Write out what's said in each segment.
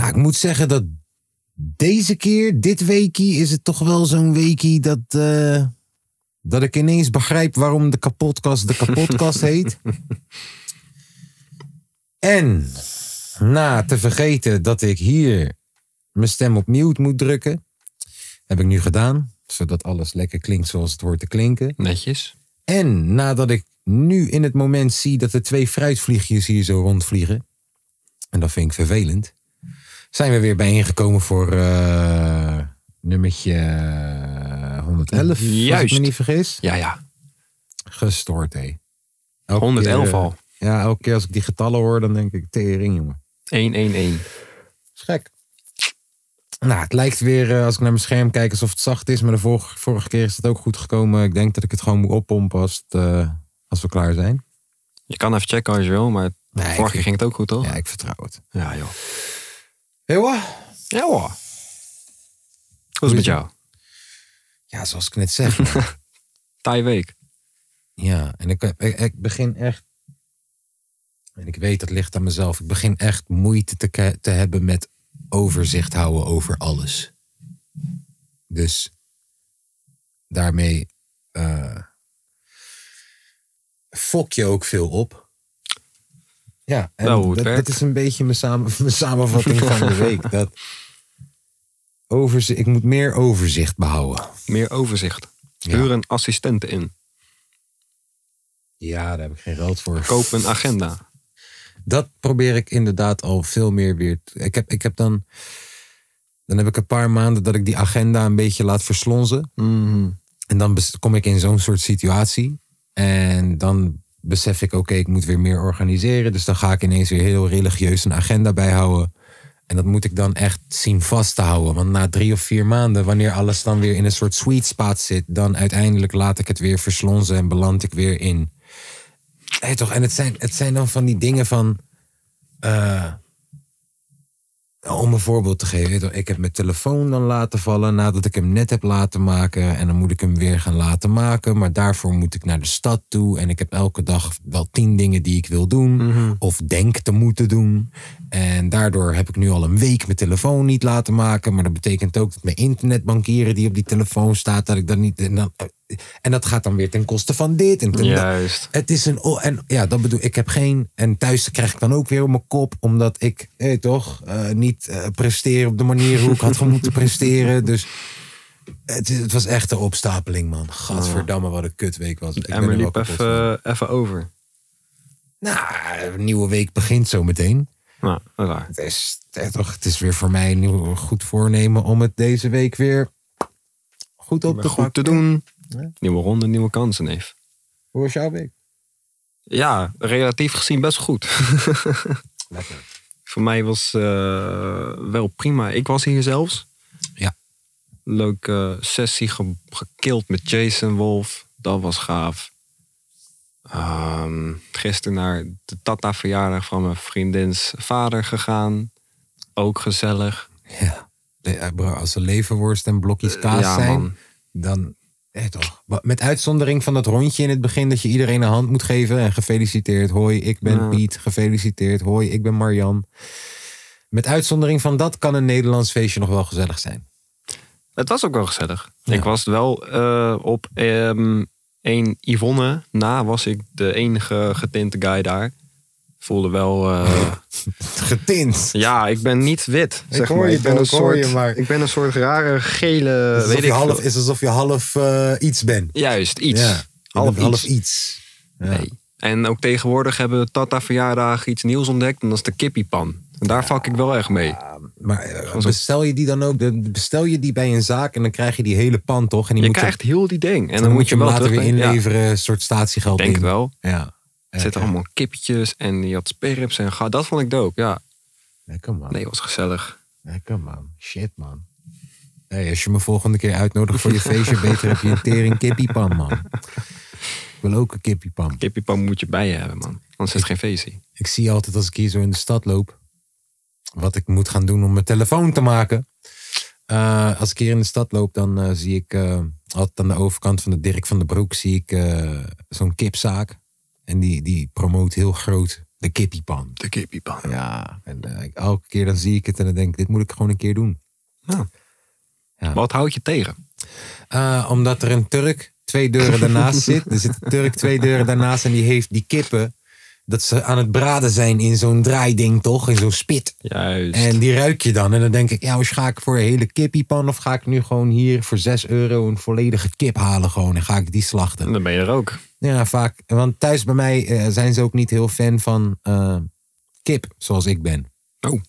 Nou, ik moet zeggen dat deze keer, dit weekie, is het toch wel zo'n weekie dat, eh, dat ik ineens begrijp waarom de kapotkast de kapotkast heet. En na te vergeten dat ik hier mijn stem op mute moet drukken, heb ik nu gedaan, zodat alles lekker klinkt zoals het hoort te klinken. Netjes. En nadat ik nu in het moment zie dat er twee fruitvliegjes hier zo rondvliegen. En dat vind ik vervelend. Zijn we weer bijeengekomen voor eh nummertje 111. Als ik Juist. me niet vergis. Ja, ja. Gestoord, hé. Elke 111 keer, eh, al. Ja, elke keer als ik die getallen hoor, dan denk ik tering, jongen. 111. is gek. Nou, het lijkt weer, eh, als ik naar mijn scherm kijk, alsof het zacht is. Maar de vorige, vorige keer is het ook goed gekomen. Ik denk dat ik het gewoon moet oppompen als, het, als we klaar zijn. Je kan even checken als je wil, maar Nee, vorige keer ging het ook goed, toch? Ja, ik vertrouw het. Ja, joh. Heel Ja, hoor. Hoe is het met jou? Ja, zoals ik net zeg. Taai week. ja, en ik, ik, ik begin echt. En ik weet dat ligt aan mezelf. Ik begin echt moeite te, te hebben met overzicht houden over alles. Dus daarmee eh fok je ook veel op. Ja, en het dat, is een beetje mijn, samen, mijn samenvatting van de week. Dat overzicht, ik moet meer overzicht behouden. Meer overzicht. Ja. Huur een assistent in. Ja, daar heb ik geen geld voor. Koop een agenda. Dat probeer ik inderdaad al veel meer weer. te- Ik heb, ik heb dan. Dan heb ik een paar maanden dat ik die agenda een beetje laat verslonzen. Mhm. En dan kom ik in zo'n soort situatie. En dan besef ik, oké, ik moet weer meer organiseren. Dus dan ga ik ineens weer heel religieus een agenda bijhouden. En dat moet ik dan echt zien vast te houden. Want na drie of vier maanden, wanneer alles dan weer in een soort sweet spot zit, dan uiteindelijk laat ik het weer verslonzen en beland ik weer in. Hey, toch? En het zijn, het zijn dan van die dingen van. eh, om een voorbeeld te geven. Ik heb mijn telefoon dan laten vallen nadat ik hem net heb laten maken. En dan moet ik hem weer gaan laten maken. Maar daarvoor moet ik naar de stad toe. En ik heb elke dag wel tien dingen die ik wil doen. Of denk te moeten doen. En daardoor heb ik nu al een week mijn telefoon niet laten maken. Maar dat betekent ook dat mijn internetbankieren die op die telefoon staat. Dat ik dat niet. En, dan, en dat gaat dan weer ten koste van dit. En ten dat. Juist. Het is een. o- En ja, dat bedoel ik. heb geen. En thuis krijg ik dan ook weer op mijn kop. Omdat ik, eh, toch, eh, niet eh, presteer op de manier hoe ik had moeten presteren. Dus het, het was echt een opstapeling, man. Gadverdamme, wat een kutweek was. Ik Emmer er liep even, even over. Nou, een nieuwe week begint zo meteen. Nou, waar. Het is, toch, het is weer voor mij een nieuw, goed voornemen om het deze week weer goed op te Goed te doen. Ja. Nieuwe ronde, nieuwe kansen, neef. Hoe was jouw week? Ja, relatief gezien best goed. Lekker. Voor mij was eh, wel prima. Ik was hier zelfs. Ja. Leuke sessie ge gekild met Jason Wolf. Dat was gaaf. Ehm, gisteren naar de Tata verjaardag van mijn vriendins vader gegaan. Ook gezellig. Ja. Eh, bro, als er leverworst en blokjes kaas ja, zijn, man. dan eh, toch. Met uitzondering van dat rondje in het begin dat je iedereen een hand moet geven en gefeliciteerd. Hoi, ik ben Ja. Piet. Gefeliciteerd. Hoi, ik ben Marjan. Met uitzondering van dat kan een Nederlands feestje nog wel gezellig zijn. Het was ook wel gezellig. Ja. Ik was wel eh, op ehm één Yvonne na was ik de enige getinte guy daar. Voelde wel... eh, Getint. ja, ik ben niet wit, Ik zeg hoor maar. je Ik ben, een ik hoor je, soort, maar- ik ben een soort rare gele... Weet alsof ik je half, veel. is alsof je half eh, iets bent. Juist, iets. Ja, je half, iets. iets. Ja. Nee. En ook tegenwoordig hebben we Tata verjaardag iets nieuws ontdekt. En dat is de kippiepan. En daar vak ik wel echt mee. Maar eh, bestel je die dan ook? Bestel je die bij een zaak en dan krijg je die hele pan toch? En die Je moet krijgt heel die ding. En dan, moet je hem later weer inleveren, een soort statiegeld denk in. wel. Ja. Er zitten allemaal kippetjes en die had sperrips en ga. Dat vond ik dope, ja. Lekker man. Nee, was gezellig. Lekker man. Shit man. Hey, als je me volgende keer uitnodigt voor je feestje, beter heb je een tering kippiepan man. Ik wil ook een kippiepan. Kippiepan moet je bij je hebben, man. Anders is het geen feestje. Ik zie altijd als ik hier zo in de stad loop, wat ik moet gaan doen om mijn telefoon te maken. Eh, als ik hier in de stad loop, dan eh, zie ik eh, altijd aan de overkant van de Dirk van den Broek zie ik zo'n kipzaak. En die, die promoot heel groot de kippiepan. De kippiepan. Ja, en eh, elke keer dan zie ik het en dan denk ik, dit moet ik gewoon een keer doen. Wat houd je tegen? Eh, omdat er een Turk twee deuren daarnaast zit. Er zit een Turk twee deuren daarnaast en die heeft die kippen. Dat ze aan het braden zijn in zo'n draaiding, toch? In zo'n spit. Juist. En die ruik je dan. En dan denk ik, ja, ga ik voor een hele kippiepan? Of ga ik nu gewoon hier voor 6 euro een volledige kip halen gewoon? En ga ik die slachten? dan ben je er ook. Ja, vaak. Want thuis bij mij eh, zijn ze ook niet heel fan van eh, kip, zoals ik ben. Oh,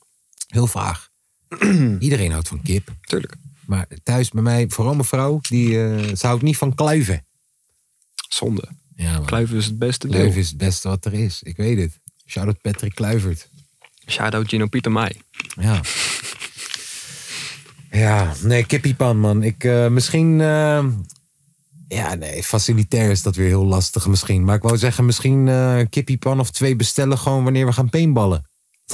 Heel vaag. Iedereen houdt van kip. tuurlijk. Maar thuis bij mij, vooral mijn vrouw, die, eh, ze houdt niet van kluiven. Zonde. Ja, man. Kluiven is het beste deel. Kluiven is het beste wat er is. Ik weet het. Shout-out Patrick Kluivert. Shout-out Gino Pieter Mai. Ja. Ja, nee, kippiepan, man. Ik, misschien... ja, nee, facilitair is dat weer heel lastig misschien. Maar ik wou zeggen, misschien eh kippiepan of twee bestellen gewoon wanneer we gaan paintballen.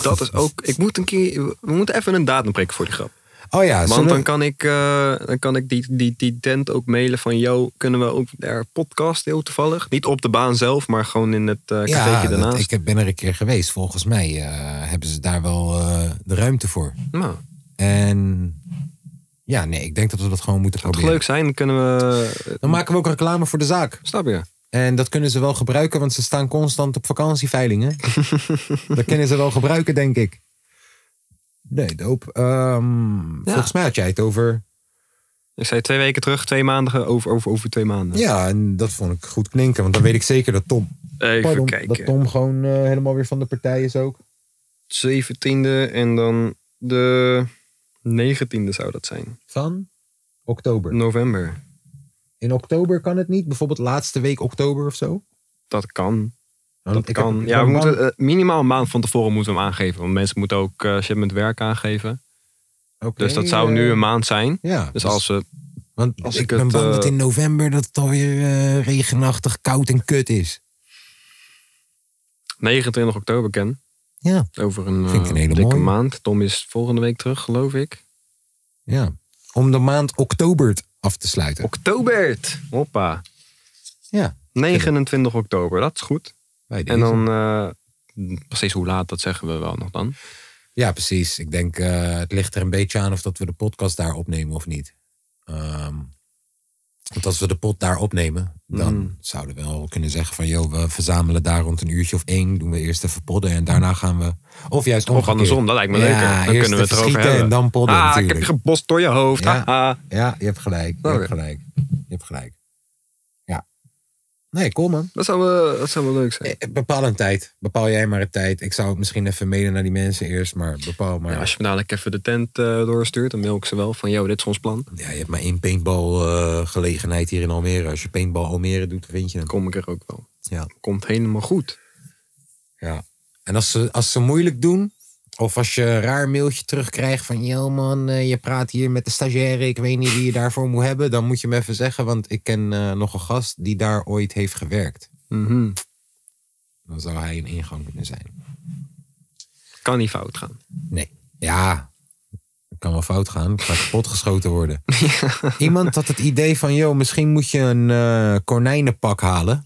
Dat is ook... Ik moet een keer... We moeten even een datum prikken voor die grap. Oh ja, Want zullen- dan kan ik, eh, dan kan ik die, die, die tent ook mailen van... Yo, kunnen we ook daar podcast heel toevallig? Niet op de baan zelf, maar gewoon in het uh, ja, dat- daarnaast. ik ben er een keer geweest. Volgens mij hebben ze daar wel de ruimte voor. Nou, En ja, nee, ik denk dat we dat gewoon moeten zou toch proberen. leuk zijn? Dan kunnen we... Dan maken we ook reclame voor de zaak. Snap je? En dat kunnen ze wel gebruiken, want ze staan constant op vakantieveilingen. dat kunnen ze wel gebruiken, denk ik. Nee, doop. Ehm, Volgens mij had jij het over... Ik zei twee weken terug, twee maanden over, over, over twee maanden. Ja, en dat vond ik goed klinken. Want dan weet ik zeker dat Tom, Even pardon, kijken. dat Tom gewoon eh, helemaal weer van de partij is ook. 17e en dan de 19e zou dat zijn. Van oktober. November. In oktober kan het niet? Bijvoorbeeld laatste week oktober of zo? Dat kan. Want Dat kan. heb- ja, we moeten eh, minimaal een maand van tevoren moeten we hem aangeven. Want mensen moeten ook eh shit met werk aangeven. Dus dat zou eh, nu een maand zijn. Ja, Dus als we... Want als ik, ik ben het, bang eh, dat in november dat het alweer eh, regenachtig, koud en kut is. 29 oktober ken. Ja, Over een, Vind ik een eh, hele dikke mooie. maand. Tom is volgende week terug, geloof ik. ja. Om de maand oktober af te sluiten. Oktober! Hoppa. ja, 29 oktober, dat is goed. En dan... eh, precies hoe laat, dat zeggen we wel nog dan. Ja, precies. Ik denk, eh, het ligt er een beetje aan of dat we de podcast daar opnemen of niet. Ehm, want als we de pot daar opnemen, dan Mm. zouden we wel kunnen zeggen van... joh, we verzamelen daar rond een uurtje of één. Doen we eerst even podden en daarna gaan we... Of juist Of omgekeerd. andersom, dat lijkt me Ja, leuker. Dan kunnen we het erover schieten hebben. en dan podden ah, ik heb je gebost door je hoofd. Ja. Ja, je hebt gelijk. Je Oké. hebt gelijk. Je hebt gelijk. Nee, cool man. Dat, zou wel, dat zou wel leuk zijn. Eh, Bepaal een tijd. Bepaal jij maar een tijd. Ik zou misschien even mailen naar die mensen eerst, maar bepaal maar. Ja, als je me dadelijk even de tent eh, doorstuurt, dan mail ik ze wel van, yo, dit is ons plan. Ja, je hebt maar één paintball eh, gelegenheid hier in Almere. Als je paintball Almere doet, vind je hem. Dan kom ik er ook wel. Ja. Komt helemaal goed. ja. En als ze, als ze moeilijk doen, of als je een raar mailtje terugkrijgt van... Yo man, eh, je praat hier met de stagiaire, ik weet niet wie je daarvoor moet hebben. Dan moet je me even zeggen, want ik ken eh, nog een gast die daar ooit heeft gewerkt. Mhm. Dan zou hij een ingang kunnen zijn. Kan niet fout gaan. Nee. Ja, kan wel fout gaan. Het gaat kapot geschoten worden. Iemand had het idee van, joh, misschien moet je een eh, konijnenpak halen.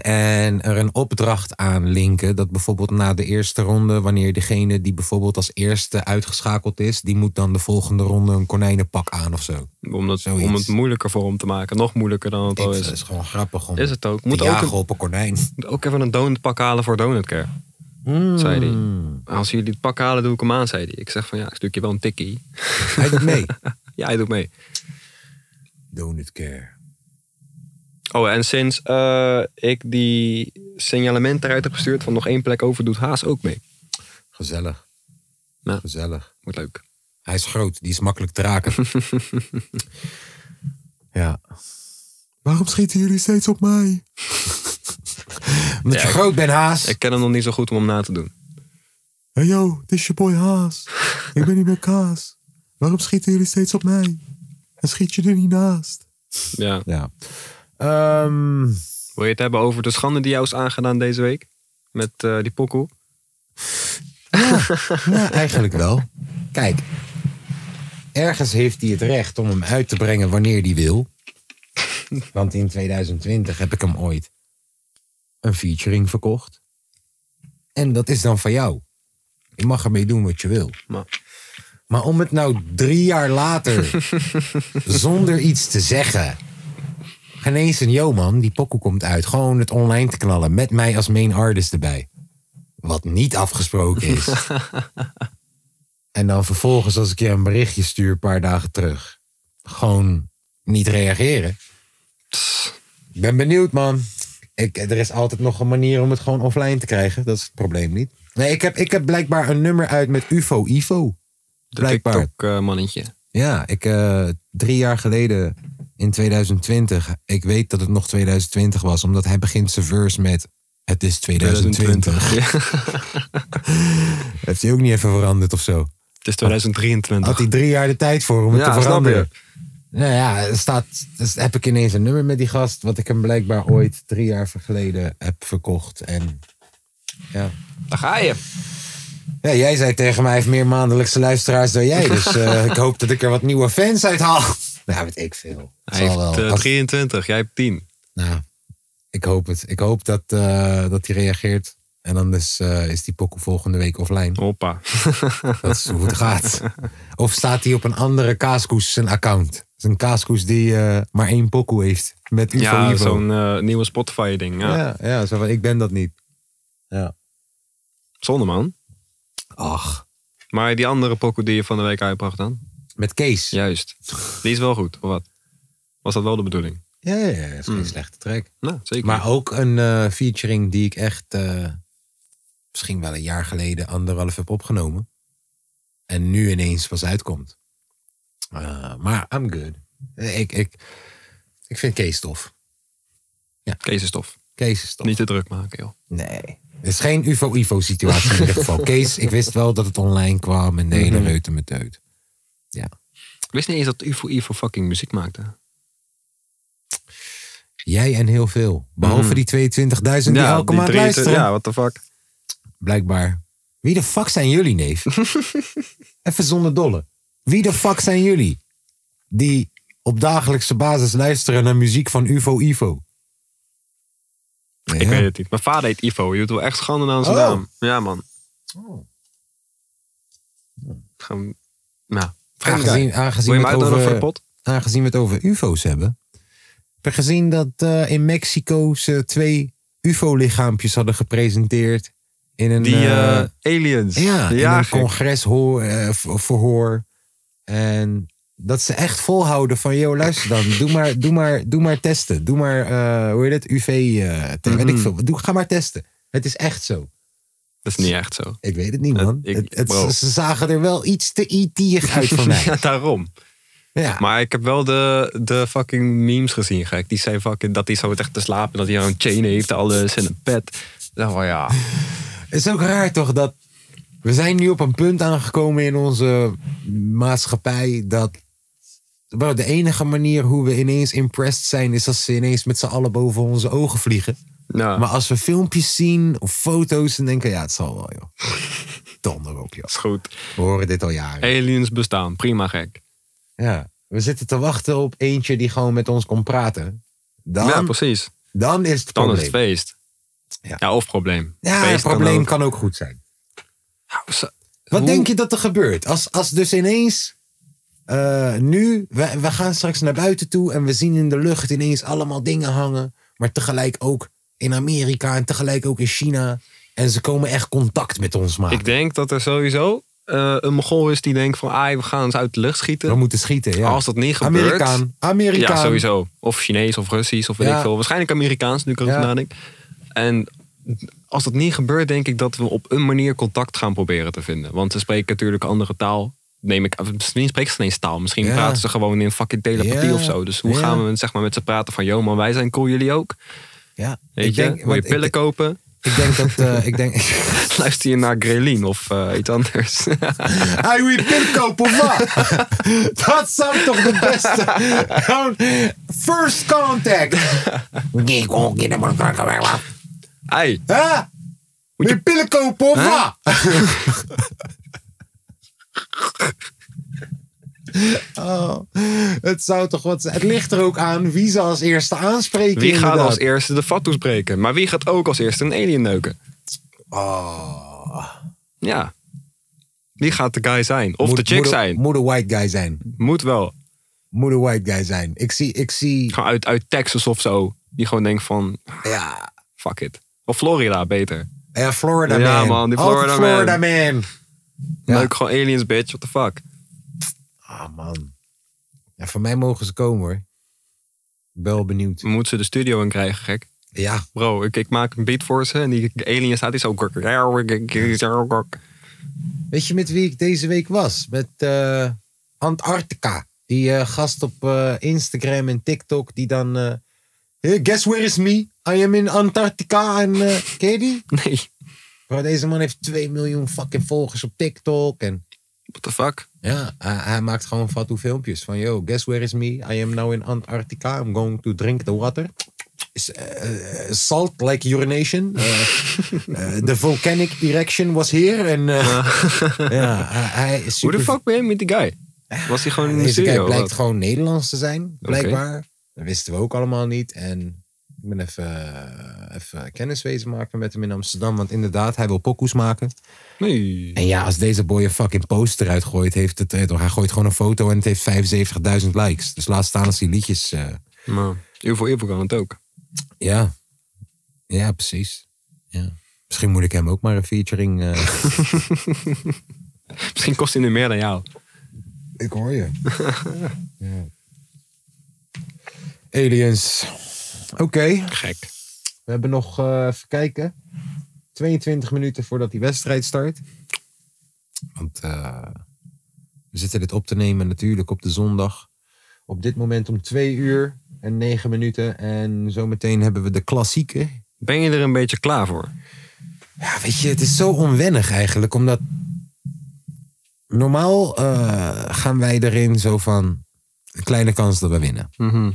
En er een opdracht aan linken. Dat bijvoorbeeld na de eerste ronde, wanneer degene die bijvoorbeeld als eerste uitgeschakeld is, die moet dan de volgende ronde een konijnenpak aan of zo. Om, dat, Zoiets. om het moeilijker voor hem te maken. Nog moeilijker dan het Ik, al dat is. is gewoon grappig om Is het ook. Moet ook, een- op een konijn. ook even een donutpak halen voor Donutcare. Zei hij. Als jullie het pak halen, doe ik hem aan, zei hij. Ik zeg van, ja, ik stuk je wel een tikkie. Hij doet mee. Ja, hij doet mee. Donut care. Oh, en sinds eh, ik die signalement eruit heb gestuurd van nog één plek over, doet Haas ook mee. Gezellig. Ja. Gezellig. Wordt leuk. Hij is groot, die is makkelijk te raken. ja. Waarom schieten jullie steeds op mij? Omdat Ja, je groot bent, Haas. Ik ken hem nog niet zo goed om hem na te doen. Hey yo, dit is je boy Haas. Ik ben niet meer Kaas. Waarom schieten jullie steeds op mij? En schiet je er niet naast? Ja. Ja. Ehm, Wil je het hebben over de schande die jou is aangedaan deze week? Met eh, die pokoe? ja, eigenlijk wel. Kijk, ergens heeft hij het recht om hem uit te brengen wanneer hij wil. Want in 2020 heb ik hem ooit een featuring verkocht. En dat is dan van jou. Je mag ermee doen wat je wil. Maar, Maar om het nou drie jaar later zonder iets te zeggen. Een yo man, die pokoe komt uit. Gewoon het online te knallen met mij als main artist erbij. Wat niet afgesproken is. en dan vervolgens als ik je een berichtje stuur een paar dagen terug. Gewoon niet reageren. Ik ben benieuwd man. Ik, er is altijd nog een manier om het gewoon offline te krijgen. Dat is het probleem niet. Nee, ik heb, ik heb blijkbaar een nummer uit met UFO Ivo. Blijkbaar. TikTok-mannetje. Ja, ik eh, drie jaar geleden in 2020. Ik weet dat het nog 2020 was, omdat hij begint zijn verse met. Het is 2020. Ja, Heeft hij ook niet even veranderd of zo? het is 2023. Had hij drie jaar de tijd voor om het Ja, te veranderen? Nou ja, er staat, dus heb ik ineens een nummer met die gast, wat ik hem blijkbaar ooit drie jaar geleden heb verkocht. En ja. Daar ga je. ja, jij zei tegen mij, hij heeft meer maandelijkse luisteraars dan jij. Dus eh, ik hoop dat ik er wat nieuwe fans uit haal. Nou, weet ik veel. Het Hij zal heeft wel. eh, Als- 23, jij hebt 10. Nou, ik hoop het. Ik hoop dat, eh, dat hij reageert. En dan is, eh, is die pokoe volgende week offline. Hoppa. Dat is hoe het gaat. Of staat hij op een andere kaaskoes zijn account? Een kaaskoes die eh, maar één pokoe heeft. Met UFO Ja, Ivo. zo'n eh, nieuwe Spotify-ding. Ja. Ja, ja zo van, ik ben dat niet. Ja. Zonde, man. Ach, Maar die andere pokoe die je van de week uitbracht dan? Met Kees. Ja, Juist. Die is wel goed, of wat? Was dat wel de bedoeling? ja, ja, dat is geen Hmm. slechte track. Nou, zeker. Maar ook een eh, featuring die ik echt eh, misschien wel een jaar geleden anderhalf heb opgenomen. En nu ineens pas uitkomt. Eh, maar I'm good. Ik, ik, ik vind Kees tof. Kees is tof. Kees is tof. Niet te druk maken, joh. Nee. Het is geen UFO-IFO situatie in ieder geval. Kees, ik wist wel dat het online kwam en de hele Mhm. reuten met deut. Ik wist niet eens dat UFO Ivo fucking muziek maakte. Jij en heel veel. Behalve Mhm. die 22.000 die elke maand 23 luisteren. Ja, what the fuck. Blijkbaar. Wie de fuck zijn jullie, neef? Even zonder dolle. Wie de fuck zijn jullie? Die op dagelijkse basis luisteren naar muziek van UFO Ivo. Ik Ja. weet het niet. Mijn vader heet Ivo. Je doet wel echt schande aan zijn Oh. naam. Ja, man. Oh. Nou, Aangezien, we het over, aangezien we het over UFO's hebben. Heb je gezien dat eh, in Mexico ze twee UFO-lichaampjes hadden gepresenteerd? In een, Die eh, eh, aliens. ja, in een congresverhoor. En dat ze echt volhouden van, yo, luister dan, doe maar, doe maar, doe maar testen. Doe maar, hoe heet het, UV, te- weet ik Mhm. veel. Doe, ga maar testen. Het is echt zo. Dat is niet echt zo. Ik weet het niet, man. ik- het, het- bro. ze zagen er wel iets te E.T.'ig uit voor mij. ja, daarom. Ja. Maar ik heb wel de, de fucking memes gezien, gek. Die zei fucking dat hij zo echt te slapen. Dat hij een chain heeft, alles en een pet. Van ja. Het is ook raar toch dat we zijn nu op een punt aangekomen in onze maatschappij dat bro, de enige manier hoe we ineens impressed zijn is als ze ineens met z'n allen boven onze ogen vliegen. Ja. Maar als we filmpjes zien of foto's dan denken we, ja het zal wel joh. Donder op joh. is goed. We horen dit al jaren. Aliens bestaan. Prima gek. Ja, we zitten te wachten op eentje die gewoon met ons kon praten. Dan, ja, precies. dan is het Dan probleem. is het feest. Ja. Ja, of probleem. ja, het Feest probleem ook. kan ook goed zijn. Ja, zo- Wat hoe- denk je dat er gebeurt? Als, als dus ineens eh, nu, we, we gaan straks naar buiten toe en we zien in de lucht ineens allemaal dingen hangen, maar tegelijk ook in Amerika en tegelijk ook in China. En ze komen echt contact met ons maken. Ik denk dat er sowieso eh, een Mogol is die denkt van... Ah, we gaan ze uit de lucht schieten. we moeten schieten, ja. Als dat niet gebeurt... Amerikaan, Amerikaan. Ja, sowieso. Of Chinees of Russisch of weet Ja. ik veel. Waarschijnlijk Amerikaans, nu ik erover Ja. nadenk. En als dat niet gebeurt, denk ik dat we op een manier contact gaan proberen te vinden. Want ze spreken natuurlijk een andere taal. Neem ik, misschien spreken ze geen eens taal. Misschien Ja. praten ze gewoon in fucking telepathie Ja. of zo. Dus hoe gaan we zeg maar, met ze praten van... Yo man, wij zijn cool, jullie ook? Ja, Weet ik je, denk, wil je want ik, pillen kopen? ik denk dat, eh, ik denk, Luister je naar Grelin of eh, iets anders? Hij wil je pil kopen of wat? Dat zou toch de beste. First contact. Ei, Huh? Wil je pillen kopen of wat? Oh, het zou toch wat zijn. Het ligt er ook aan wie ze als eerste aanspreken. wie gaat als eerste de fatsoes breken? Maar wie gaat ook als eerste een alien neuken? Oh. Ja. Wie gaat de guy zijn? Of Moet- de chick moet zijn? Moet een white guy zijn. Moet wel. Moet een white guy zijn. Ik zie, ik zie. Gewoon uit, uit Texas of zo. Die gewoon denkt van, Ja, fuck it. Of Florida, beter. ja Florida Ja, man. man, die Florida Florida man. Ja. Leuk, gewoon aliens, bitch. What the fuck? Ah man. Ja, van mij mogen ze komen hoor. Ik ben wel benieuwd. We moeten ze de studio in krijgen, gek. Ja, Bro, ik, ik maak een beat voor ze en die alien staat die zo... weet je met wie ik deze week was? Met eh, Antarctica. Die eh, gast op eh, Instagram en TikTok die dan... hey, guess where is me? I am in Antarctica. En ken je die? Nee, Bro, deze man heeft 2 miljoen fucking volgers op TikTok. En what the fuck? ja, hij, hij maakt gewoon fatu filmpjes. Van yo, guess where is me? I am now in Antarctica. I'm going to drink the water. Is, eh, eh, salt like urination. Eh, eh, the volcanic erection was here. En ja, hij, hij Hoe de fuck ben je met die guy? Was hij gewoon in de studio? blijkt gewoon Nederlands te zijn, blijkbaar. Dat wisten we ook allemaal niet. En ik ben even, eh, even kennis wezen maken met hem in Amsterdam. Want inderdaad, hij wil pokoes maken. Nee. En ja, als deze boy een fucking post eruit gooit, heeft het, eh, toch, hij gooit gewoon een foto en het heeft 75.000 likes. Dus laat staan als die liedjes. eh, Maar Evo Evo kan het ook. ja. Ja, precies. Ja. Misschien moet ik hem ook maar een featuring. eh, Misschien kost hij nu meer dan jou. ik hoor je. ja. Aliens. Oké, Gek. we hebben nog, eh, even kijken, 22 minuten voordat die wedstrijd start. Want eh, we zitten dit op te nemen natuurlijk op de zondag. Op dit moment om 2 uur en 9 minuten. En zometeen hebben we de klassieke. Ben je er een beetje klaar voor? Ja, weet je, het is zo onwennig eigenlijk, omdat normaal eh, gaan wij erin zo van een kleine kans dat we winnen. Mhm.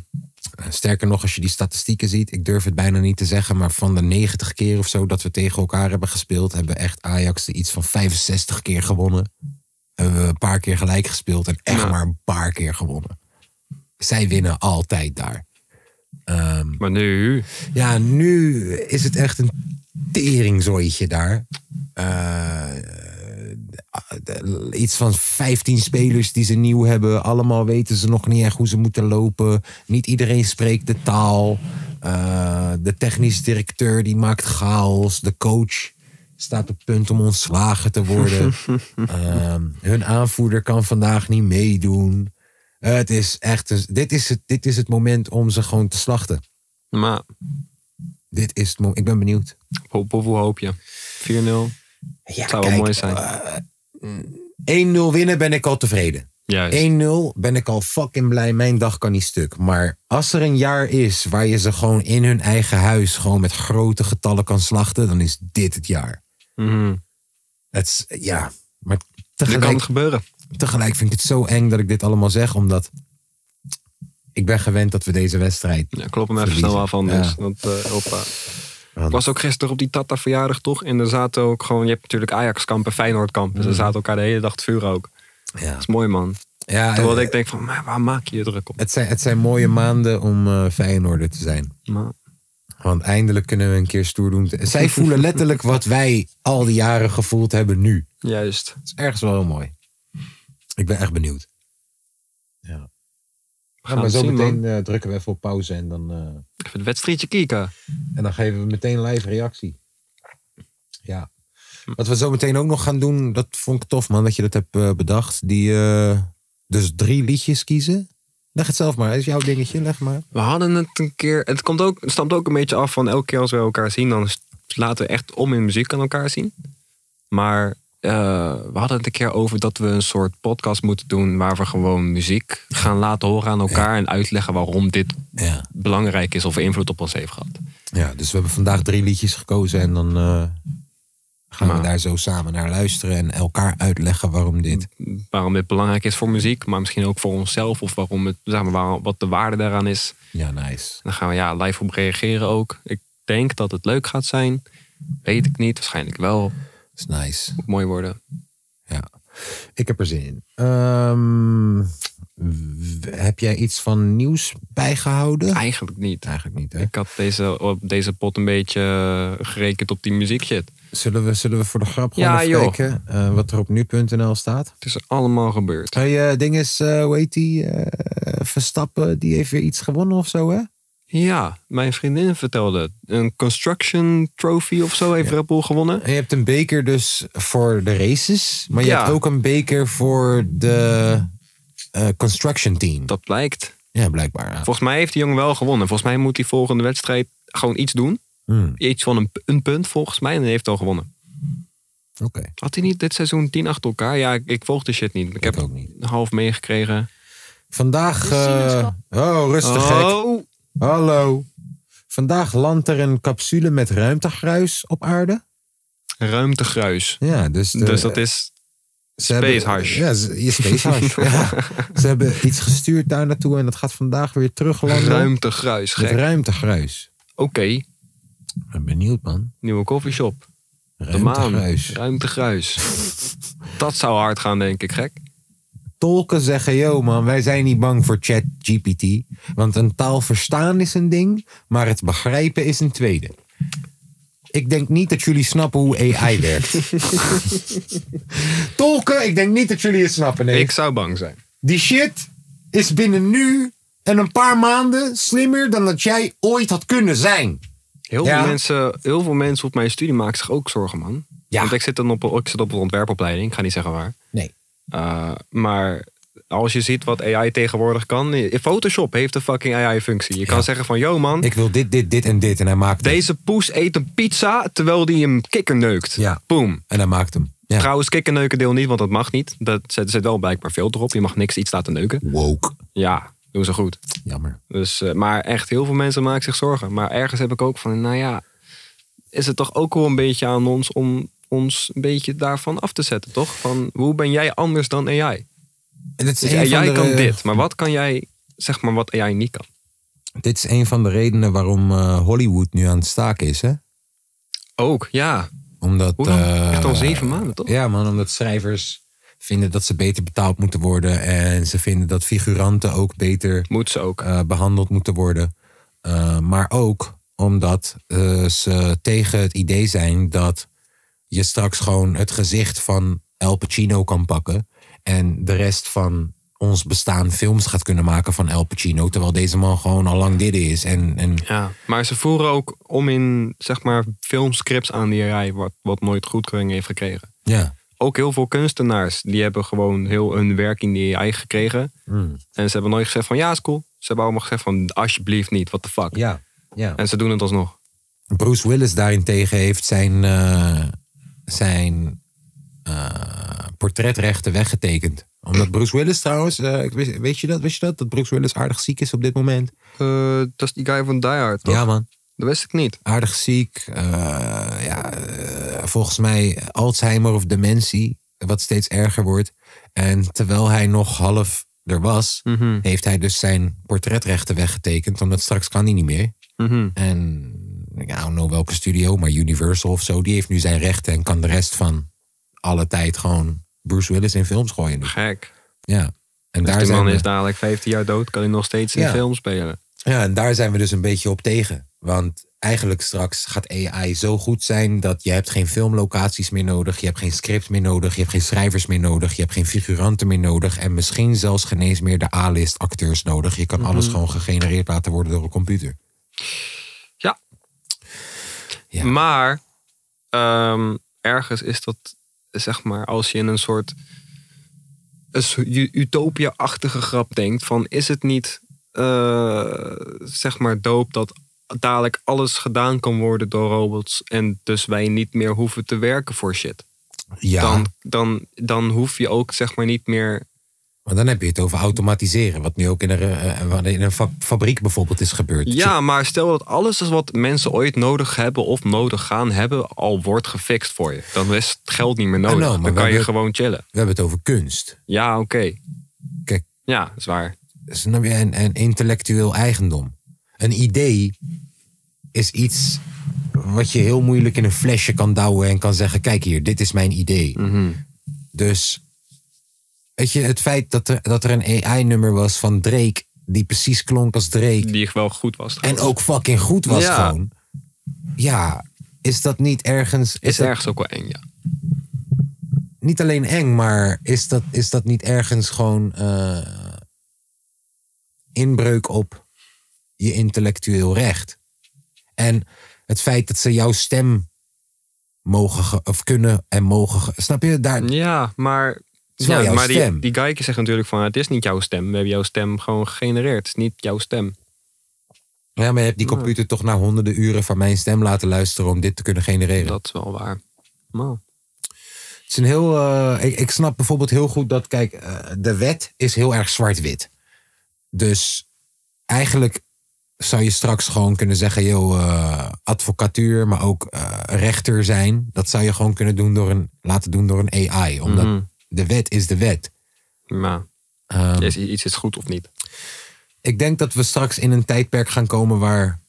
Sterker nog, als je die statistieken ziet, ik durf het bijna niet te zeggen, maar van de 90 keer of zo dat we tegen elkaar hebben gespeeld, hebben echt Ajax er iets van 65 keer gewonnen. Hebben we een paar keer gelijk gespeeld en echt Ja. maar een paar keer gewonnen. Zij winnen altijd daar. Ehm, Maar nu... ja, nu is het echt een teringzooitje daar. De- iets van 15 spelers die ze nieuw hebben. Allemaal weten ze nog niet echt hoe ze moeten lopen. Niet iedereen spreekt de taal. Eh, de technisch directeur die maakt chaos. De coach staat op punt om ontslagen te worden. Ehm, hun aanvoerder kan vandaag niet meedoen. het is echt, een- dit, is het, dit is het moment om ze gewoon te slachten. Maar Dit is het moment. Ik ben benieuwd. op, op hoe hoop je? 4-0? Ja, Zou wel mooi zijn. eh, 1-0 winnen ben ik al tevreden. Juist. 1-0 ben ik al fucking blij. Mijn dag kan niet stuk. Maar als er een jaar is waar je ze gewoon in hun eigen huis gewoon met grote getallen kan slachten, dan is dit het jaar. Mhm. Het is, ja, maar kan tegelijk, het gebeuren. tegelijk vind ik het zo eng dat ik dit allemaal zeg, omdat ik ben gewend dat we deze wedstrijd. Ja, klop hem even Verliezen. snel af anders. Ja. Want, eh, hoppa. Ik was ook gisteren op die Tata verjaardag toch? En er zaten ook gewoon... Je hebt natuurlijk Ajax-kamp en Feyenoord-kamp. Dus Mhm. er zaten elkaar de hele dag te vuren ook. Ja, Dat is mooi man. ja Terwijl ik denk van, maar waar maak je je druk op? het, zijn, het zijn mooie maanden om Feyenoorder te zijn. Maar, Want eindelijk kunnen we een keer stoer doen. Zij voelen letterlijk wat wij al die jaren gevoeld hebben nu. juist. Het is ergens wel heel mooi. Ik ben echt benieuwd. Ja. We gaan zo zien, meteen eh, drukken we even op pauze en dan, eh, Even het wedstrijdje kieken. en dan geven we meteen live reactie. Ja. Wat we zo meteen ook nog gaan doen, dat vond ik tof man, dat je dat hebt eh, bedacht. Die, dus drie liedjes kiezen. Leg het zelf maar, is jouw dingetje, leg maar. We hadden het een keer... Het, komt ook, het stamt ook een beetje af van elke keer als we elkaar zien... dan laten we echt om in muziek aan elkaar zien. Maar eh, we hadden het een keer over dat we een soort podcast moeten doen waar we gewoon muziek gaan laten horen aan elkaar en uitleggen waarom dit Ja. belangrijk is of invloed op ons heeft gehad. ja, dus we hebben vandaag drie liedjes gekozen en dan eh, gaan we daar zo samen naar luisteren en elkaar uitleggen waarom dit. Waarom dit belangrijk is voor muziek, maar misschien ook voor onszelf of waarom het, zeg maar, waarom, wat de waarde daaraan is. Ja, nice. Dan gaan we ja, live op reageren ook. Ik denk dat het leuk gaat zijn. Weet ik niet, waarschijnlijk wel. Is nice. Moet mooi worden. Ja, ik heb er zin in. Ehm, heb jij iets van nieuws bijgehouden? Eigenlijk niet. Eigenlijk niet, hè? Ik had deze, op deze pot een beetje eh, gerekend op die muziekshit. Zullen we, zullen we voor de grap gewoon Ja, even kijken eh, wat er op nu.nl staat? Het is allemaal gebeurd. Hey, eh, ding is, eh, hoe heet die? Verstappen, die heeft weer iets gewonnen of zo, hè? Ja, mijn vriendin vertelde. Een construction trophy of zo heeft Red Bull gewonnen. En je hebt een beker dus voor de races, maar je Ja. hebt ook een beker voor de eh, construction team. Dat blijkt. Ja, blijkbaar. Ja. Volgens mij heeft die jongen wel gewonnen. Volgens mij moet hij volgende wedstrijd gewoon iets doen. Hmm, Iets van een, een punt volgens mij. En hij heeft al gewonnen. Oké, Had hij niet dit seizoen 10 achter elkaar? Ja, ik, ik volg de shit niet. Ik, ik heb ook niet. half meegekregen. Vandaag. Eh, oh, rustig gek. Hallo. Vandaag landt er een capsule met ruimtegruis op aarde. ruimtegruis. Ja, dus, de- dus dat is space hash. Ja, je space hash. ja. Ze hebben iets gestuurd daar naartoe en dat gaat vandaag weer teruglanden. ruimtegruis. met Gek. ruimtegruis. Oké, Ik ben benieuwd, man. nieuwe. De maan. Ruimtegruis. Ruimtegruis. dat zou hard gaan, denk ik, gek. Tolken zeggen, yo man, wij zijn niet bang voor ChatGPT. Want een taal verstaan is een ding, maar het begrijpen is een tweede. Ik denk niet dat jullie snappen hoe AI werkt. Tolken, ik denk niet dat jullie het snappen. Nee. Ik zou bang zijn. Die shit is binnen nu en een paar maanden slimmer dan dat jij ooit had kunnen zijn. Heel, Ja. veel mensen, heel veel mensen op mijn studie maken zich ook zorgen, man. Ja. Want ik zit, dan op, ik zit op een ontwerpopleiding. Ik ga niet zeggen waar. Nee. Uh, maar als je ziet wat AI tegenwoordig kan. Photoshop heeft een fucking AI-functie. Je kan Ja. zeggen van, yo man, Ik wil dit, dit, dit en dit. En hij maakt hem. deze poes eet een pizza terwijl die een kikker neukt. Ja. Boom. En hij maakt hem. Ja. Trouwens, kikkerneuken deel niet, want dat mag niet. Dat zet, zet wel blijkbaar filter op. Je mag niks iets laten neuken. Woke. Ja, doen ze goed. Jammer. Dus, eh, maar echt, heel veel mensen maken zich zorgen. Maar ergens heb ik ook van, nou ja, is het toch ook wel een beetje aan ons om ons een beetje daarvan af te zetten, toch? Van, hoe ben jij anders dan AI? En dit is Dus jij de- kan dit, maar wat kan jij, zeg maar, wat AI niet kan? Dit is een van de redenen waarom eh, Hollywood nu aan het staken is, hè? Ook, ja. Omdat, eh, Echt al zeven maanden, toch? Ja, man, omdat schrijvers vinden dat ze beter betaald moeten worden. En ze vinden dat figuranten ook beter Moet ze ook. eh, behandeld moeten worden. Maar ook omdat ze tegen het idee zijn dat je straks gewoon het gezicht van El Pacino kan pakken. En de rest van ons bestaan films gaat kunnen maken van El Pacino. Terwijl deze man gewoon al lang dit is. En, en Ja, maar ze voeren ook om in, zeg maar, filmscripts aan die AI, wat, wat nooit goedkeuring heeft gekregen. ja. Ook heel veel kunstenaars, die hebben gewoon heel hun werk in die AI gekregen. Mm. En ze hebben nooit gezegd van, ja, is cool. Ze hebben allemaal gezegd van, alsjeblieft niet, what the fuck. Ja. ja. En ze doen het alsnog. Bruce Willis daarentegen heeft zijn, eh, zijn eh, portretrechten weggetekend. Omdat Bruce Willis trouwens, eh, weet, je dat, wist je dat? Dat Bruce Willis aardig ziek is op dit moment? Eh, dat is die guy van Die Hard, toch? Ja man, Dat wist ik niet. aardig ziek. ja, volgens mij Alzheimer of dementie, wat steeds erger wordt. En terwijl hij nog half er was, Mhm, heeft hij dus zijn portretrechten weggetekend. Omdat straks kan hij niet meer. mhm. En ik don't know welke studio, maar Universal of zo, die heeft nu zijn rechten en kan de rest van alle tijd gewoon Bruce Willis in films gooien. Gek. Ja. En Dus daar, de zijn man we, is dadelijk 15 jaar dood, kan hij nog steeds in Ja. film spelen. ja, en daar zijn we dus een beetje op tegen. Want eigenlijk straks gaat AI zo goed zijn dat je hebt geen filmlocaties meer nodig. Je hebt geen script meer nodig. Je hebt geen schrijvers meer nodig. Je hebt geen figuranten meer nodig. En misschien zelfs geen eens meer de A-list acteurs nodig. Je kan alles gewoon gegenereerd laten worden door een computer. Ja. Maar ehm, ergens is dat, zeg maar, als je in een soort utopia-achtige grap denkt, van is het niet, eh, zeg maar, doop dat dadelijk alles gedaan kan worden door robots en dus wij niet meer hoeven te werken voor shit. Ja, dan, dan, dan hoef je ook zeg maar niet meer. Maar dan heb je het over automatiseren. Wat nu ook in een, eh, wat in een fa- fabriek bijvoorbeeld is gebeurd. Ja, maar stel dat alles wat mensen ooit nodig hebben of nodig gaan hebben, al wordt gefixt voor je. Dan is het geld niet meer nodig. know, maar dan kan je gewoon chillen. We hebben het over kunst. Ja, oké. Kijk. Ja, dat is waar. Snap je? En, en intellectueel eigendom. Een idee is iets wat je heel moeilijk in een flesje kan douwen en kan zeggen: kijk hier, dit is mijn idee. Mhm. Dus weet je, het feit dat er, dat er een AI-nummer was van Drake, die precies klonk als Drake. Die wel goed was. En ook fucking goed was Ja. gewoon. Ja, is dat niet ergens... Is, is dat ergens ook wel eng, ja. niet alleen eng, maar is dat, is dat niet ergens gewoon eh, inbreuk op je intellectueel recht? En het feit dat ze jouw stem mogen ge- of kunnen en mogen. ge- Snap je? Daar, Ja, maar, ja, maar die, stem. die guy zegt natuurlijk van het is niet jouw stem. We hebben jouw stem gewoon gegenereerd. Het is niet jouw stem. Ja, maar je hebt die computer toch na honderden uren van mijn stem laten luisteren om dit te kunnen genereren. Dat is wel waar. Maar, Het is een heel. eh, ik, ik snap bijvoorbeeld heel goed dat, kijk, eh, de wet is heel erg zwart-wit. Dus eigenlijk zou je straks gewoon kunnen zeggen, joh, eh, advocatuur, maar ook rechter zijn. Dat zou je gewoon kunnen doen door een, laten doen door een AI. Omdat Mhm. De wet is de wet. maar Ehm, is iets is goed of niet? ik denk dat we straks in een tijdperk gaan komen waar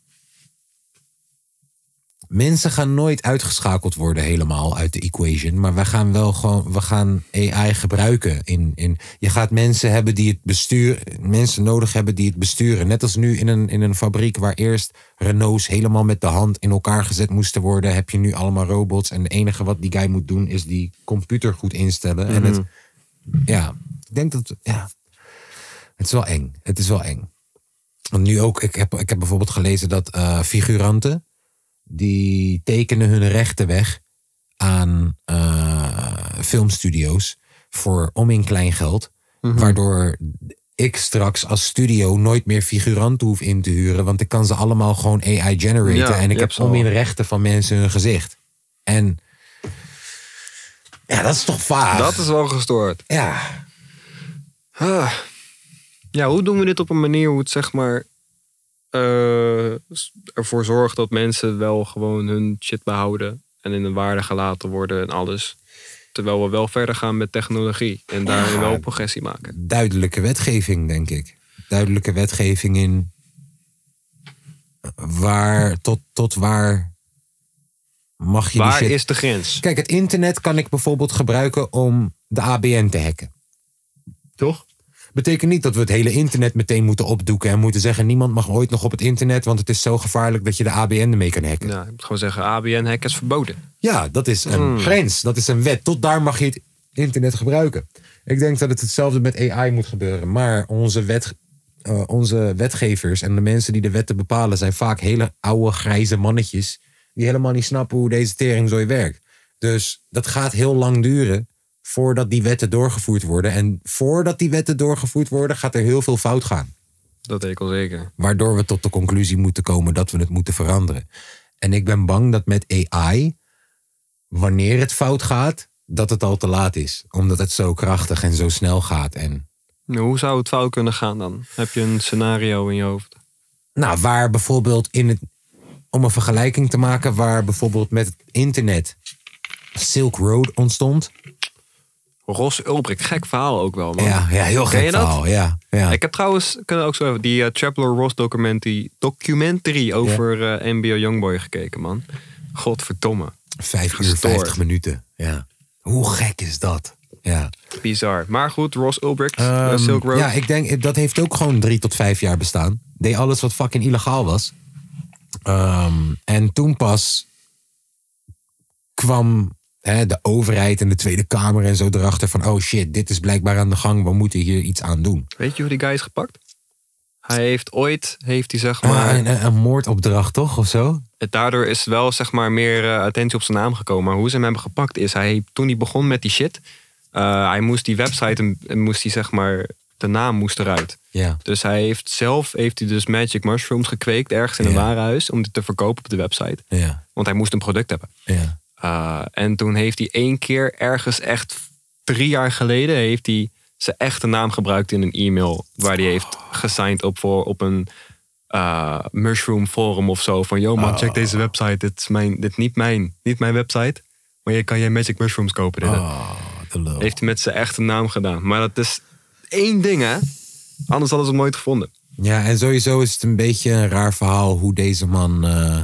mensen gaan nooit uitgeschakeld worden helemaal uit de equation, maar we gaan wel gewoon we gaan AI gebruiken in, in je gaat mensen hebben die het bestuur mensen nodig hebben die het besturen, net als nu in een in een fabriek waar eerst Renaults helemaal met de hand in elkaar gezet moesten worden, heb je nu allemaal robots en het enige wat die guy moet doen is die computer goed instellen en het ja, ik denk dat ja het is wel eng. Het is wel eng. Want nu ook, ik heb, ik heb bijvoorbeeld gelezen dat eh, figuranten, die tekenen hun rechten weg aan eh, filmstudio's voor om in klein geld. Waardoor ik straks als studio nooit meer figuranten hoef in te huren. Want ik kan ze allemaal gewoon AI generaten. Ja, en ik heb om in rechten van mensen hun gezicht. En ja, dat is toch vaag. Dat is wel gestoord. Ja, Ah. Ja, hoe doen we dit op een manier hoe het zeg maar eh, s- ervoor zorgt dat mensen wel gewoon hun shit behouden en in de waarde gelaten worden en alles. Terwijl we wel verder gaan met technologie en daarin Ja. wel progressie maken. duidelijke wetgeving, denk ik. Duidelijke wetgeving in waar tot, tot waar mag je Waar die shit... is de grens? Kijk, het internet kan ik bijvoorbeeld gebruiken om de ABN te hacken. Toch? Betekent niet dat we het hele internet meteen moeten opdoeken en moeten zeggen: niemand mag ooit nog op het internet, want het is zo gevaarlijk dat je de ABN ermee kan hacken. Ja, ik moet gewoon zeggen, ABN-hack is verboden. Ja, dat is een grens. Dat is een wet. Tot daar mag je het internet gebruiken. Ik denk dat het hetzelfde met AI moet gebeuren. Maar onze, wet, eh, onze wetgevers en de mensen die de wetten bepalen... zijn vaak hele oude grijze mannetjes... die helemaal niet snappen hoe deze teringzooi werkt. Dus dat gaat heel lang duren voordat die wetten doorgevoerd worden. En voordat die wetten doorgevoerd worden... gaat er heel veel fout gaan. Dat weet ik al zeker. Waardoor we tot de conclusie moeten komen dat we het moeten veranderen. En ik ben bang dat met AI, wanneer het fout gaat, dat het al te laat is. Omdat het zo krachtig en zo snel gaat. En Nou, hoe zou het fout kunnen gaan dan? Heb je een scenario in je hoofd? nou, waar bijvoorbeeld in het. Om een vergelijking te maken, waar bijvoorbeeld met het internet Silk Road ontstond. Ros Ulbricht, gek verhaal ook wel, man. Ja, ja heel gek je dat? verhaal. Ja, ja. Ik heb trouwens, kunnen ook zo even, die uh, Traveler Ross documentary, documentary over eh, NBA Youngboy gekeken, man. Godverdomme. Vijf uur, gestoord. vijftig minuten. Ja. Hoe gek is dat? Ja. Bizar. Maar goed, Ross Ulbricht, eh, Ehm, Silk Road. Ja, ik denk dat heeft ook gewoon drie tot vijf jaar bestaan. Deed alles wat fucking illegaal was. Ehm, en toen pas kwam hè, de overheid en de Tweede Kamer en zo erachter van... oh shit, dit is blijkbaar aan de gang, we moeten hier iets aan doen. Weet je hoe die guy is gepakt? Hij heeft ooit, heeft hij zeg Maar maar, een, een, moordopdracht toch, of zo? het, daardoor is wel zeg maar meer eh, attentie op zijn naam gekomen. Maar hoe ze hem hebben gepakt is, hij, toen hij begon met die shit, eh, hij moest die website, moest hij zeg maar, de naam moest eruit. Ja. Dus hij heeft zelf heeft hij dus magic mushrooms gekweekt ergens in een Ja. warenhuis om dit te verkopen op de website. Ja, Want hij moest een product hebben. ja. Eh, en toen heeft hij één keer ergens echt drie jaar geleden... heeft hij zijn echte naam gebruikt in een e-mail... waar hij heeft gesigned op voor op een eh, mushroom forum of zo. Van, yo man, check deze website. Dit is mijn, dit niet mijn, niet mijn website. Maar je kan je magic mushrooms kopen. Dit. Oh. Heeft hij met zijn echte naam gedaan. Maar dat is één ding, hè? Anders hadden ze hem nooit gevonden. Ja, en sowieso is het een beetje een raar verhaal hoe deze man. eh,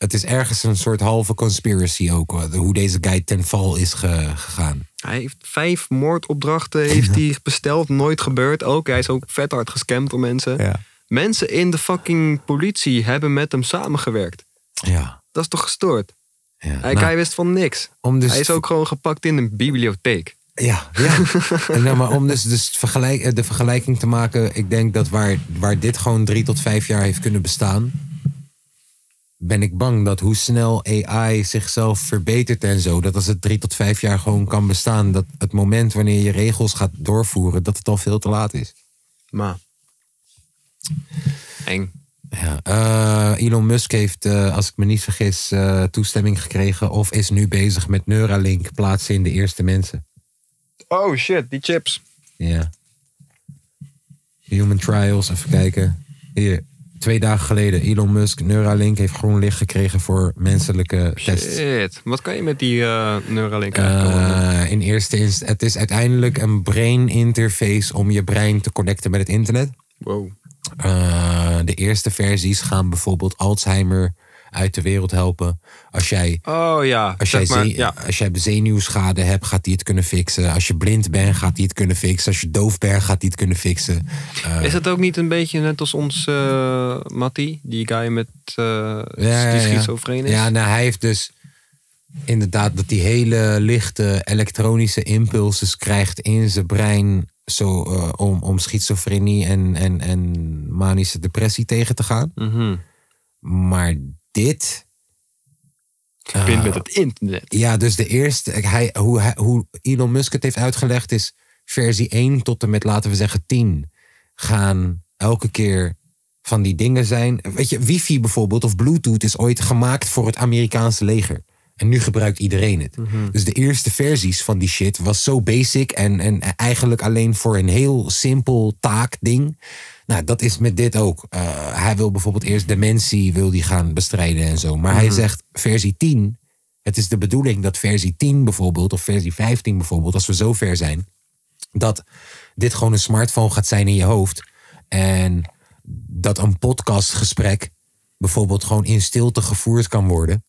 het is ergens een soort halve conspiracy ook. hoor, Hoe deze guy ten val is ge- gegaan. Hij heeft vijf moordopdrachten heeft hij besteld. Nooit gebeurd ook. Hij is ook vet hard gescamd door mensen. Ja. Mensen in de fucking politie hebben met hem samengewerkt. Ja. Dat is toch gestoord? ja. Hij, Nou, hij wist van niks. om dus Hij is ook gewoon gepakt in een bibliotheek. Ja, ja. en, nou, maar om dus, dus vergelijk, eh, de vergelijking te maken, ik denk dat waar, waar dit gewoon drie tot vijf jaar heeft kunnen bestaan, ben ik bang dat hoe snel AI zichzelf verbetert en zo, dat als het drie tot vijf jaar gewoon kan bestaan, dat het moment wanneer je regels gaat doorvoeren, dat het al veel te laat is. Maar. Eng. Ja, eh, Elon Musk heeft, eh, als ik me niet vergis, eh, toestemming gekregen of is nu bezig met Neuralink plaatsen in de eerste mensen. Oh shit, die chips. Ja. Human trials, even kijken. Hier, twee dagen geleden. Elon Musk, Neuralink heeft groen licht gekregen voor menselijke tests. Shit. Wat kan je met die eh Neuralink? Eh, in eerste instantie, het is uiteindelijk een brain interface om je brein te connecten met het internet. Wow. Eh, de eerste versies gaan bijvoorbeeld Alzheimer uit de wereld helpen. Als jij Oh ja. Als jij, maar, ja. als jij zenuwschade hebt, gaat hij het kunnen fixen. Als je blind bent, gaat hij het kunnen fixen. Als je doof bent, gaat hij het kunnen fixen. Eh, Is het ook niet een beetje net als ons eh Mattie? Die guy met eh ja, ja, die ja. schizofreen is? Ja, nou, hij heeft dus inderdaad dat die hele lichte elektronische impulsen krijgt in zijn brein. Zo, om, om schizofrenie en, en, en manische depressie tegen te gaan. Mhm. Maar dit, Gepind met het internet. Ja, dus de eerste, hij, hoe, hij, hoe Elon Musk het heeft uitgelegd is versie 1 tot en met, laten we zeggen, 10 gaan elke keer van die dingen zijn. Weet je, wifi bijvoorbeeld of bluetooth is ooit gemaakt voor het Amerikaanse leger. En nu gebruikt iedereen het. Dus de eerste versies van die shit was zo basic en, en eigenlijk alleen voor een heel simpel taakding. Nou, dat is met dit ook. Eh, hij wil bijvoorbeeld eerst dementie wil die gaan bestrijden en zo. Maar hij zegt versie 10. Het is de bedoeling dat versie 10 bijvoorbeeld, of versie 15 bijvoorbeeld, als we zo ver zijn, dat dit gewoon een smartphone gaat zijn in je hoofd. En dat een podcastgesprek bijvoorbeeld gewoon in stilte gevoerd kan worden.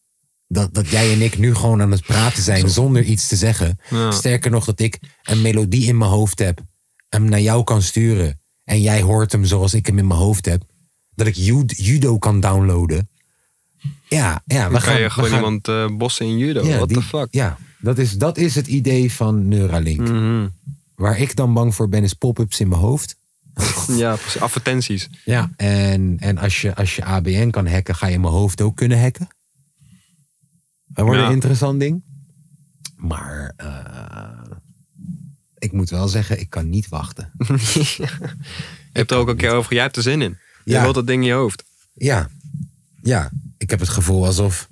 Dat, dat jij en ik nu gewoon aan het praten zijn zonder iets te zeggen. Ja. Sterker nog, dat ik een melodie in mijn hoofd heb, hem naar jou kan sturen. En jij hoort hem zoals ik hem in mijn hoofd heb. Dat ik Ju- judo kan downloaden. Ja, ja we Dan gaan, kan je gewoon gaan- iemand eh, bossen in judo. What die- the fuck? Ja, dat is, dat is het idee van Neuralink. Mhm. Waar ik dan bang voor ben, is pop-ups in mijn hoofd. Ja, precies. Advertenties. Ja. En, en als, je, als je ABN kan hacken, ga je mijn hoofd ook kunnen hacken. Dat wordt Ja. een interessant ding. Maar eh, ik moet wel zeggen, ik kan niet wachten. Je hebt er ook een keer over. Jij hebt er zin in. Je Ja. wilt dat ding in je hoofd. Ja, ja. Ik heb het gevoel alsof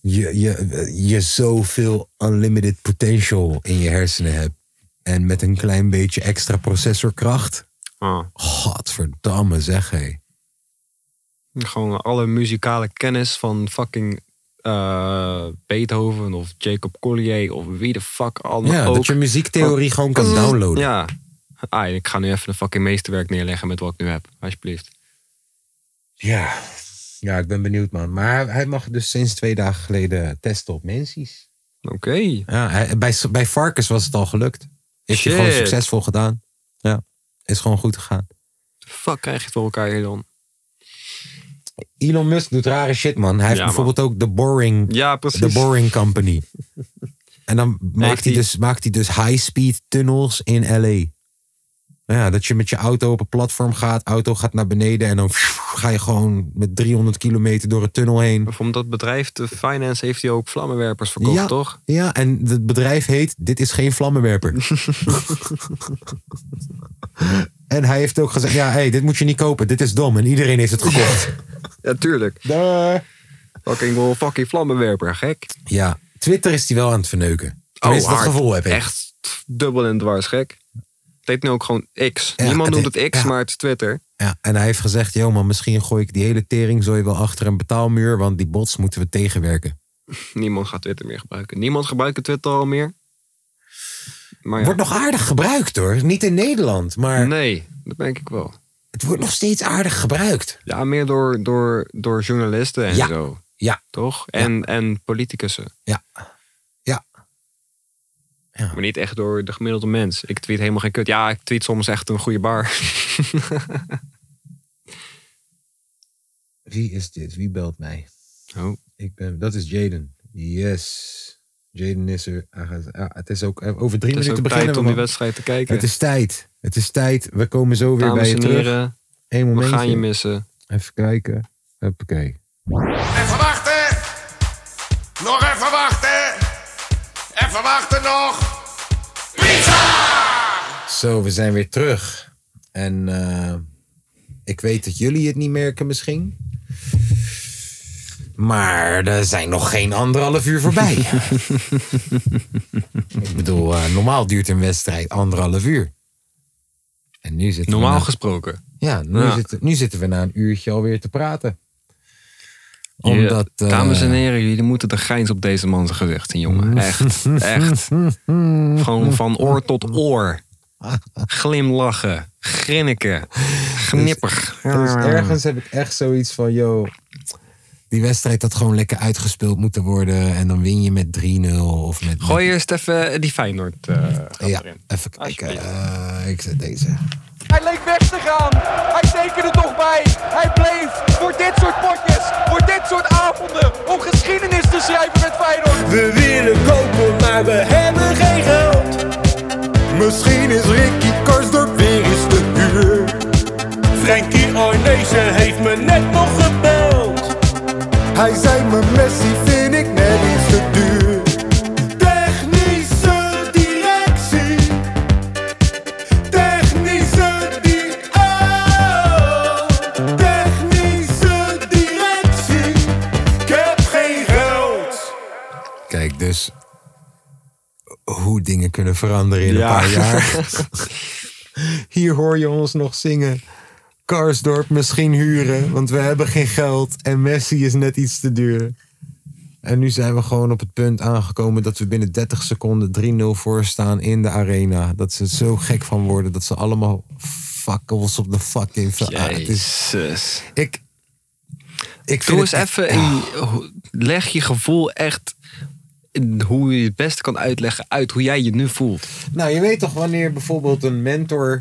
je, je, je zoveel unlimited potential in je hersenen hebt. En met een klein beetje extra processorkracht. Ah. Godverdamme zeg hé. Gewoon alle muzikale kennis van fucking eh, Beethoven of Jacob Collier of wie de fuck allemaal Ja, ook. dat je muziektheorie gewoon kan Mm, downloaden. Ja. Ah, ik ga nu even een fucking meesterwerk neerleggen met wat ik nu heb. Alsjeblieft. Ja. Ja, ik ben benieuwd man. Maar hij mag dus sinds twee dagen geleden testen op mensies. Oké. Ja, hij- bij, bij varkens was het al gelukt. Heeft hij gewoon succesvol gedaan. Ja, is gewoon goed gegaan. Fuck krijg je het voor elkaar hier dan? Elon Musk doet rare shit man. Hij heeft Ja, bijvoorbeeld ook de Boring, Ja, precies. de boring Company. en dan maakt hij, dus, maakt hij dus high-speed tunnels in LA. Ja, dat je met je auto op een platform gaat, auto gaat naar beneden en dan ga je gewoon met 300 kilometer door het tunnel heen. Van dat bedrijf, de Finance, heeft hij ook vlammenwerpers verkocht, Ja. toch? Ja, en het bedrijf heet Dit is geen vlammenwerper. en hij heeft ook gezegd, ja, hey, dit moet je niet kopen, dit is dom. En iedereen heeft het gekocht. Ja, tuurlijk. Daar. Fucking wel fucking vlammenwerper, gek. Ja, Twitter is die wel aan het verneuken. Tenminste, dat gevoel heb ik. Echt dubbel en dwars, gek. Het heet nu ook gewoon X. Ja, Niemand noemt het X, ja. maar het is Twitter. Ja, en hij heeft gezegd, joh man, misschien gooi ik die hele tering zo wel achter een betaalmuur, want die bots moeten we tegenwerken. Niemand gaat Twitter meer gebruiken. Niemand gebruikt Twitter al meer. Maar ja. Wordt nog aardig gebruikt hoor. Niet in Nederland, maar Nee, dat denk ik wel. het wordt nog steeds aardig gebruikt. Ja, meer door, door, door journalisten en Ja. zo. Ja, Toch? En, en politicussen. ja, ja. Maar niet echt door de gemiddelde mens. Ik tweet helemaal geen kut. Ja, ik tweet soms echt een goede bar. Wie is dit? Wie belt mij? Oh. Ik ben, dat is Jaden. Yes. Jaden is er. Ja, het is ook eh, over drie Het is minuten ook beginnen tijd we. om die wedstrijd te kijken. Het is tijd. Het is tijd. We komen zo weer bij Dames je en terug. heren, Eén we momentje. gaan je missen. Even kijken. Hoppakee. Even wachten. Nog even wachten. Even wachten nog. Zo, we zijn weer terug. En eh, ik weet dat jullie het niet merken misschien. Maar er zijn nog geen anderhalf uur voorbij. ik bedoel, eh, normaal duurt een wedstrijd anderhalf uur. En nu zitten Normaal na- gesproken. ja, nu, Ja. Zitten, nu zitten we na een uurtje alweer te praten. Omdat, eh, dames en heren, jullie moeten de grijns op deze man zijn gezicht zien, jongen. Echt, echt. Gewoon van oor tot oor. Glimlachen, grinniken, gnippig. Dus ergens heb ik echt zoiets van, yo, die wedstrijd had gewoon lekker uitgespeeld moeten worden. En dan win je met 3-0 of met... Gooi eerst even die Feyenoord eh gat Ja, erin. even kijken. Eh, ik zet deze. Hij leek weg te gaan. Hij tekende er toch bij. Hij bleef voor dit soort potjes, voor dit soort avonden, om geschiedenis te schrijven met Feyenoord. We willen kopen, maar we hebben geen geld. Misschien is Ricky Karsdorp weer eens te huur. Frankie Arnezen heeft me net nog. Hij zei me Messi vind ik net iets te duur. Technische directie. Technische di oh. Technische directie. Ik heb geen geld. Kijk, dus hoe dingen kunnen veranderen in Ja. een paar jaar. Hier hoor je ons nog zingen. Karsdorp misschien huren, want we hebben geen geld. En Messi is net iets te duur. En nu zijn we gewoon op het punt aangekomen dat we binnen 30 seconden 3-0 voor staan in de arena. Dat ze zo gek van worden dat ze allemaal fakkels op de fucking... Ah, het is, Jezus. ik, ik Doe eens even, in, leg je gevoel echt, hoe je het beste kan uitleggen, uit hoe jij je nu voelt. Nou, je weet toch wanneer bijvoorbeeld een mentor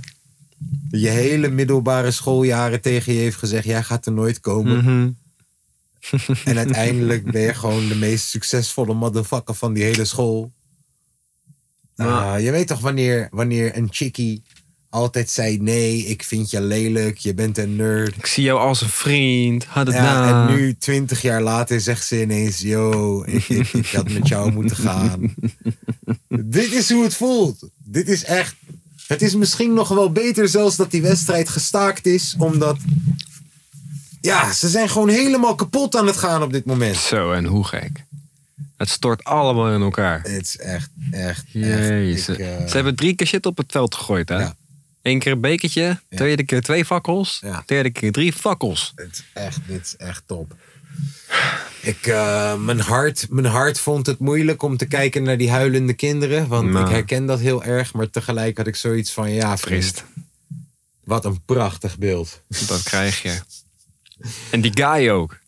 je hele middelbare schooljaren tegen je heeft gezegd: jij gaat er nooit komen. En uiteindelijk ben je gewoon de meest succesvolle motherfucker van die hele school. Nou, je weet toch wanneer, wanneer een chickie altijd zei: nee, ik vind je lelijk, je bent een nerd. Ik zie jou als een vriend. Had het Ja, en nu, twintig jaar later, zegt ze ineens: Yo, ik, ik, ik had met jou moeten gaan. Dit is hoe het voelt. Dit is echt. Het is misschien nog wel beter zelfs dat die wedstrijd gestaakt is, omdat. Ja, ze zijn gewoon helemaal kapot aan het gaan op dit moment. Zo, en hoe gek. Het stort allemaal in elkaar. Het is echt, echt. Jezus. echt. Ik, Ze hebben drie keer shit op het veld gegooid, hè? Ja. Eén keer een bekertje, tweede keer twee fakkels, Ja. derde keer drie fakkels. Het is echt, dit is echt top. Ik, eh, mijn, hart, mijn hart vond het moeilijk om te kijken naar die huilende kinderen. Want Nou. ik herken dat heel erg. Maar tegelijk had ik zoiets van, ja, vriend, wat een prachtig beeld. Dat krijg je. En die guy ook.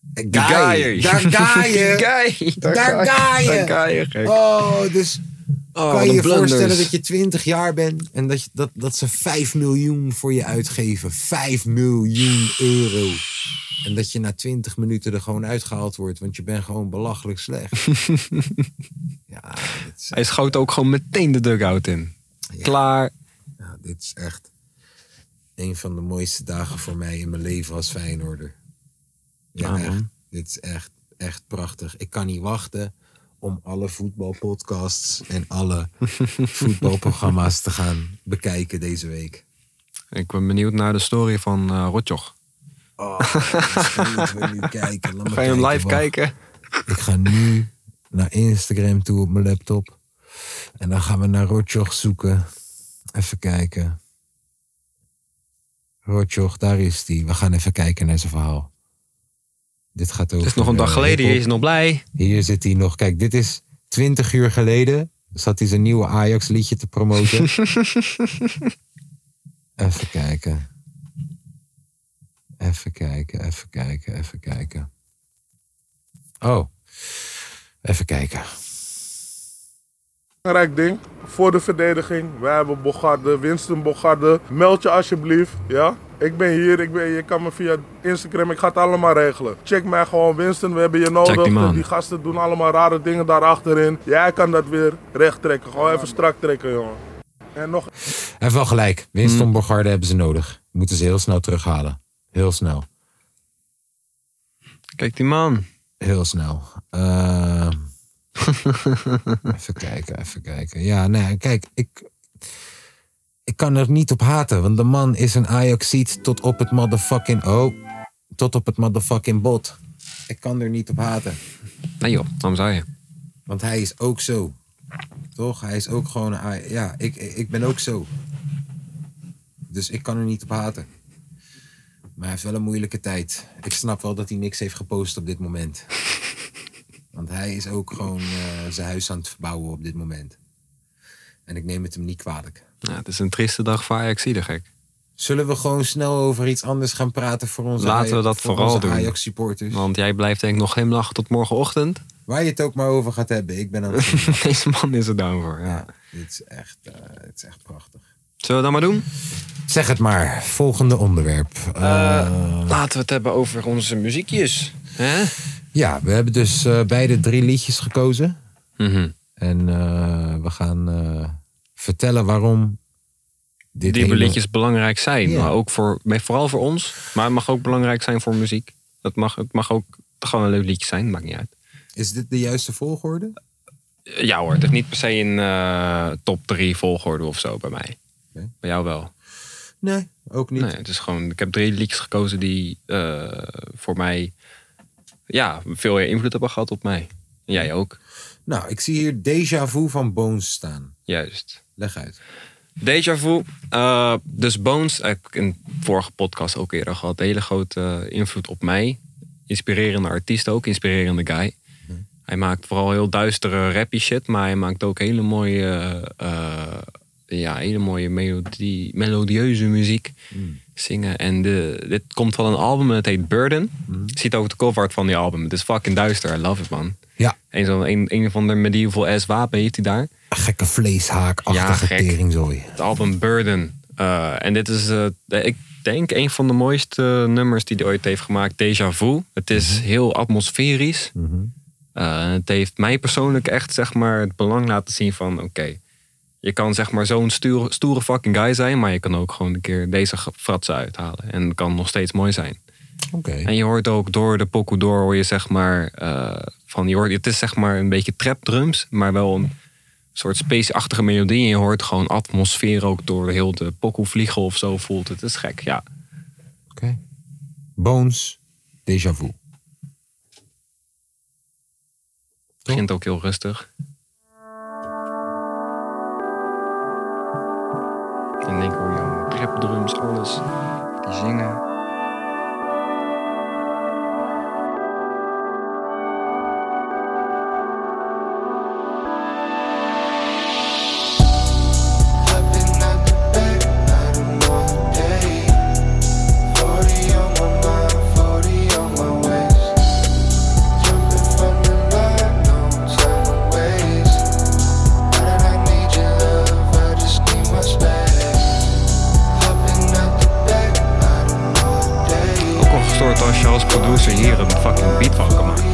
Die Die guy. Daar ga je. guy. Daar ga je. Daar ga je, gek. Oh, dus Oh, kan je je blunders. voorstellen dat je 20 jaar bent en dat, je, dat, dat ze 5 miljoen voor je uitgeven. 5 miljoen euro. En dat je na 20 minuten er gewoon uitgehaald wordt, want je bent gewoon belachelijk slecht. ja, is, Hij schoot ook gewoon meteen de dugout in. Klaar. ja, dit is echt een van de mooiste dagen voor mij in mijn leven als Feyenoorder. Ja, Ja, man. echt. Dit is echt, echt prachtig. Ik kan niet wachten om alle voetbalpodcasts en alle voetbalprogramma's te gaan bekijken deze week. Ik ben benieuwd naar de story van eh Rotjoch. Oh, ik wil nu kijken. Laat Ga je hem live kijken? Ik ga nu naar Instagram toe op mijn laptop. En dan gaan we naar Rotjoch zoeken. Even kijken. Rotjoch, daar is die. We gaan even kijken naar zijn verhaal. Dit gaat over... Het is nog een dag eh, geleden, hiphop. je is nog blij. Hier zit hij nog. Kijk, dit is 20 uur geleden. Zat hij zijn nieuwe Ajax liedje te promoten. even kijken. Even kijken, even kijken, even kijken. Oh, even kijken. belangrijk ding voor de verdediging. Wij hebben Bogarde, Winston Bogarde. Meld je alsjeblieft, ja? Ik ben hier, ik ben, je kan me via Instagram, ik ga het allemaal regelen. Check mij gewoon, Winston, we hebben je nodig. die gasten doen allemaal rare dingen daar achterin. Jij kan dat weer recht trekken, gewoon even strak trekken, jongen. En nog Hij heeft wel gelijk. Winston Bogarde hebben ze nodig. Moeten ze heel snel terughalen. Heel snel. Kijk die man. Heel snel. Eh, even kijken, even kijken. Ja, nee, kijk, ik, ik kan er niet op haten. Want de man is een Ajaxiet tot op het motherfucking... Oh, tot op het motherfucking bot. Ik kan er niet op haten. Nee joh, waarom zou je? Want hij is ook zo. Toch? Hij is ook gewoon een Ja, ik, ik ben ook zo. Dus ik kan er niet op haten. Maar hij heeft wel een moeilijke tijd. Ik snap wel dat hij niks heeft gepost op dit moment. Want hij is ook gewoon eh, zijn huis aan het verbouwen op dit moment. En ik neem het hem niet kwalijk. Ja, het is een trieste dag voor Ajax, de gek. Zullen we gewoon snel over iets anders gaan praten voor onze, Laten we Aj- dat voor vooral doen. Ajax supporters? Want jij blijft denk ik nog glimlachen tot morgenochtend. Waar je het ook maar over gaat hebben. Ik ben aan het Deze man is er down voor. Ja. Ja, dit is echt, eh, dit is echt prachtig. Zullen we dat maar doen? Zeg het maar. Volgende onderwerp. Eh, Laten we het hebben over onze muziekjes. Hè? ja, we hebben dus eh, beide drie liedjes gekozen. Mhm. En eh, we gaan eh, vertellen waarom dit Die hele- liedjes belangrijk zijn. Ja. Maar ook voor, vooral voor ons. Maar het mag ook belangrijk zijn voor muziek. Het mag, het mag ook gewoon een leuk liedje zijn. Maakt niet uit. Is dit de juiste volgorde? Ja hoor, het is niet per se een eh, top 3 volgorde of zo bij mij. Oké. Bij jou wel. Nee, ook niet. Nee, het is gewoon, ik heb drie liedjes gekozen die eh, voor mij ja, veel invloed hebben gehad op mij. En jij ook, Nou, ik zie hier Deja Vu van Bones staan. juist. Leg uit. Deja Vu. eh, dus Bones, heb ik in de vorige podcast ook eerder gehad. Hele grote eh, invloed op mij. Inspirerende artiest ook, inspirerende guy. Hij maakt vooral heel duistere rappy shit, maar hij maakt ook hele mooie, eh, ja, hele mooie melodie, melodieuze muziek. Zingen. En de, dit komt van een album, het heet Burden. Je ziet ook de cover art van die album. Het is fucking duister, I love it man. Ja, Een, zo, een, een van de medieval ass wapen heeft hij daar. gekke vleeshaakachtige Ja, gek. teringzooi. Het album Burden. Eh, en dit is, eh, ik denk, een van de mooiste nummers die hij ooit heeft gemaakt. Deja Vu. Het is heel atmosferisch. Eh, het heeft mij persoonlijk echt zeg maar, het belang laten zien van... Oké, je kan zeg maar zo'n stoere, stoere fucking guy zijn... maar je kan ook gewoon een keer deze fratsen uithalen. En het kan nog steeds mooi zijn. En je hoort ook door de pokoe door hoor je zeg maar... eh, van, je hoort, het is zeg maar een beetje trap drums... maar wel een soort space-achtige melodie. En je hoort gewoon atmosfeer ook door heel de pokoe vliegen of zo voelt. Het is gek, ja. Oké. Bones, Deja Vu. Het begint ook heel rustig. En keer hoor je drums, alles. Die zingen. Producer hier een fucking beat van kan.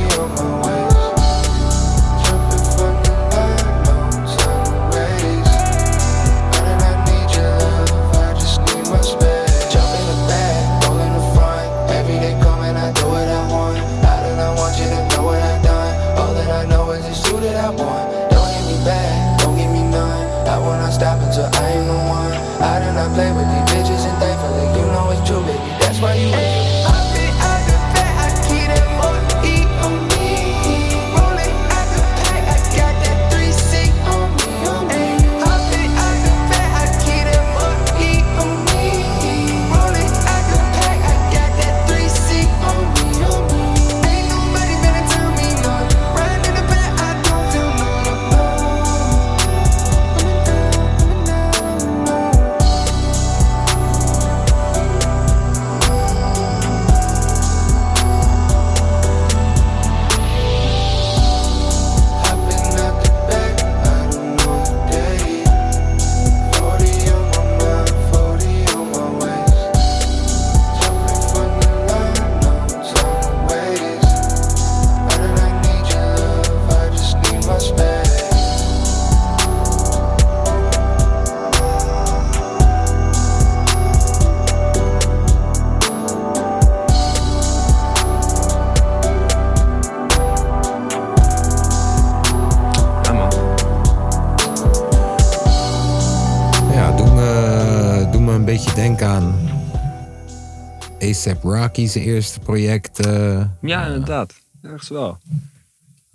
Rocky, zijn eerste project. eh, Ja, inderdaad. Ergens wel.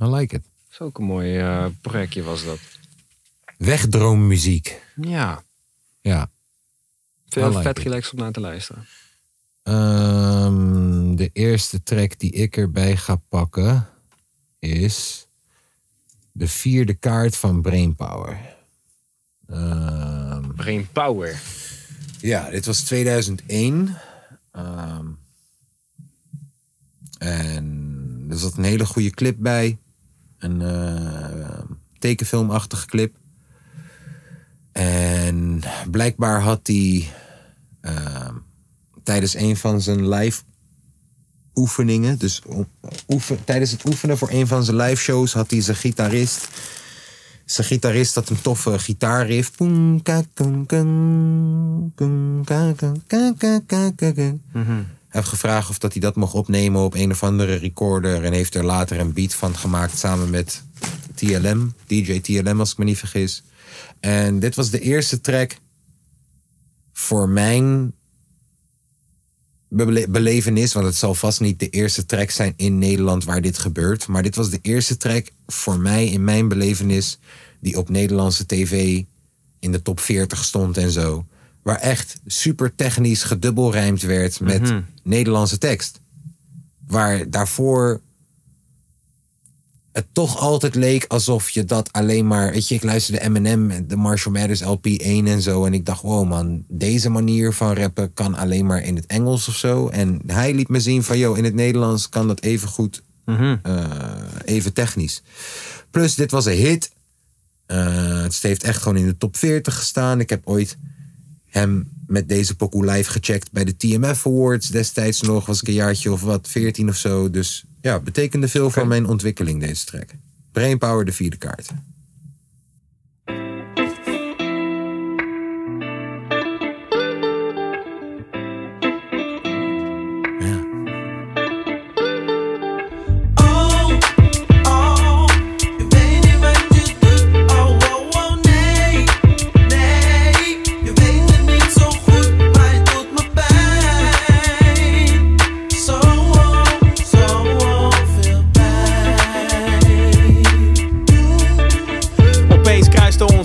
I like it. Een mooi eh, projectje was dat. Wegdroommuziek. Ja. Ja. Veel like vet relaxed om naar te luisteren. Ehm, de eerste track die ik erbij ga pakken is de vierde kaart van Brainpower. Ehm, Brain Power. ja, dit was 2001. Ehm, en er zat een hele goede clip bij. Een eh, tekenfilmachtige clip. En blijkbaar had hij ehm, tijdens een van zijn live oefeningen, dus oefen, tijdens het oefenen voor een van zijn live shows had hij zijn gitarist. Zijn gitarist had een toffe gitaarriff. Ka, heeft gevraagd of dat hij dat mocht opnemen op een of andere recorder. En heeft er later een beat van gemaakt samen met TLM. DJ TLM als ik me niet vergis. En dit was de eerste track voor mijn bele- belevenis. Want het zal vast niet de eerste track zijn in Nederland waar dit gebeurt. Maar dit was de eerste track voor mij in mijn belevenis. Die op Nederlandse tv in de top 40 stond en zo. Waar echt super technisch gedubbelrijmd werd met Mhm. Nederlandse tekst. Waar daarvoor het toch altijd leek alsof je dat alleen maar... Weet je, ik luisterde Eminem, en de Marshall Mathers LP 1 en zo. En ik dacht, wow man, deze manier van rappen kan alleen maar in het Engels of zo. En hij liet me zien van, yo, in het Nederlands kan dat even goed, Mhm. eh, even technisch. Plus, dit was een hit. Eh, het heeft echt gewoon in de top 40 gestaan. Ik heb ooit hem met deze pokoe live gecheckt bij de TMF Awards. Destijds nog, was ik een jaartje of wat, 14 of zo. Dus ja, betekende veel voor mijn ontwikkeling deze track. Brainpower, de vierde kaart.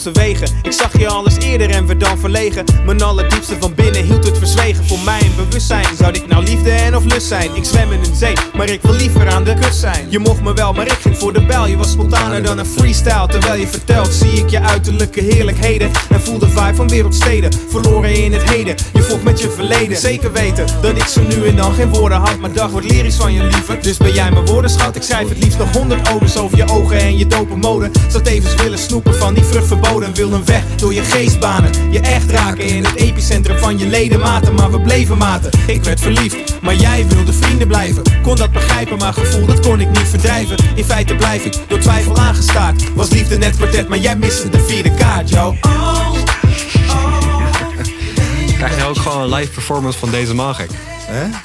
Ik zag je al eens eerder en werd dan verlegen. Mijn allerdiepste van binnen hield het verzwegen. Voor mij een bewustzijn. Zou dit nou liefde en of lust zijn? Ik zwem in een zee, maar ik wil liever aan de kust zijn. Je mocht me wel, maar ik ging voor de bel. Je was spontaner dan een freestyle. Terwijl je vertelt, zie ik je uiterlijke heerlijkheden. En voel de vibe van wereldsteden. Verloren in het heden. Je vocht met je verleden. Zeker weten dat ik zo nu en dan geen woorden had. Maar dag wordt lyrisch van je liever. Dus ben jij mijn woordenschat. Ik schrijf het liefst nog honderd odes over je ogen en je dope mode. Zou tevens willen snoepen van die vrucht verboden. Wil een weg door je geest banen. Je echt raken in het epicentrum van je ledematen. Maar we bleven maten. Ik werd verliefd, maar jij wilde vrienden blijven. Kon dat begrijpen, maar gevoel dat kon ik niet verdrijven. In feite blijf ik door twijfel aangestaard. Was liefde net kwartet, maar jij miste de vierde kaart, yo. Krijg je ook gewoon een live performance van deze? Krijg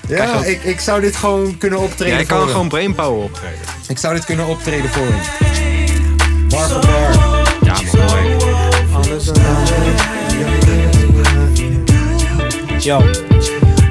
je Ja, ook- ik, ik zou dit gewoon kunnen optreden Jij kan hem. gewoon brainpower optreden. Ik zou dit kunnen optreden voor hem. Bar voor bar. Ja, mooi. Yo.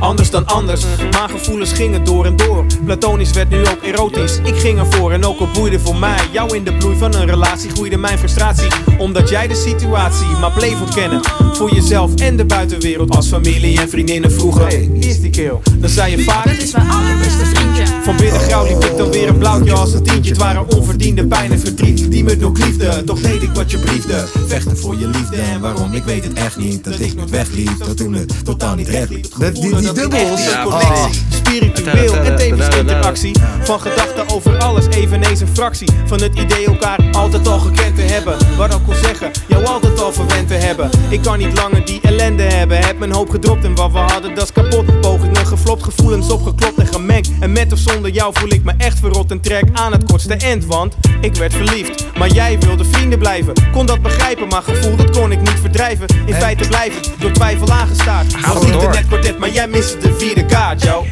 Anders dan anders, maar gevoelens gingen door en door. Platonisch werd nu ook erotisch. Ik ging ervoor en ook al boeide voor mij. Jou in de bloei van een relatie groeide mijn frustratie. Omdat jij de situatie maar bleef ontkennen. Voor jezelf en de buitenwereld. Als familie en vriendinnen vroegen: Hey, wie is die keel? Dan zei je vaak: Dat is mijn allerbeste vriendje. Van binnen grauw liep ik dan weer een blauwtje als een tientje. Het waren onverdiende pijn en verdriet die me doorkliefde. Toch deed ik wat je briefde. Vechten voor je liefde en waarom, ik weet het echt niet. Dat ik nooit wegliep, dat toen het totaal niet recht liep. Dat- die- dubbels. Ja, Ja, connectie, spiritueel en tevens interactie. Van gedachten over alles, eveneens een fractie. Van het idee elkaar altijd al gekend te hebben. Wat ook al zeggen, jou altijd al verwend te hebben. Ik kan niet langer die ellende hebben. Heb mijn hoop gedropt en wat we hadden, dat is kapot. Pogingen geflopt, gevoelens opgeklopt en gemengd. En met of zonder jou voel ik me echt verrot en trek aan het kortste end. Want ik werd verliefd, maar jij wilde vrienden blijven. Kon dat begrijpen, maar gevoel dat kon ik niet verdrijven. In feite blijf ik door twijfel aangestaard. Was niet door. net kwartet, maar jij miste de vierde kaart, yo.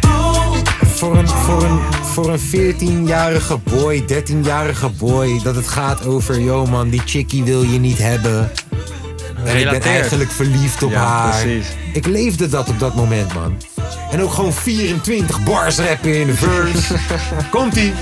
Voor een, voor een, voor een 14-jarige boy, 13-jarige boy, dat het gaat over, yo man, die chickie wil je niet hebben. En ik ben eigenlijk verliefd op Ja, haar. precies. Ik leefde dat op dat moment, man. En ook gewoon 24 bars rappen in de verse. Komt-ie.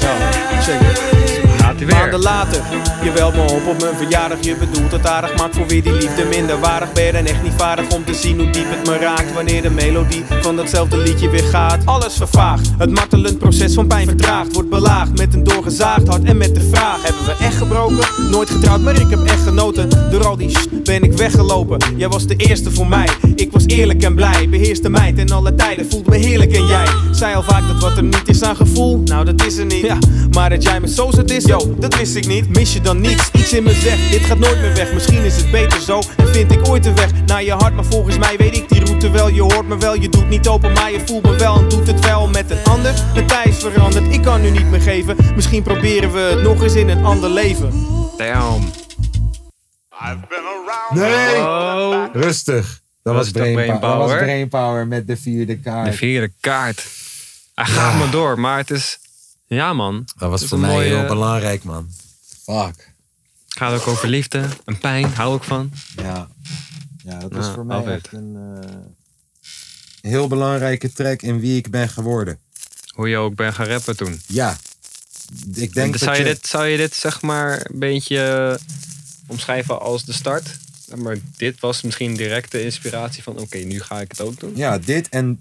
Gaat hij weer. Maanden later, je belt me op op mijn verjaardag. Je bedoelt het aardig, maakt voor wie die liefde minder waardig. Ben je dan echt niet vaardig om te zien hoe diep het me raakt. Wanneer de melodie van datzelfde liedje weer gaat. Alles vervaagt, het martelend proces van pijn vertraagt. Wordt belaagd met een doorgezaagd hart en met de vraag: Hebben we echt gebroken? Nooit getrouwd, maar ik heb echt genoten. Door al die sh ben ik weggelopen. Jij was de eerste voor mij. Ik was eerlijk en blij. Beheerste mij ten alle tijden. Voelde me heerlijk en jij zei al vaak dat wat er niet is aan gevoel. Nou, dat is er niet. Ja, maar dat jij me zo zat is, yo, dat wist ik niet. Mis je dan niets? Iets in me zegt, dit gaat nooit meer weg. Misschien is het beter zo. En vind ik ooit de weg naar je hart. Maar volgens mij weet ik die route wel. Je hoort me wel, je doet niet open, maar je voelt me wel. En doet het wel met een ander. De tijd is veranderd, ik kan nu niet meer geven. Misschien proberen we het nog eens in een ander leven. Damn. Nee. Oh. Rustig. Dat, Dat was is toch brainpower. Dat was brainpower? met de vierde kaart. De vierde kaart. Hij gaat maar door, maar het is... Ja, man. Dat was voor mij mooie- heel belangrijk, man. Fuck. Gaat ook over liefde en pijn. Hou ik van. Ja. Ja, dat is Ja, voor mij echt een eh, heel belangrijke track in wie ik ben geworden. Hoe je ook bent gaan rappen toen. Ja. Ik En denk dat zou, je je... dit, zou je dit zeg maar een beetje omschrijven als de start? Maar dit was misschien direct de inspiratie van... Oké, nu ga ik het ook doen. Ja, dit en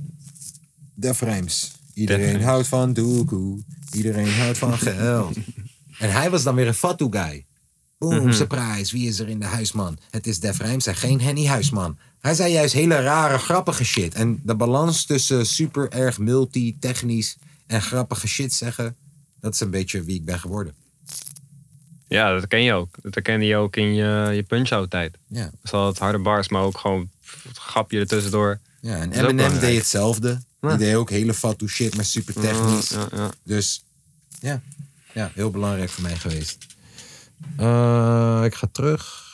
Def Rijms. Iedereen houdt van doekoe. Iedereen houdt van geld. en hij was dan weer een fatu guy. Boom, Mhm. surprise. Wie is er in de huisman? Het is Def Rijms en geen Henny Huisman. Hij zei juist hele rare, grappige shit. En de balans tussen super erg multi-technisch en grappige shit zeggen... dat is een beetje wie ik ben geworden. Ja, dat ken je ook. Dat herkende je ook in je, je punch-out tijd. Ja. Dus het harde bars, maar ook gewoon het grapje ertussendoor. Ja, en Eminem deed hetzelfde. Ja. Die deed ook hele fatu shit, maar super technisch. Ja, ja. Dus ja. ja, heel belangrijk voor mij geweest. Eh, ik ga terug.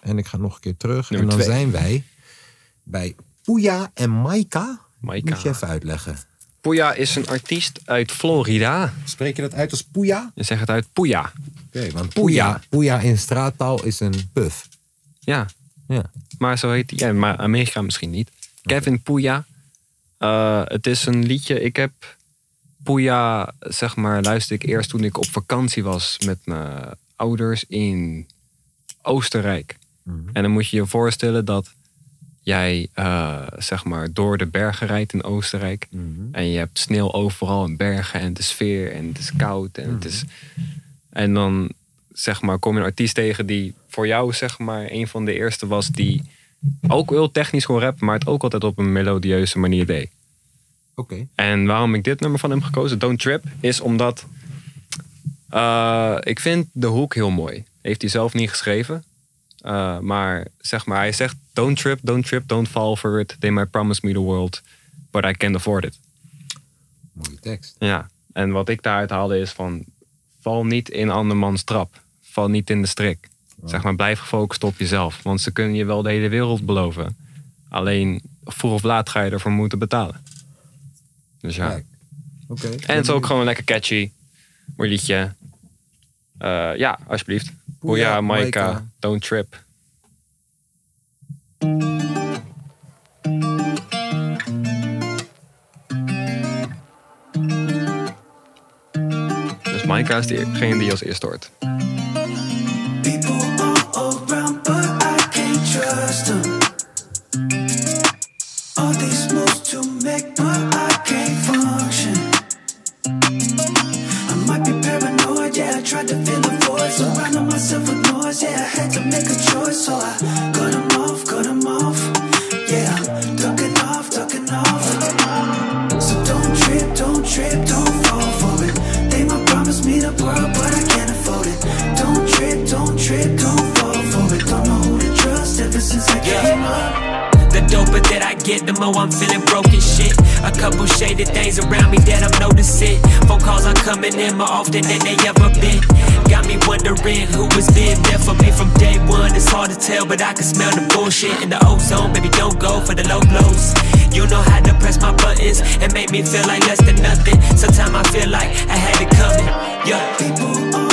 En ik ga nog een keer terug. Nummer en dan twee. zijn wij bij Puya en Maika. Maika. Moet je even uitleggen. Puya is een artiest uit Florida. Spreek je dat uit als Puya? Je zegt het uit Puya. Oké, want Puya, Puya in straattaal is een puff. Ja. Ja. Maar zo heet hij. Ja, maar Amerika misschien niet. Kevin Puya. Eh, het is een liedje. Ik heb Puya, zeg maar, luisterde ik eerst toen ik op vakantie was met mijn ouders in Oostenrijk. En dan moet je je voorstellen dat jij, eh, zeg maar, door de bergen rijdt in Oostenrijk. En je hebt sneeuw overal en bergen en de sfeer en het is koud en het is... En dan, zeg maar, kom je een artiest tegen die voor jou, zeg maar, een van de eerste was die ook heel technisch kon rappen, maar het ook altijd op een melodieuze manier deed. Oké. En waarom ik dit nummer van hem gekozen, Don't Trip, is omdat eh, ik vind de hoek heel mooi. Heeft hij zelf niet geschreven. Eh, maar zeg maar, hij zegt: Don't trip, don't trip, don't fall for it. They might promise me the world, but I can't afford it. Mooie tekst. Ja, en wat ik daaruit haalde is van... val niet in andermans trap. Val niet in de strik. Zeg maar, blijf gefocust op jezelf. Want ze kunnen je wel de hele wereld beloven. Alleen, vroeg of laat ga je ervoor moeten betalen. Dus ja. Oké. En het is ook gewoon lekker catchy. Mooi liedje. Eh, ja, alsjeblieft. Maika, Maika. Don't Trip. Is degene die als eerste hoort. I'm feeling broken shit. A couple shaded things around me that I'm noticing. Phone calls are coming in more often than they ever been. Got me wondering who was been there for me from day one. It's hard to tell, but I can smell the bullshit in the ozone. Baby, don't go for the low blows. You know how to press my buttons and make me feel like less than nothing. Sometimes I feel like I had it coming. Yeah. People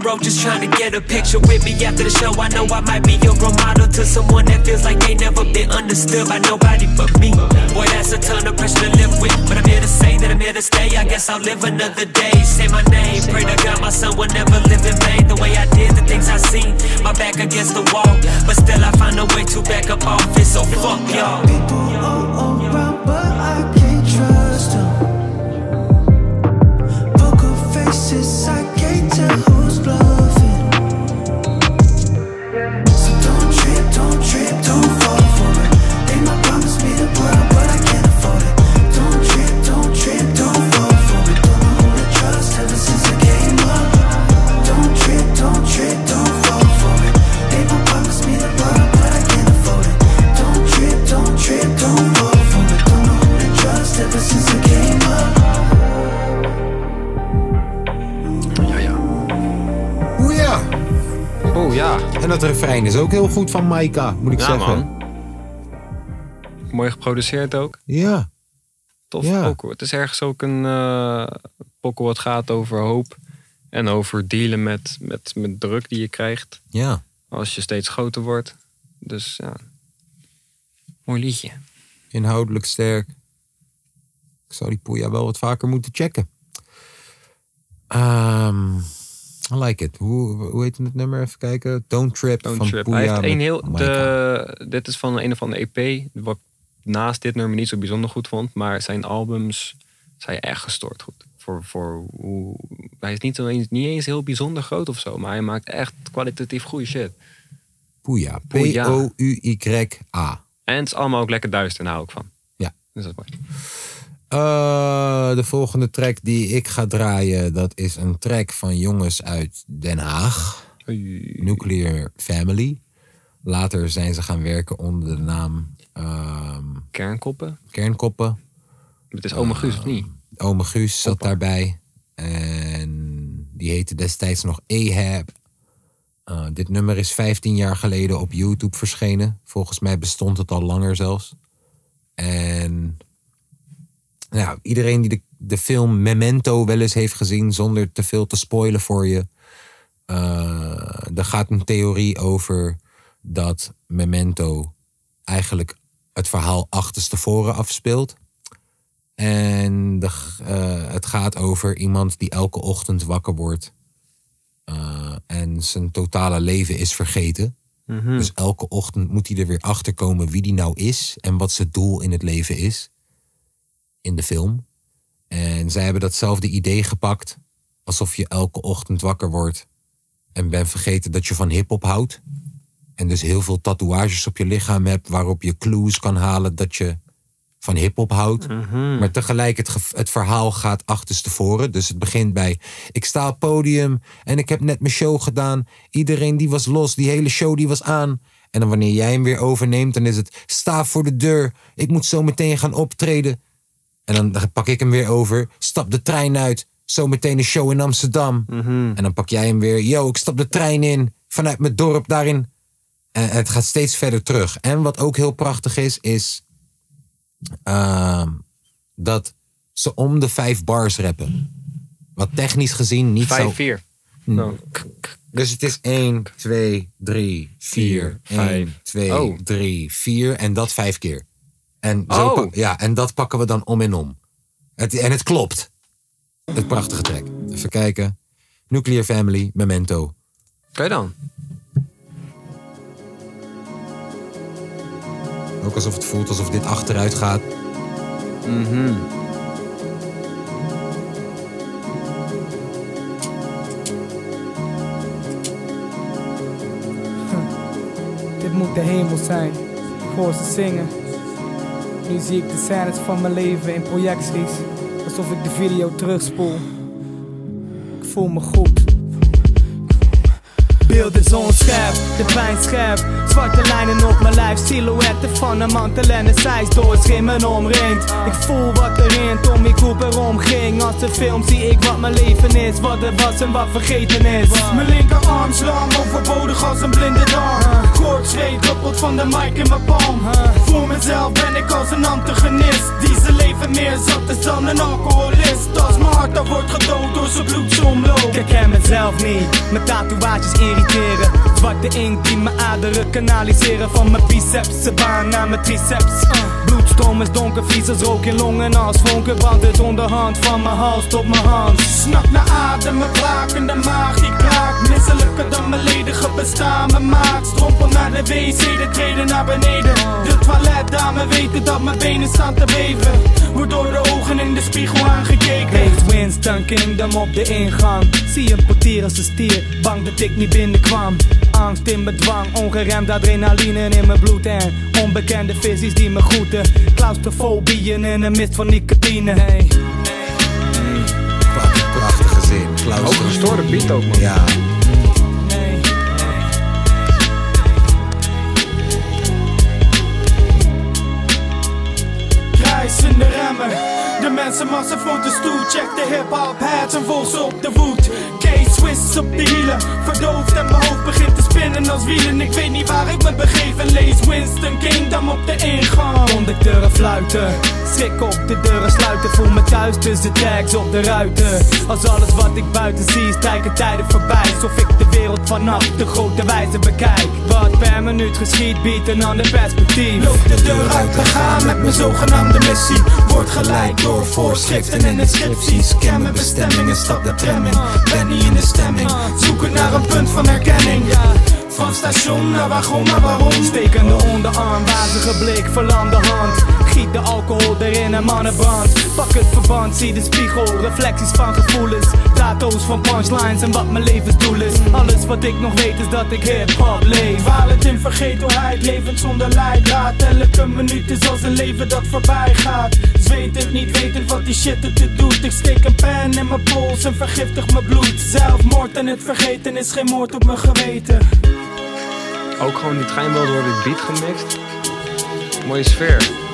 just trying to get a picture with me after the show. I know I might be your role model to someone that feels like they never been understood by nobody but me. Boy, that's a ton of pressure to live with, but I'm here to say that I'm here to stay. I guess I'll live another day. Say my name, pray to God my son will never live in vain. The way I did the things I seen, my back against the wall, but still I find a way to back up off it. So fuck y'all. around, but oh, oh, refrein is ook heel goed van Maika, moet ik Ja, zeggen. man. Mooi geproduceerd ook. Ja. Tof Ja. pokoe. Het is ergens ook een eh pokoe wat gaat over hoop. En over dealen met, met, met druk die je krijgt. Ja. Als je steeds groter wordt. Dus ja. Mooi liedje. Inhoudelijk sterk. Ik zou die Poeja wel wat vaker moeten checken. Ehm I like it. Hoe, hoe heet het nummer? Even kijken. Don't Trip Don't van Trip. Hij heeft een heel. De, dit is van een of andere EP. Wat naast dit nummer niet zo bijzonder goed vond. Maar zijn albums zijn echt gestoord goed. Voor, voor hoe, hij is niet, eens, niet eens heel bijzonder groot of zo. Maar hij maakt echt kwalitatief goede shit. Poeja. P-O-U-Y-A. En het is allemaal ook lekker duister. Daar hou ik van. Ja. Dus dat is mooi. Eh, de volgende track die ik ga draaien, dat is een track van jongens uit Den Haag. Nuclear Family. Later zijn ze gaan werken onder de naam ehm, Kernkoppen. Kernkoppen. Het is Ome Guus, of niet? Ome Guus zat daarbij. En die heette destijds nog Ahab. Eh, dit nummer is 15 jaar geleden op YouTube verschenen. Volgens mij bestond het al langer zelfs. En nou ja, iedereen die de, de film Memento wel eens heeft gezien, zonder te veel te spoilen voor je. eh, er gaat een theorie over dat Memento eigenlijk het verhaal achterstevoren afspeelt. En de, eh, het gaat over iemand die elke ochtend wakker wordt. eh, en zijn totale leven is vergeten. Mhm. Dus elke ochtend moet hij er weer achter komen wie die nou is en wat zijn doel in het leven is. In de film. En zij hebben datzelfde idee gepakt. Alsof je elke ochtend wakker wordt en bent vergeten dat je van hip-hop houdt. En dus heel veel tatoeages op je lichaam hebt waarop je clues kan halen dat je van hip-hop houdt. Maar tegelijk het, het verhaal gaat achterstevoren. Dus het begint bij: ik sta op podium en ik heb net mijn show gedaan. Iedereen die was los, die hele show die was aan. En dan wanneer jij hem weer overneemt, dan is het: sta voor de deur. Ik moet zo meteen gaan optreden. En dan dan pak ik hem weer over. Stap de trein uit. Zometeen een show in Amsterdam. En dan pak jij hem weer. Yo, ik stap de trein in. Vanuit mijn dorp daarin. En het gaat steeds verder terug. En wat ook heel prachtig is, is ehm, dat ze om de vijf bars rappen. Wat technisch gezien niet Vijf, zo... vier. Hm. Zo. Dus het is 1, 2, 3, 4, Vier, 1, vijf. 2, Oh. 3, 4 en dat vijf keer. En, zo Oh. ja, en dat pakken we dan om en om. Het, en het klopt. Het prachtige track. Even kijken. Nuclear Family, Memento. Kijk dan. Ook alsof het voelt alsof dit achteruit gaat. Mhm. Dit moet de hemel zijn. Ik hoor ze zingen. Nu zie ik de scènes van mijn leven in projecties. Alsof ik de video terugspoel. Ik voel me goed. Beeld is onscherp, de pijn scherp. Zwarte lijnen op mijn lijf, silhouetten van een mantel en een zijs doorschimmen omringt. Ik voel wat er in Tommy Cooper omging. Als de film zie ik wat mijn leven is, wat er was en wat vergeten is. Mijn linkerarm slang overbodig als een blinde darm. Kort zweet druppelt van de mic in mijn palm. Voor mezelf ben ik als een antagonist. Die zijn leven meer zat is dan een alcoholist. Als mijn hart dan wordt gedood door zijn bloedsomloop. ik herken mezelf niet. Mijn tatoeages irriteren. Zwarte inkt die mijn aderen kanaliseren. Van mijn biceps, baan naar mijn triceps. Bloedstroom is donker, vies als rook in longen. Als vonken brandt het onderhand van mijn hals tot mijn hand. Snak naar adem, mijn blakende maag die kraakt Misselijker dan mijn ledige bestaan Mijn maat strompel naar de wc, de treden naar beneden De toiletdame weten dat mijn benen staan te beven Wordt door de ogen in de spiegel aangekeken Heeft Winston Kingdom op de ingang. Zie een portier als een stier, bang dat ik niet binnenkwam. Angst in bedwang, ongeremd adrenaline in mijn bloed en onbekende visies die me groeten. Claustrofobieën in een mist van nicotine. Hey. Fucking prachtige zin. Klaus. Ook gestoorde beat ook, man. Ja. Krijzende remmen De mensenmassa voelt de stoel Check de hip-hop hats en ze op de voet K-Swiss op de hielen Verdoofd en mijn hoofd begint te spinnen als wielen Ik weet niet waar ik me begeven Lees Winston Kingdom op de ingang Conducteuren fluiten, schrik op de deuren sluiten. Voel me thuis tussen tags op de ruiten. Als alles wat ik buiten zie, strijken tijden voorbij. Alsof ik de wereld vanaf de grote wijze bekijk. Wat per minuut geschiet, biedt een ander perspectief. Loop de deur uit te gaan met mijn zogenaamde missie Word geleid door voorschriften en inscripties. Ken mijn bestemming en stap de tram in. Ben niet in de stemming. Zoeken naar een punt van herkenning Van station naar wagon naar waarom? Stekende onderarm, wazige blik, verlamde hand. Giet de alcohol erin en mannenbrand. Pak het verband, zie de spiegel, reflecties van gevoelens. Dato's van punchlines en wat mijn levensdoel is. Alles wat ik nog weet is dat ik hip-hop leef. Falend in vergetelheid, levend zonder leidraad Elke minuut is als een leven dat voorbij gaat Zweet het niet wetend wat die shit het doet Ik steek een pen in mijn pols en vergiftig mijn bloed Zelfmoord en het vergeten is geen moord op mijn geweten Ook gewoon die treinbel door dit beat gemixt. Mooie sfeer.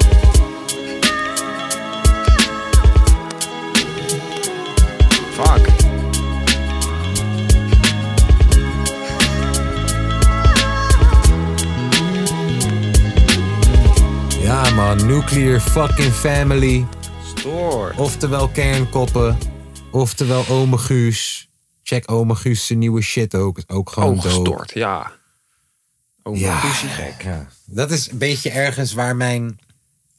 Fuck. Ja man, nuclear fucking family. Stoor. Oftewel kernkoppen. Oftewel ome Guus. Check ome Guus zijn nieuwe shit ook. Ook gewoon gestoord, ja. Oh, Ja, Guusie gek. Ja. Dat is een beetje ergens waar mijn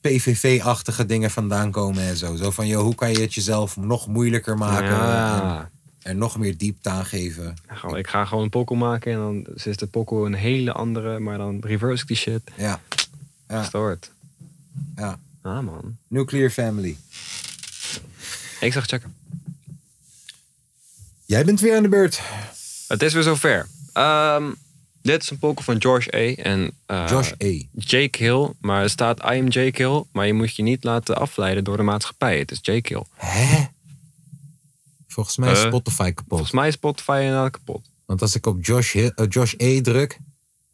PVV-achtige dingen vandaan komen en zo. Zo van, joh, hoe kan je het jezelf nog moeilijker maken? Ja. En er nog meer diepte aan geven. Ik ga gewoon een pokkel maken en dan is de pokkel een hele andere, maar dan reverse die shit. Ja. ja. Gestoord. Ja. Ah man. Nuclear family. Ik zag checken. Jij bent weer aan de beurt. Het is weer zover. Ehm, dit is een poker van George A. En, eh, Josh A. Jake Hill. Maar er staat I am Jake Hill. Maar je moet je niet laten afleiden door de maatschappij. Het is Jake Hill. Hè? Volgens mij is Eh, Spotify kapot. Volgens mij is Spotify inderdaad kapot. Want als ik op Josh, Hill- eh, Josh E druk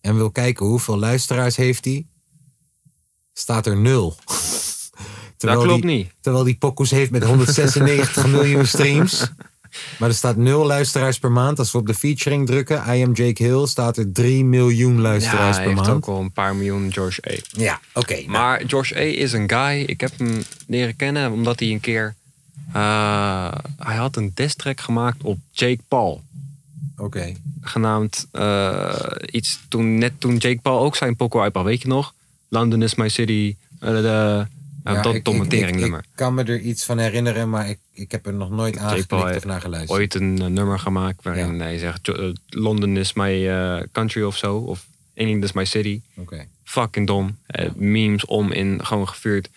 en wil kijken hoeveel luisteraars heeft hij, staat er nul. Terwijl klopt die, niet. Terwijl die pokoes heeft met 196 miljoen streams. Maar er staat nul luisteraars per maand. Als we op de featuring drukken, I am Jake Hill, staat er 3 miljoen Ja, luisteraars per maand. ook al een paar miljoen George A. Ja, oké. nou. Maar George A is een guy. Ik heb hem leren kennen omdat hij een keer... eh, hij had een diss track gemaakt op Jake Paul. Oké. Genaamd eh, iets toen, net toen Jake Paul ook zijn pokoe uitbracht. Weet je nog? London is my city. eh, de, eh, Ja, dat ik- ik- ik- nummer. Ik kan me er iets van herinneren, maar ik, ik heb er nog nooit aangeklikt of naar geluisterd. ooit een eh, nummer gemaakt waarin hij zegt... "Jo- eh, London is my eh, country of zo. Of England is my city. Fucking dom. Memes om in, gewoon gevuurd.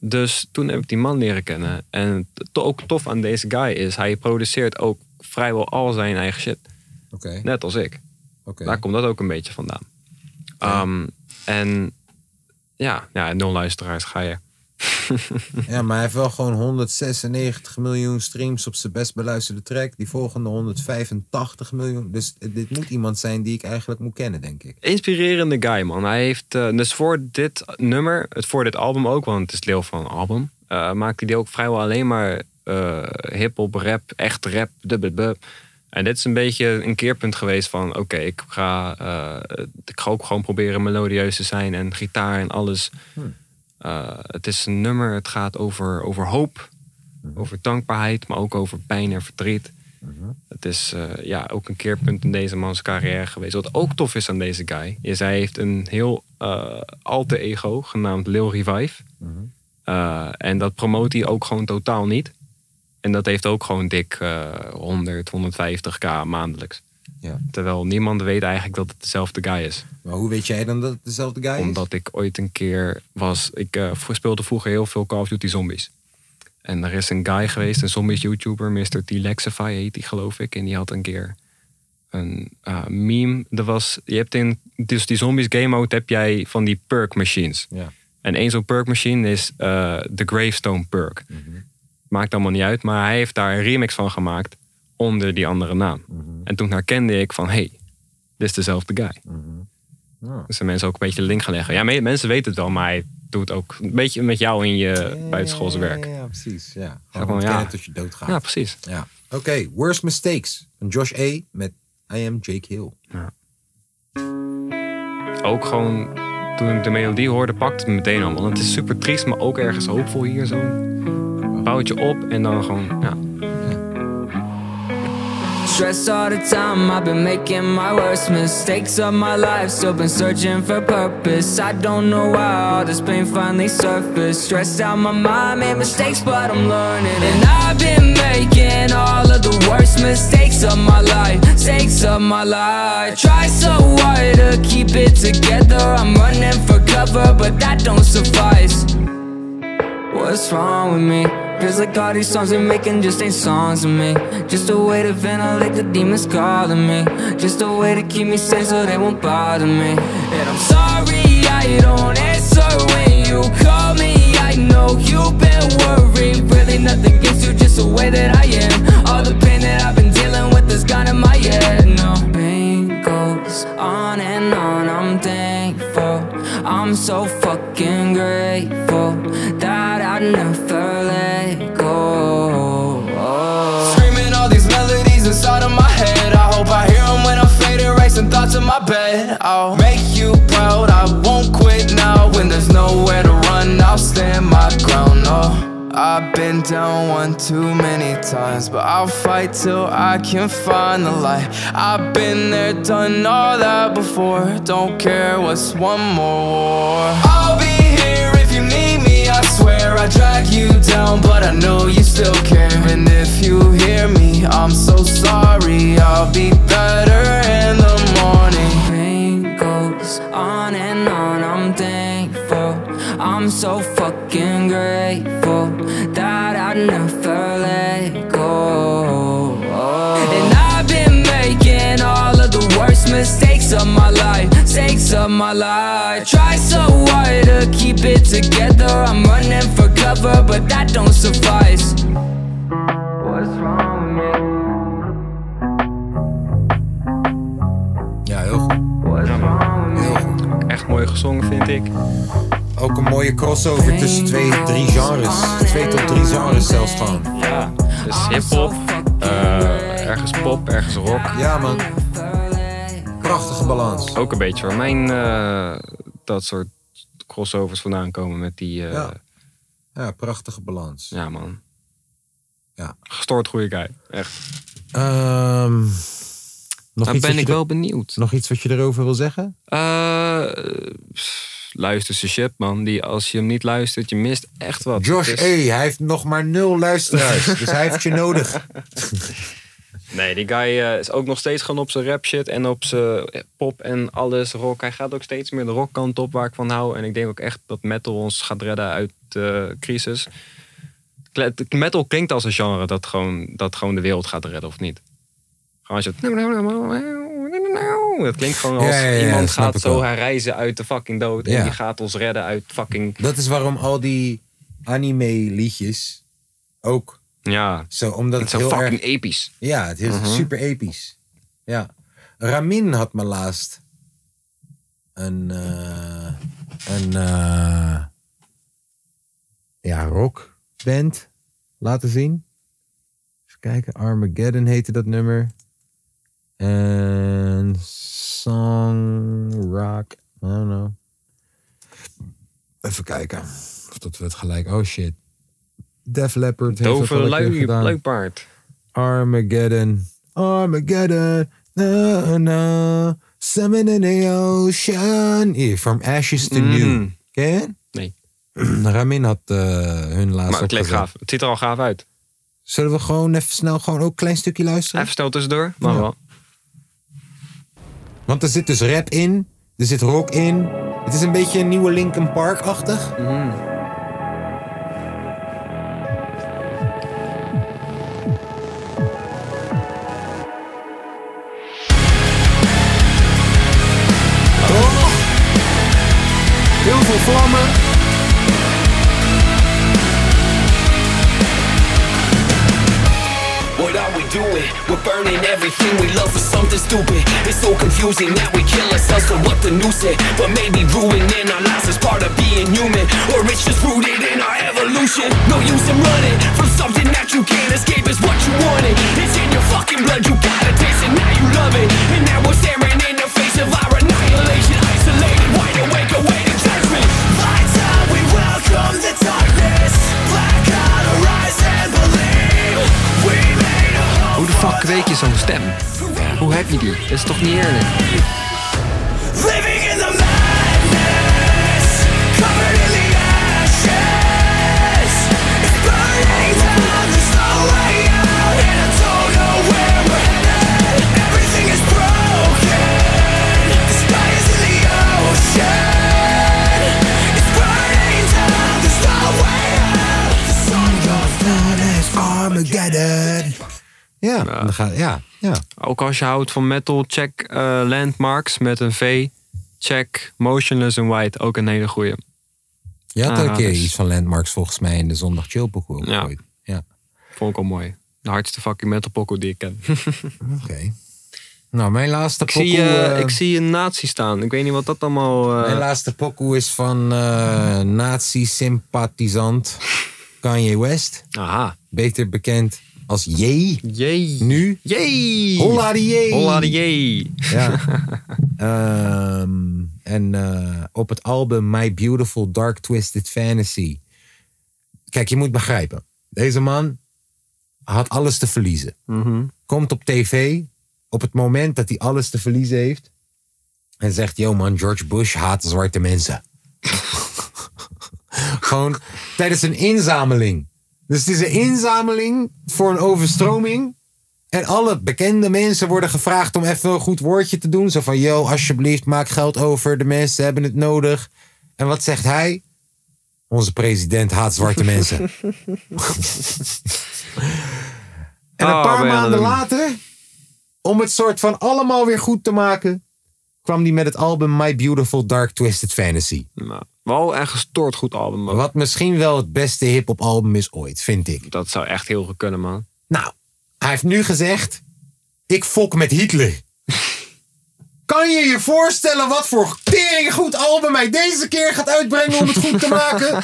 Dus toen heb ik die man leren kennen. En to- ook tof aan deze guy is... hij produceert ook vrijwel al zijn eigen shit. Net als ik. Daar komt dat ook een beetje vandaan. Ehm, en ja, ja, nul luisteraars ga je. Ja, maar hij heeft wel gewoon 196 miljoen streams op zijn best beluisterde track. Die volgende 185 miljoen. Dus dit moet iemand zijn die ik eigenlijk moet kennen, denk ik. Inspirerende guy, man. Hij heeft eh, dus voor dit nummer, het voor dit album ook, want het is deel van een album, eh maakte hij ook vrijwel alleen maar eh hip-hop, rap, echt rap, dubbel En dit is een beetje een keerpunt geweest van: oké, ik, ga, eh, ik ga ook gewoon proberen melodieus te zijn en gitaar en alles. Hmm. Eh, het is een nummer, het gaat over, over hoop, over dankbaarheid, maar ook over pijn en verdriet. Het is eh, ja, ook een keerpunt in deze mans carrière geweest. Wat ook tof is aan deze guy, is hij heeft een heel alter ego genaamd Lil Revive. En dat promoot hij ook gewoon totaal niet. En dat heeft ook gewoon dik eh 100, 150k maandelijks. Ja. Terwijl niemand weet eigenlijk dat het dezelfde guy is. Maar hoe weet jij dan dat het dezelfde guy is? Omdat ik ooit een keer was... Ik eh, speelde vroeger heel veel Call of Duty Zombies. En er is een guy geweest, een zombies YouTuber, Mr. T-Lexify heet die geloof ik. En die had een keer een eh, meme. Er was, je hebt in dus die zombies game mode heb jij van die perk machines. Ja. En één zo'n perk machine is eh, de Gravestone perk. Maakt allemaal niet uit, maar hij heeft daar een remix van gemaakt onder die andere naam. En toen herkende ik van, hey, dit is dezelfde guy. Ja. Dus de mensen ook een beetje de link gaan leggen. Ja, me- mensen weten het wel, maar hij doet ook een beetje met jou in je buitenschoolse werk. Ja, ja, precies. Ja. Gewoon ja. tot je doodgaat. Ja, precies. Ja. Oké, Worst Mistakes van Josh A. met I Am Jake Hill. Ook gewoon, toen ik de melodie hoorde, pakte het me meteen al. Want het is super triest, maar ook ergens hoopvol hier zo. Bouwt je op en dan gewoon, ja. Stress all the time, I've been making my worst mistakes of my life. Still been searching for purpose. I don't know why all this pain finally surfaced. Stressed out my mind, made mistakes, but I'm learning. And I've been making all of the worst mistakes of my life. Mistakes of my life. Try so hard to keep it together. I'm running for cover, but that don't suffice. What's wrong with me? Feels like all these songs we're making just ain't songs to me. Just a way to ventilate the demons calling me. Just a way to keep me sane so they won't bother me. And I'm sorry I don't answer when you call me. I know you've been worried. Really nothing against you, just the way that I am. All the pain that I've been dealing with is gone in my head. No pain goes on and on. I'm thankful. I'm so fucking grateful that I never thoughts in my bed. I'll make you proud, I won't quit now. When there's nowhere to run, I'll stand my ground. No. I've been down one too many times, but I'll fight till I can find the light. I've been there, done all that before. Don't care what's one more war. I'll be swear. I drag you down, but I know you still care. And if you hear me, I'm so sorry. I'll be better in the morning. Pain goes on and on. I'm thankful. I'm so fucking grateful that I never let go. And I've been making all of the worst mistakes of my life. Mistakes of my life. Try so hard to keep it together. I'm running for cover, but that don't suffice. What's wrong with me? Ja, heel goed. Heel goed. Echt mooi gezongen, vind ik. Ook een mooie crossover tussen twee, drie genres. Twee tot drie genres zelfs gewoon. Ja, dus hip-hop, eh, ergens pop, ergens rock. Ja, man. Ook een beetje waar mijn eh, dat soort crossovers vandaan komen met die. eh, Ja. Ja, prachtige balans. Ja, man. Ja. Gestoord goede guy. Echt. Ehm, nog iets ben ik wel benieuwd. Nog iets wat je erover wil zeggen? Eh, luister zijn shit, man. Die, als je hem niet luistert, je mist echt wat. Josh A, is- hij heeft nog maar nul luisteraars. dus hij heeft je nodig. Nee, die guy eh, is ook nog steeds gewoon op zijn rap shit en op zijn pop en alles rock. Hij gaat ook steeds meer de rockkant op waar ik van hou. En ik denk ook echt dat metal ons gaat redden uit de crisis. Metal klinkt als een genre dat gewoon, dat gewoon de wereld gaat redden, of niet? Gewoon als je het... Klinkt gewoon als Ja, ja, ja, iemand gaat zo wel. herreizen uit de fucking dood. En die gaat ons redden uit fucking... Dat is waarom al die anime liedjes ook Ja, zo, omdat het het, is zo heel fucking erg... episch. Ja, het is Mhm. super episch. Ja. Ramin had me laatst een, eh, een eh, ja, rockband laten zien. Even kijken, Armageddon heette dat nummer. En Song Rock, I don't know. Even kijken of dat we het gelijk... Oh shit. Def Leppard heeft dat Dove keer lui, gedaan. luipaard. Armageddon. Armageddon. Na, na. Summon in the ocean. Hier, From Ashes to New. Mm. Ken je? Nee. Ramin had eh, hun laatst Maar het opgezet. gaaf. Het ziet er al gaaf uit. Zullen we gewoon even snel gewoon ook een klein stukje luisteren? Even snel tussendoor. Mag Ja. wel. Want er zit dus rap in. Er zit rock in. Het is een beetje een nieuwe Linkin Park-achtig. We're burning everything we love for something stupid. It's so confusing that we kill ourselves for what the news said. But maybe ruining our lives is part of being human. Or it's just rooted in our evolution. No use in running from something that you can't escape. Is what you wanted. It's in your fucking blood. You gotta taste it. Now you love it. And now we're staring in the face of our annihilation. Isolated, wide awake, awaiting judgment. Lights out, we welcome the darkness. Fuck weet je zo'n stem? Hoe heb je die? Dat is toch niet eerlijk? Living in the madness, covered in the ashes. It's burning down, there's no way out, and I don't know where we're headed. Everything is broken, the sky is in the ocean. Armageddon. Ja, dan gaat, ja, ja. Ook als je houdt van metal, check eh, Landmarks met een V. Check Motionless in White, ook een hele goeie. Je had al een keer iets van Landmarks volgens mij in de zondag chillpokoe Ja. gegooid. Ja. Vond ik al mooi. De hardste fucking metal pokoe die ik ken. Oké. Nou, mijn laatste ik, pokoe... zie, eh, eh, ik zie een nazi staan. Ik weet niet wat dat allemaal... Mijn laatste pokoe is van nazi-sympathisant Kanye West. Aha. Beter bekend als Jay. Jay. Nu. Jay. Holla die Jay. Holla die Jay. Ja. Ehm, en eh, op het album My Beautiful Dark Twisted Fantasy. Kijk, je moet begrijpen. Deze man had alles te verliezen. Mhm. Komt op tv op het moment dat hij alles te verliezen heeft. En zegt, yo man, George Bush haat zwarte mensen. Gewoon tijdens een inzameling. Dus het is een inzameling voor een overstroming. En alle bekende mensen worden gevraagd om even een goed woordje te doen. Zo van, yo, alsjeblieft, maak geld over. De mensen hebben het nodig. En wat zegt hij? Onze president haat zwarte mensen. En een Oh, paar maanden later, om het soort van allemaal weer goed te maken, kwam hij met het album My Beautiful Dark Twisted Fantasy. Nou, wel een gestoord goed album. ook. Wat misschien wel het beste hip-hop album is ooit, vind ik. Dat zou echt heel goed kunnen, man. Nou, hij heeft nu gezegd: Ik fok met Hitler. Kan je je voorstellen wat voor tering goed album hij deze keer gaat uitbrengen om het goed te maken?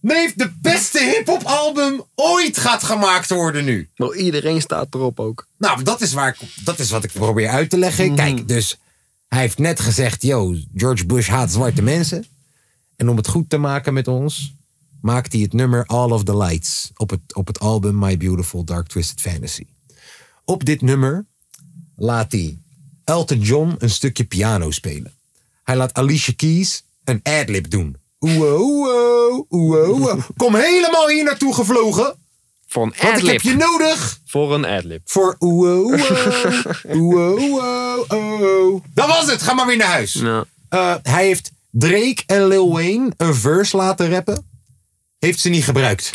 Nee, de beste hip-hop album ooit gaat gemaakt worden nu. Wel, iedereen staat erop ook. Nou, dat is, waar ik, dat is wat ik probeer uit te leggen. Kijk, dus hij heeft net gezegd: yo, George Bush haat zwarte mensen. En om het goed te maken met ons, maakt hij het nummer All of the Lights op het, op het album My Beautiful Dark Twisted Fantasy. Op dit nummer laat hij Elton John een stukje piano spelen. Hij laat Alicia Keys een adlib doen. Oeh, oeh, oeh, oeh. Kom helemaal hier naartoe gevlogen. Voor een ik heb je nodig Voor een adlib. voor oeh, oeh, oeh, oeh. Dat was het. Ga maar weer naar huis. Ja. Eh, hij heeft Drake en Lil Wayne een verse laten rappen. Heeft ze niet gebruikt.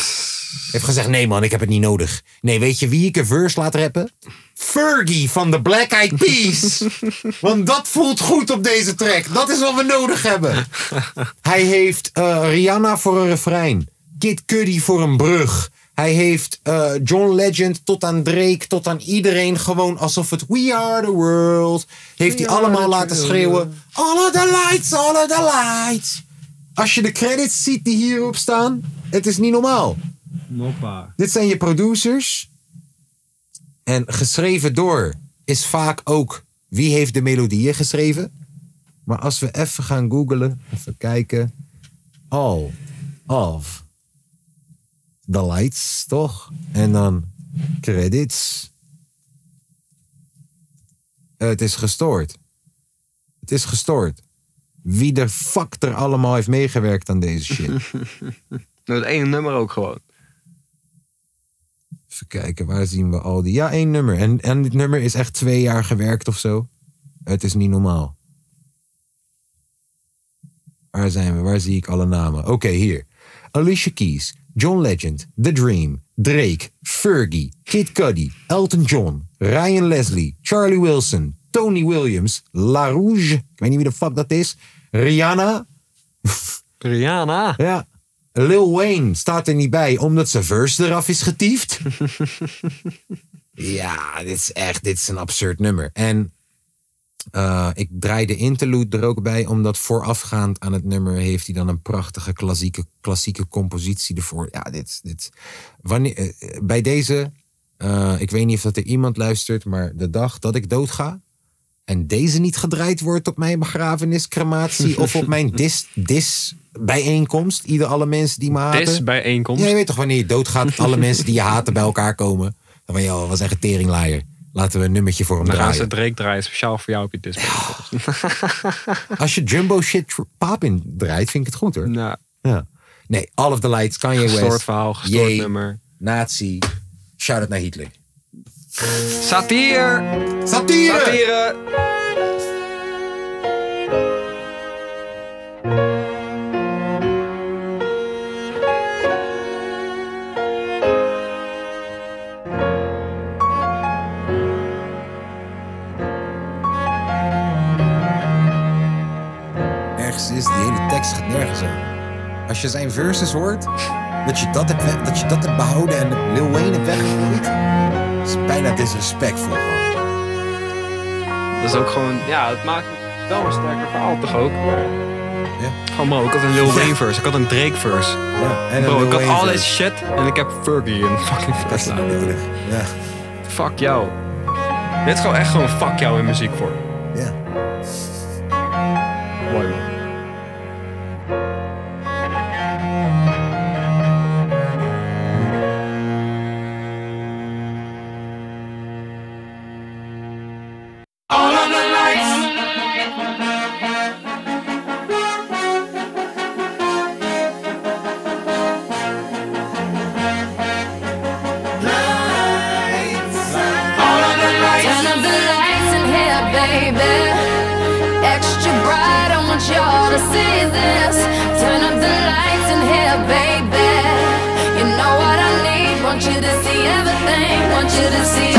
Heeft gezegd, nee man, ik heb het niet nodig. Nee, weet je wie ik een verse laat rappen? Fergie van de Black Eyed Peas. Want dat voelt goed op deze track. Dat is wat we nodig hebben. Hij heeft eh, Rihanna voor een refrein. Kid Cudi voor een brug. Hij heeft eh, John Legend tot aan Drake, tot aan iedereen gewoon alsof het We Are The World. Heeft hij allemaal laten schreeuwen. All of the lights, all of the lights. Als je de credits ziet die hierop staan, het is niet normaal. Moppa. Dit zijn je producers. En geschreven door is vaak ook wie heeft de melodieën geschreven. Maar als we even gaan googlen, even kijken. All of the lights, toch? En dan Credits. Eh, het is gestoord. Het is gestoord. Wie de fuck er allemaal heeft meegewerkt aan deze shit. Dat één nummer ook gewoon. Even kijken, waar zien we al die... Ja, één nummer. En, en dit nummer is echt twee jaar gewerkt of zo. Het is niet normaal. Waar zijn we? Waar zie ik alle namen? Oké, hier. Alicia Keys, John Legend, The Dream, Drake, Fergie, Kid Cudi, Elton John, Ryan Leslie, Charlie Wilson, Tony Williams, La Rouge, ik weet niet wie de fuck dat is, Rihanna. Rihanna? Ja. Lil Wayne staat er niet bij omdat zijn verse eraf is getiefd. ja, dit is echt, dit is een absurd nummer. En eh, ik draai de interlude er ook bij, omdat voorafgaand aan het nummer heeft hij dan een prachtige klassieke, klassieke compositie ervoor. Ja, dit, dit. Wanneer, eh, bij deze, eh, ik weet niet of dat er iemand luistert, maar de dag dat ik doodga en deze niet gedraaid wordt op mijn begrafenis, crematie of op mijn dis, dis bijeenkomst, ieder alle mensen die me haten. Dis-bijeenkomst? Ja, je weet toch wanneer je doodgaat, alle mensen die je haten bij elkaar komen. Dan van, joh, was echt een teringlaaier. Laten we een nummertje voor hem Dan gaan ze draaien. Drake draaien speciaal voor jou op je display. Als je Jumbo shit Papin draait, vind ik het goed hoor. Ja. ja. Nee, All of the Lights, Kanye West. Gestoord verhaal, gestoord Ye, nummer. Nazi. Shout-out naar Hitler. Satire! Satire! Satire! Als je zijn verses hoort, dat je dat hebt, dat je dat hebt behouden en Lil Wayne hebt weggegooid, is bijna disrespectful. gewoon. Dat is ook gewoon, ja, het maakt wel een sterker verhaal toch ook? Gewoon bro, ik had een Lil Wayne verse, ik had een Drake verse. en een bro, ik had al deze shit en ik heb Fergie in fucking verse staan. Ja. Fuck jou. Dit is gewoon echt gewoon fuck jou in muziek voor. Ja. Mooi man. Everything. Want you to see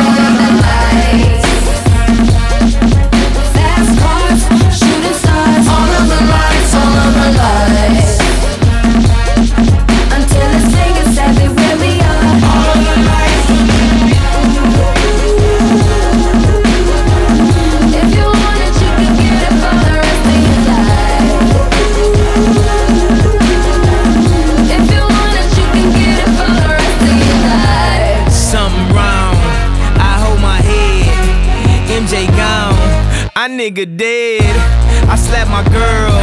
nigga dead. I slapped my girl.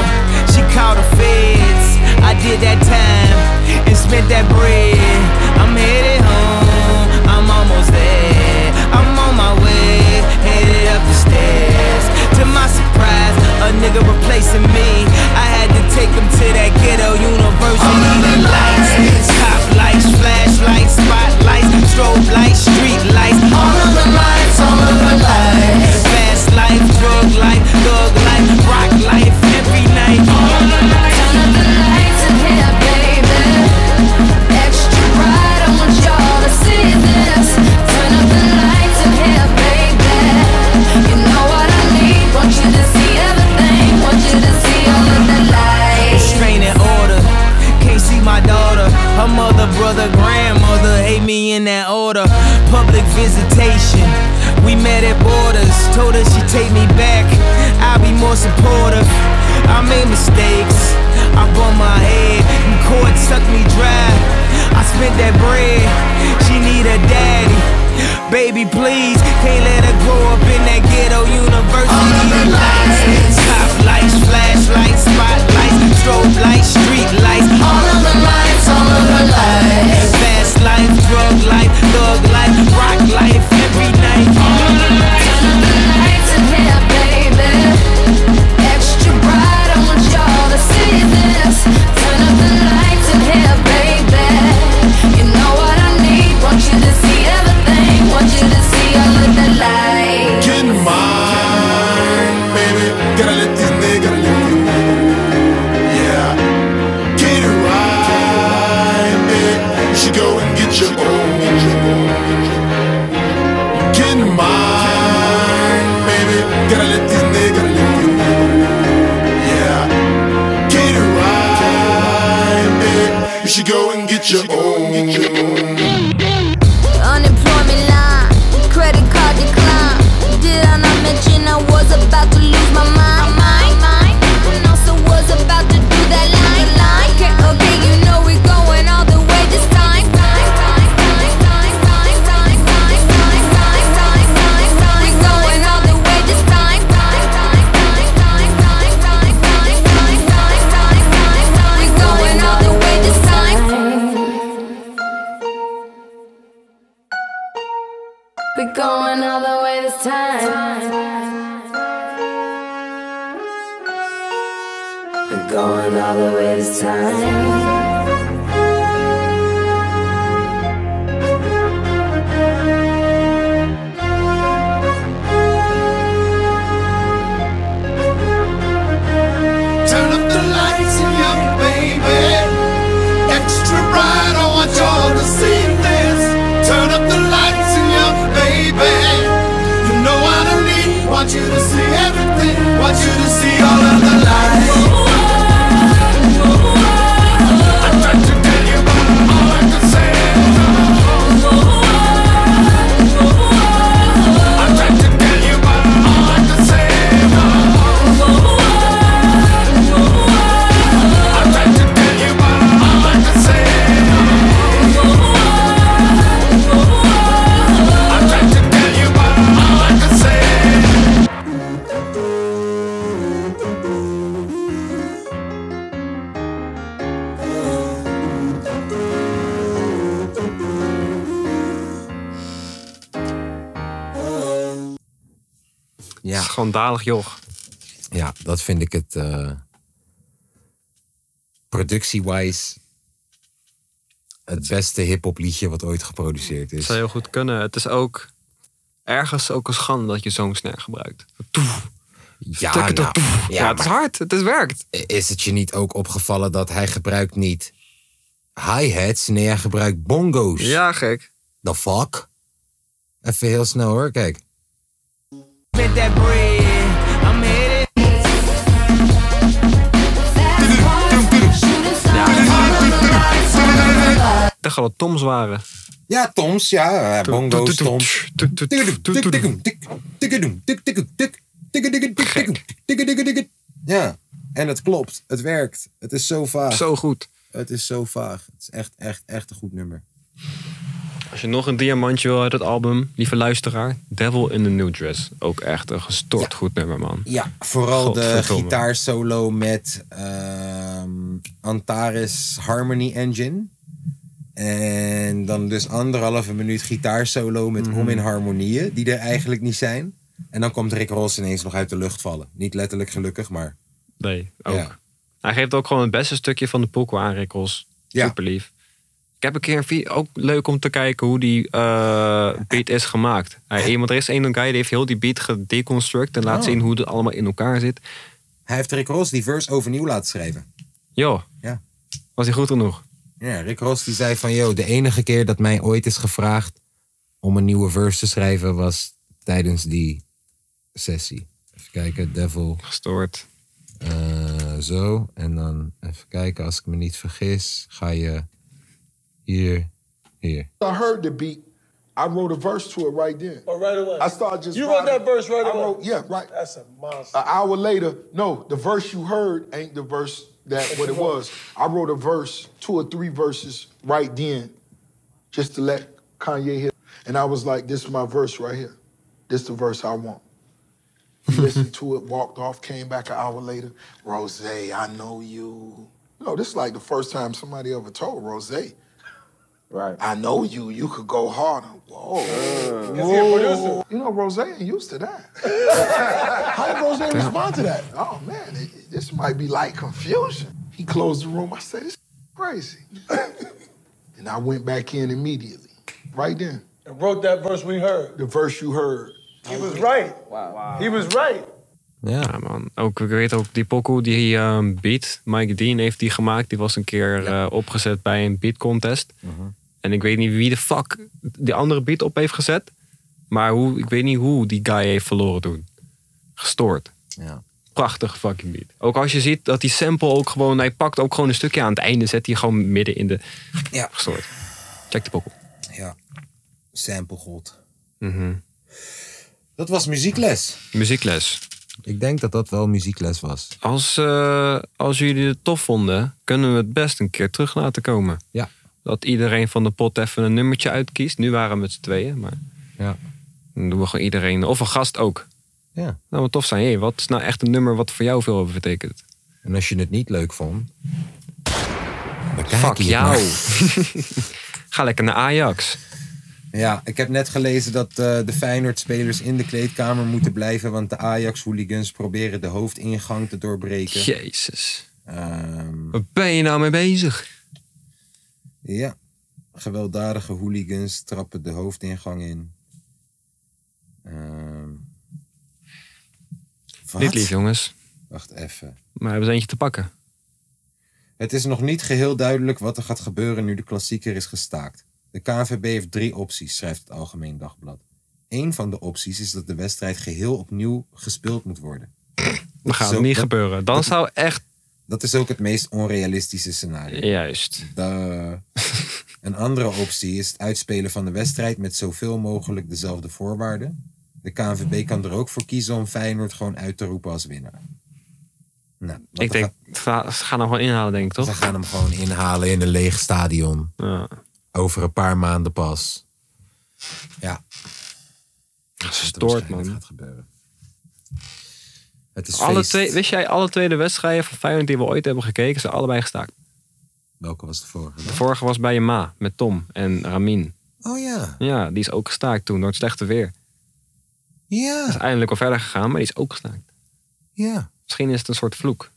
She called the feds. I did that time and spent that bread. I'm headed home. I'm almost there. I'm on my way. Headed up the stairs. To my surprise, a nigga replacing me. I had to take him to that ghetto university. The lights, top lights, flashlights, spotlights, strobe lights, street lights. All of the lights, all of the lights. Life, drug life, thug life, rock life, every night. Turn up the lights in here, baby. Extra bright, I want y'all to see this. Turn up the lights in here, baby. You know what I need. Want you to see everything. Want you to see all of the order. Can't see my daughter. Her mother, brother, grandmother me in that order. Public visitation. We met at borders. Told her she take me back. I'll be more supportive. I made mistakes. I bumped my head. And court sucked me dry. I spent that bread. She need a daddy. Baby, please, can't let her grow up in that ghetto university. All of lights, top lights, flashlights, spotlights, strobe lights, street lights. All of the lights, all of the lights. Fast life, drug life, thug life, rock life every night. Lights in here, baby. Ja. Het is gewoon dalig joch. Ja, dat vind ik het. eh Productie-wise. Het beste hip-hop liedje wat ooit geproduceerd is. zou heel goed kunnen. Het is ook ergens ook een schande dat je zo'n snare gebruikt. Ja, nou, op. Ja, het is hard. Het is werkt. Is het je niet ook opgevallen dat hij gebruikt niet hi-hats? Nee, hij gebruikt bongo's. Ja, gek. The fuck? Even heel snel hoor, kijk. Spent that bread, I'm headed. Ik dacht al dat Toms waren. Ja, Toms, ja. Bongo's, Toms. Ja, en het klopt. Het werkt. Het is zo vaag. Zo goed. Het is zo vaag. Het is echt, echt, echt een goed nummer. Als je nog een diamantje wil uit het album, lieve luisteraar, Devil in the New Dress. Ook echt een gestoord goed nummer, man. Ja, vooral de gitaarsolo met ehm, Antares Harmony Engine. En dan dus anderhalve minuut gitaarsolo met Mhm. om in harmonieën, die er eigenlijk niet zijn. En dan komt Rick Ross ineens nog uit de lucht vallen. Niet letterlijk gelukkig, maar... Nee, ook. Ja. Hij geeft ook gewoon het beste stukje van de pokoe aan, Rick Ross. Ja. Super lief. Ik heb een keer een video, ook leuk om te kijken hoe die eh, beat is gemaakt. Hij, iemand, er is een guy die heeft heel die beat gedeconstruct en laat Oh. zien hoe het allemaal in elkaar zit. Hij heeft Rick Ross die verse overnieuw laten schrijven. Joh, Ja. was hij goed genoeg? Ja, Rick Ross die zei van... Yo, de enige keer dat mij ooit is gevraagd om een nieuwe verse te schrijven... was tijdens die sessie. Even kijken, Devil. Gestoord. Eh, zo, en dan even kijken, als ik me niet vergis... ga je hier, yeah. I heard the beat. I wrote a verse to it right then. Oh, right away. I started just. You wrote writing- that verse right I away? wrote- yeah, right. That's a monster. An hour later, no, the verse you heard ain't the verse that what it was. I wrote a verse, two or three verses right then, just to let Kanye hear. And I was like, "This is my verse right here. This is the verse I want." He listened to it, walked off, came back an hour later. Rose, I know you. No, this is like the first time somebody ever told Rose. Right. I know you. You could go harder. Whoa. Is he a? You know, Rose ain't used to that. How did Rose respond to that? Oh man, it- this might be like confusion. He closed the room. I said, "This crazy." and I went back in immediately, right then. And wrote that verse we heard. The verse you heard. He was right. Wow. He was right. Ja. man. Ook, ik weet ook, die pokoe, die ehm, beat, Mike Dean heeft die gemaakt. Die was een keer eh, opgezet bij een beat contest. En ik weet niet wie de fuck die andere beat op heeft gezet. Maar hoe, ik weet niet hoe die guy heeft verloren toen. Gestoord. Ja. Prachtig fucking beat. Ook als je ziet dat die sample ook gewoon... Hij pakt ook gewoon een stukje aan het einde. Zet hij gewoon midden in de... Ja. Gestoord. Check de pokoe. Ja. Sample god. Mhm. Dat was muziekles. Muziekles. Ik denk dat dat wel muziekles was. Als, eh, als jullie het tof vonden, kunnen we het best een keer terug laten komen. Ja. Dat iedereen van de pot even een nummertje uitkiest. Nu waren we met z'n tweeën, maar Ja. dan doen we gewoon iedereen, of een gast ook. Ja. Nou, wat tof zijn. Hé, wat is nou echt een nummer wat voor jou veel over betekent? En als je het niet leuk vond, Fuck jou. Ga lekker naar Ajax. Ja, ik heb net gelezen dat eh, de Feyenoord-spelers in de kleedkamer moeten blijven, want de Ajax-hooligans proberen de hoofdingang te doorbreken. Jezus. Waar ben je nou mee bezig? Ja, gewelddadige hooligans trappen de hoofdingang in. Wat? Niet lief, jongens. Wacht even. Maar hebben ze eentje te pakken? Het is nog niet geheel duidelijk wat er gaat gebeuren nu de klassieker is gestaakt. De KNVB heeft drie opties, schrijft het Algemeen Dagblad. Eén van de opties is dat de wedstrijd geheel opnieuw gespeeld moet worden. Dat gaat Zo- niet dat- gebeuren. Dan dat- zou echt... Dat is ook het meest onrealistische scenario. Juist. De, een andere optie is het uitspelen van de wedstrijd met zoveel mogelijk dezelfde voorwaarden. De KNVB kan er ook voor kiezen om Feyenoord gewoon uit te roepen als winnaar. Nou, Ik denk, ga- ze gaan hem gewoon inhalen, denk ik, toch? Ze gaan hem gewoon inhalen in een leeg stadion. Over een paar maanden pas. Ja. Gestoord, man. gaat gebeuren. Het is Alle feest. twee, wist jij, alle twee de wedstrijden van Feyenoord die we ooit hebben gekeken, zijn allebei gestaakt. Welke was de vorige? De vorige was bij je ma, met Tom en Ramin. Oh ja. Ja, die is ook gestaakt toen, door het slechte weer. Ja. Is eindelijk wel verder gegaan, maar die is ook gestaakt. Ja. Misschien is het een soort vloek.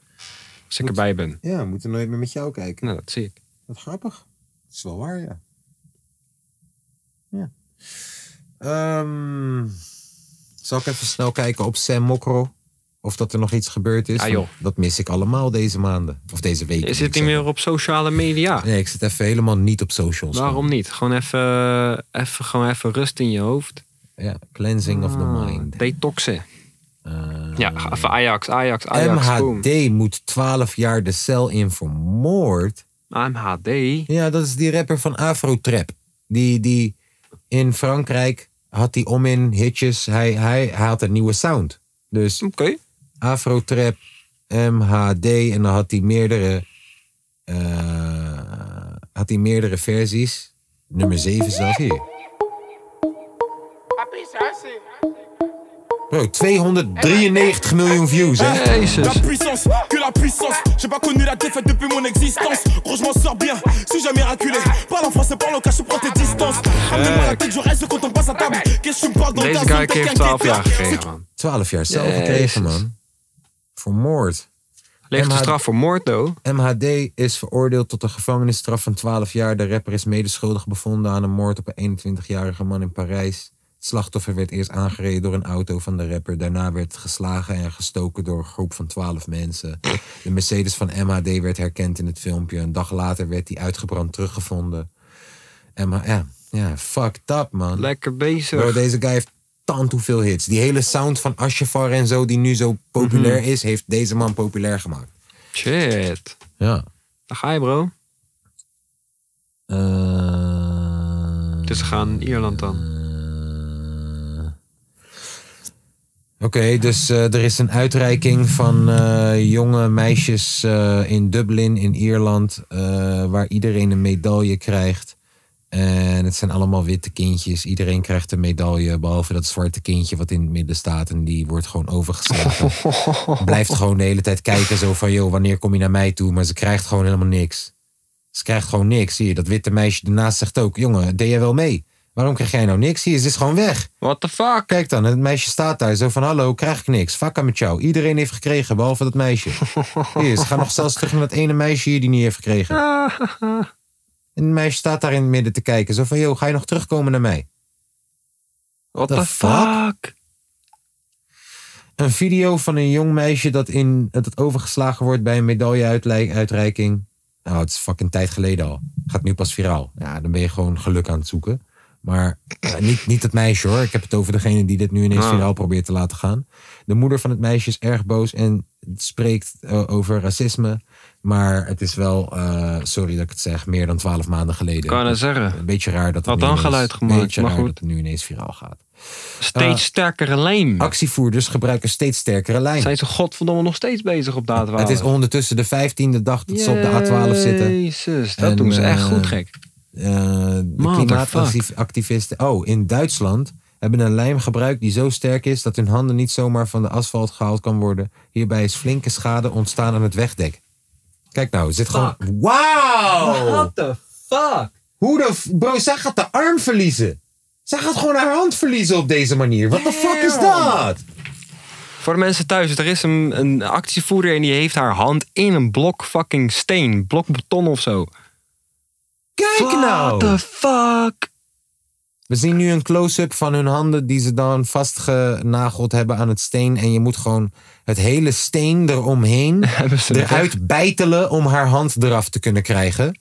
Als ik erbij ben. Ja, we moeten nooit meer met jou kijken. Nou, dat zie ik. Wat grappig. Dat is wel waar, ja. Ja. Ehm, zal ik even snel kijken op Sam Mokro? Of dat er nog iets gebeurd is? Ah, joh. Dat mis ik allemaal deze maanden. Of deze week. Je zit niet meer op sociale media. Nee, ik zit even helemaal niet op socials. Waarom niet? Gewoon even, even, gewoon even rust in je hoofd. Ja, cleansing of the Ah, mind. Detoxen. ja, even Ajax, Ajax, Ajax, boom. MHD moet 12 jaar de cel in voor moord. MHD? Ja, dat is die rapper van Afrotrap. Die, die in Frankrijk had hij om in hitjes. Hij, hij, hij had een nieuwe sound. Dus Oké. Afrotrap, MHD. En dan had hij meerdere, eh, had hij meerdere versies. Nummer 7 zelf hier. Bro, 293 miljoen views, hè? La puissance, que la puissance. J'ai pas connu la défaite depuis mon existence. Gros, je m'en sors bien, suis jamais raculé. Parle en français, parle au cas, je prends tes distances. Amenez-moi la tête, je reste quand on passe à table. Qu'est-ce que tu me parles dans Deze ta guy zone, 12 qu'un jaar guetteur. gekregen, man. 12 jaar zelf Jezus. gekregen, man. Voor moord. MHD straf voor moord, though? MHD is veroordeeld tot een gevangenisstraf van 12 jaar. De rapper is medeschuldig bevonden aan een moord op een 21-jarige man in Parijs. Het slachtoffer werd eerst aangereden door een auto van de rapper. Daarna werd geslagen en gestoken door een groep van 12 mensen. De Mercedes van MHD werd herkend in het filmpje. Een dag later werd die uitgebrand teruggevonden. MH, ja, ja, fucked up, man. Lekker bezig. Bro, deze guy heeft tant hoeveel hits. Die hele sound van Ashafar en zo, die nu zo populair Mhm. is, heeft deze man populair gemaakt. Shit. Ja. Daar ga je, bro. Dus we gaan Ierland dan. Oké, dus eh, er is een uitreiking van eh, jonge meisjes eh, in Dublin in Ierland, eh, waar iedereen een medaille krijgt. En het zijn allemaal witte kindjes. Iedereen krijgt een medaille, behalve dat zwarte kindje wat in het midden staat. En die wordt gewoon overgeslagen. Blijft gewoon de hele tijd kijken, zo van, joh, wanneer kom je naar mij toe? Maar ze krijgt gewoon helemaal niks. Ze krijgt gewoon niks. Zie je, dat witte meisje ernaast zegt ook... Jongen, deed jij wel mee? Waarom krijg jij nou niks? Zie je, ze is gewoon weg. What the fuck? Kijk dan, het meisje staat daar zo van... Hallo, krijg ik niks. Fakka met jou. Iedereen heeft gekregen, behalve dat meisje. Hier, ze gaan nog zelfs terug naar dat ene meisje hier die niet heeft gekregen. En het meisje staat daar in het midden te kijken. Zo van, joh, ga je nog terugkomen naar mij? What the fuck? Een video van een jong meisje dat, in, dat overgeslagen wordt bij een medailleuitreiking. Nou, het is fucking tijd geleden al. Gaat nu pas viraal. Ja, dan ben je gewoon geluk aan het zoeken. Maar niet, niet het meisje hoor. Ik heb het over degene die dit nu ineens Ah. viraal probeert te laten gaan. De moeder van het meisje is erg boos en spreekt eh, over racisme. Maar het is wel, eh, sorry dat ik het zeg, meer dan twaalf maanden geleden. Kan het zeggen. Een beetje raar dat het Had nu dan ineens- geluid gemaakt, beetje maar raar goed. dat het nu ineens viraal gaat. Steeds Eh, sterkere lijm. Actievoerders gebruiken steeds sterkere lijnen. Zijn ze godverdomme nog steeds bezig op de A12? Het is ondertussen de vijftiende dag dat ze op de A12 zitten. Jezus, dat doen ze echt goed gek. eh, de klimaatactivisten. Oh, in Duitsland hebben een lijm gebruikt die zo sterk is dat hun handen niet zomaar van de asfalt gehaald kan worden. Hierbij is flinke schade ontstaan aan het wegdek. Kijk nou, er zit gewoon. Wauw! What the fuck? Hoe de. Bro, zij gaat de arm verliezen. Zij gaat gewoon haar hand verliezen op deze manier. Wat de fuck is dat? Voor de mensen thuis, er is een, een actievoerder en die heeft haar hand in een blok fucking steen. Blok beton of zo. Kijk nou! What the fuck? We zien nu een close-up van hun handen die ze dan vastgenageld hebben aan het steen. En je moet gewoon het hele steen eromheen er eruit bijtelen om haar hand eraf te kunnen krijgen.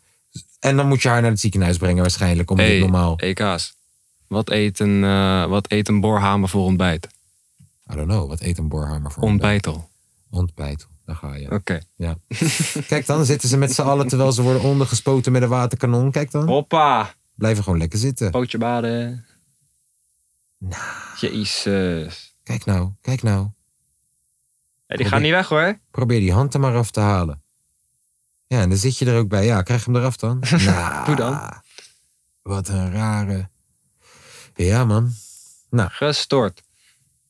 En dan moet je haar naar het ziekenhuis brengen waarschijnlijk om dit normaal. hey Kaas. Wat eet, een, eh, wat eet een boorhamer voor ontbijt? I don't know, wat eet een boorhamer voor Ontbijtel. Ontbijtel, daar ga je. Oké. Ja. Kijk dan, zitten ze met z'n allen terwijl ze worden ondergespoten met een waterkanon. Kijk dan. Hoppa. Blijven gewoon lekker zitten. Pootje baden. Jezus. Kijk nou, kijk nou. Hey, die gaat niet weg hoor. Probeer die hand er maar af te halen. Ja, en dan zit je er ook bij. Ja, krijg hem eraf dan. nou, Doe dan. Wat een rare. Ja, man. Nou. Gestoord.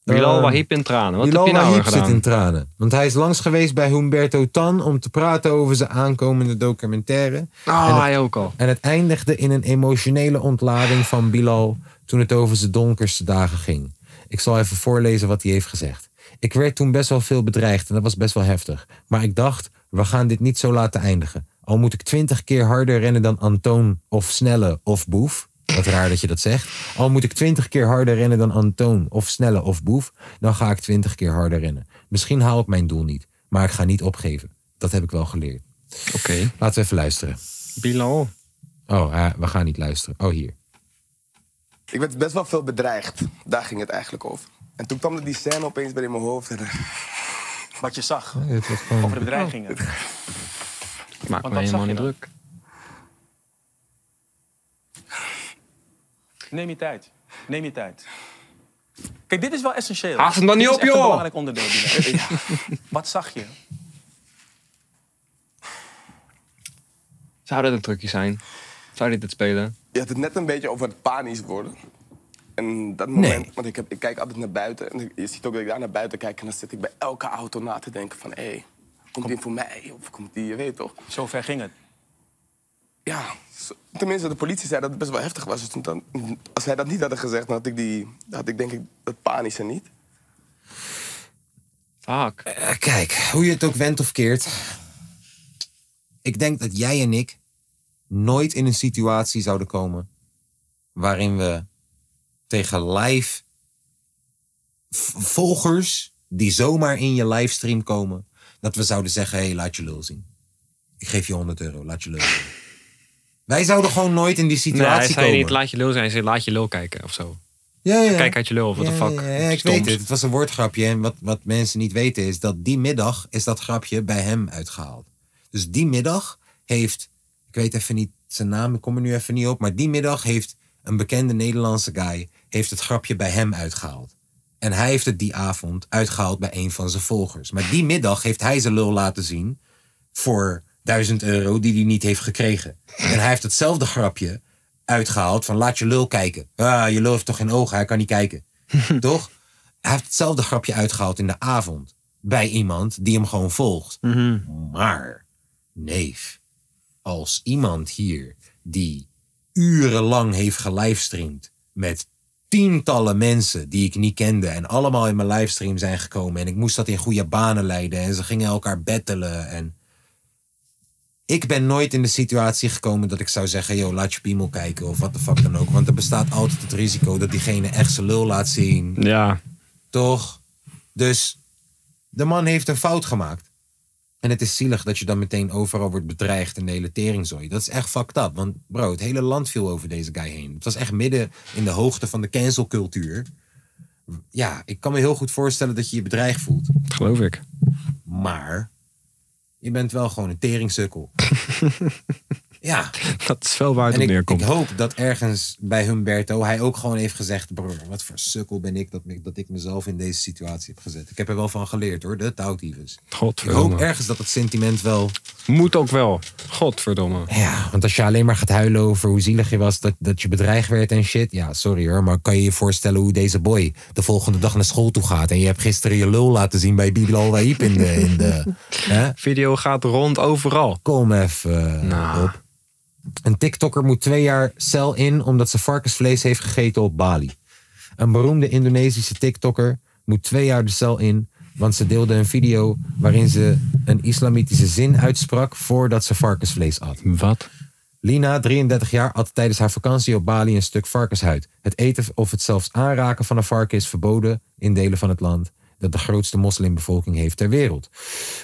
Bilal Eh, Wahib in tranen. Wat Bilal heb je nou zit in tranen. Want hij is langs geweest bij Humberto Tan om te praten over zijn aankomende documentaire. Oh, En het- hij ook al. En het eindigde in een emotionele ontlading van Bilal toen het over zijn donkerste dagen ging. Ik zal even voorlezen wat hij heeft gezegd. Ik werd toen best wel veel bedreigd en dat was best wel heftig. Maar ik dacht, we gaan dit niet zo laten eindigen. Al moet ik twintig keer harder rennen dan Antoon of Snelle of Boef. Wat raar dat je dat zegt. Al moet ik twintig keer harder rennen dan Antoon of Snelle of Boef. Dan ga ik twintig keer harder rennen. Misschien haal ik mijn doel niet. Maar ik ga niet opgeven. Dat heb ik wel geleerd. Oké. Laten we even luisteren. Bilal. Oh, eh, we gaan niet luisteren. Oh, hier. Ik werd best wel veel bedreigd. Daar ging het eigenlijk over. En toen kwam er die scène opeens bij in mijn hoofd. En, eh, Wat je zag Oh, gewoon- over de bedreigingen. Ik maak Want me helemaal niet druk. Neem je tijd. Neem je tijd. Kijk, dit is wel essentieel. Haast hem dan niet Dit op, joh. een belangrijk onderdeel. Wat zag je? Zou dat een trucje zijn? Zou dit het spelen? je had het net een beetje over het panisch worden. En dat moment, want ik, heb, ik kijk altijd naar buiten. En je ziet ook dat ik daar naar buiten kijk. En dan zit ik bij elke auto na te denken van... hé, hey, komt die voor mij? Of komt die, je weet toch? Zo ver ging het. Ja, tenminste, de politie zei dat het best wel heftig was. Dus toen dan, als hij dat niet had gezegd, dan had ik, die, had ik denk ik dat panische niet. Fuck. Eh, kijk, hoe je het ook wendt of keert. Ik denk dat jij en ik nooit in een situatie zouden komen waarin we tegen live volgers die zomaar in je livestream komen, dat we zouden zeggen: hé, hey, laat je lul zien. Ik geef je 100 euro, laat je lul zien. Wij zouden gewoon nooit in die Nee, hij situatie zei komen. niet laat je lul zijn, hij zei laat je lul kijken of zo. Ja, ja. Kijk uit je lul, what the Ja, fuck. Ja, ik Stoms. weet het. Het was een woordgrapje. En wat, wat mensen niet weten is dat die middag is dat grapje bij hem uitgehaald. Dus die middag heeft, ik weet even niet zijn naam, ik kom er nu even niet op. Maar die middag heeft een bekende Nederlandse guy heeft het grapje bij hem uitgehaald. En hij heeft het die avond uitgehaald bij een van zijn volgers. Maar die middag heeft hij zijn lul laten zien voor 1000 euro die hij niet heeft gekregen. En hij heeft hetzelfde grapje uitgehaald van laat je lul kijken. Ah, je lul heeft toch geen ogen, hij kan niet kijken. toch? Hij heeft hetzelfde grapje uitgehaald in de avond. Bij iemand die hem gewoon volgt. Maar, neef, als iemand hier die urenlang heeft gelivestreamd met tientallen mensen die ik niet kende en allemaal in mijn livestream zijn gekomen en ik moest dat in goede banen leiden en ze gingen elkaar battelen en ik ben nooit in de situatie gekomen dat ik zou zeggen, yo, laat je piemel kijken of wat de fuck dan ook. Want er bestaat altijd het risico dat diegene echt zijn lul laat zien. Ja. Toch? Dus de man heeft een fout gemaakt. En het is zielig dat je dan meteen overal wordt bedreigd en de hele teringzooi. Dat is echt fucked up. Want bro, het hele land viel over deze guy heen. Het was echt midden in de hoogte van de cancelcultuur. Ja, ik kan me heel goed voorstellen dat je je bedreigd voelt. Geloof ik. Maar je bent wel gewoon een teringsukkel. ja. Dat is wel waar het En op ik, neerkomt. ik hoop dat ergens bij Humberto hij ook gewoon heeft gezegd... broer, wat voor sukkel ben ik dat, ik dat ik mezelf in deze situatie heb gezet. Ik heb er wel van geleerd hoor, de touwtyfus. Ik Godverdomme. hoop ergens dat het sentiment wel... Moet ook wel. Godverdomme. Ja, want als je alleen maar gaat huilen over hoe zielig je was... dat, dat je bedreigd werd en shit. Ja, sorry hoor, maar kan je je voorstellen hoe deze boy... de volgende dag naar school toe gaat... en je hebt gisteren je lul laten zien bij Bilal Waib in de... In de hè? Video gaat rond overal. Kom even Nou. op. Een TikToker moet twee jaar cel in omdat ze varkensvlees heeft gegeten op Bali. Een beroemde Indonesische TikToker moet twee jaar de cel in, want ze deelde een video waarin ze een islamitische zin uitsprak voordat ze varkensvlees at. Wat? Lina, 33 jaar, at tijdens haar vakantie op Bali een stuk varkenshuid. Het eten of het zelfs aanraken van een varken is verboden in delen van het land dat de grootste moslimbevolking heeft ter wereld.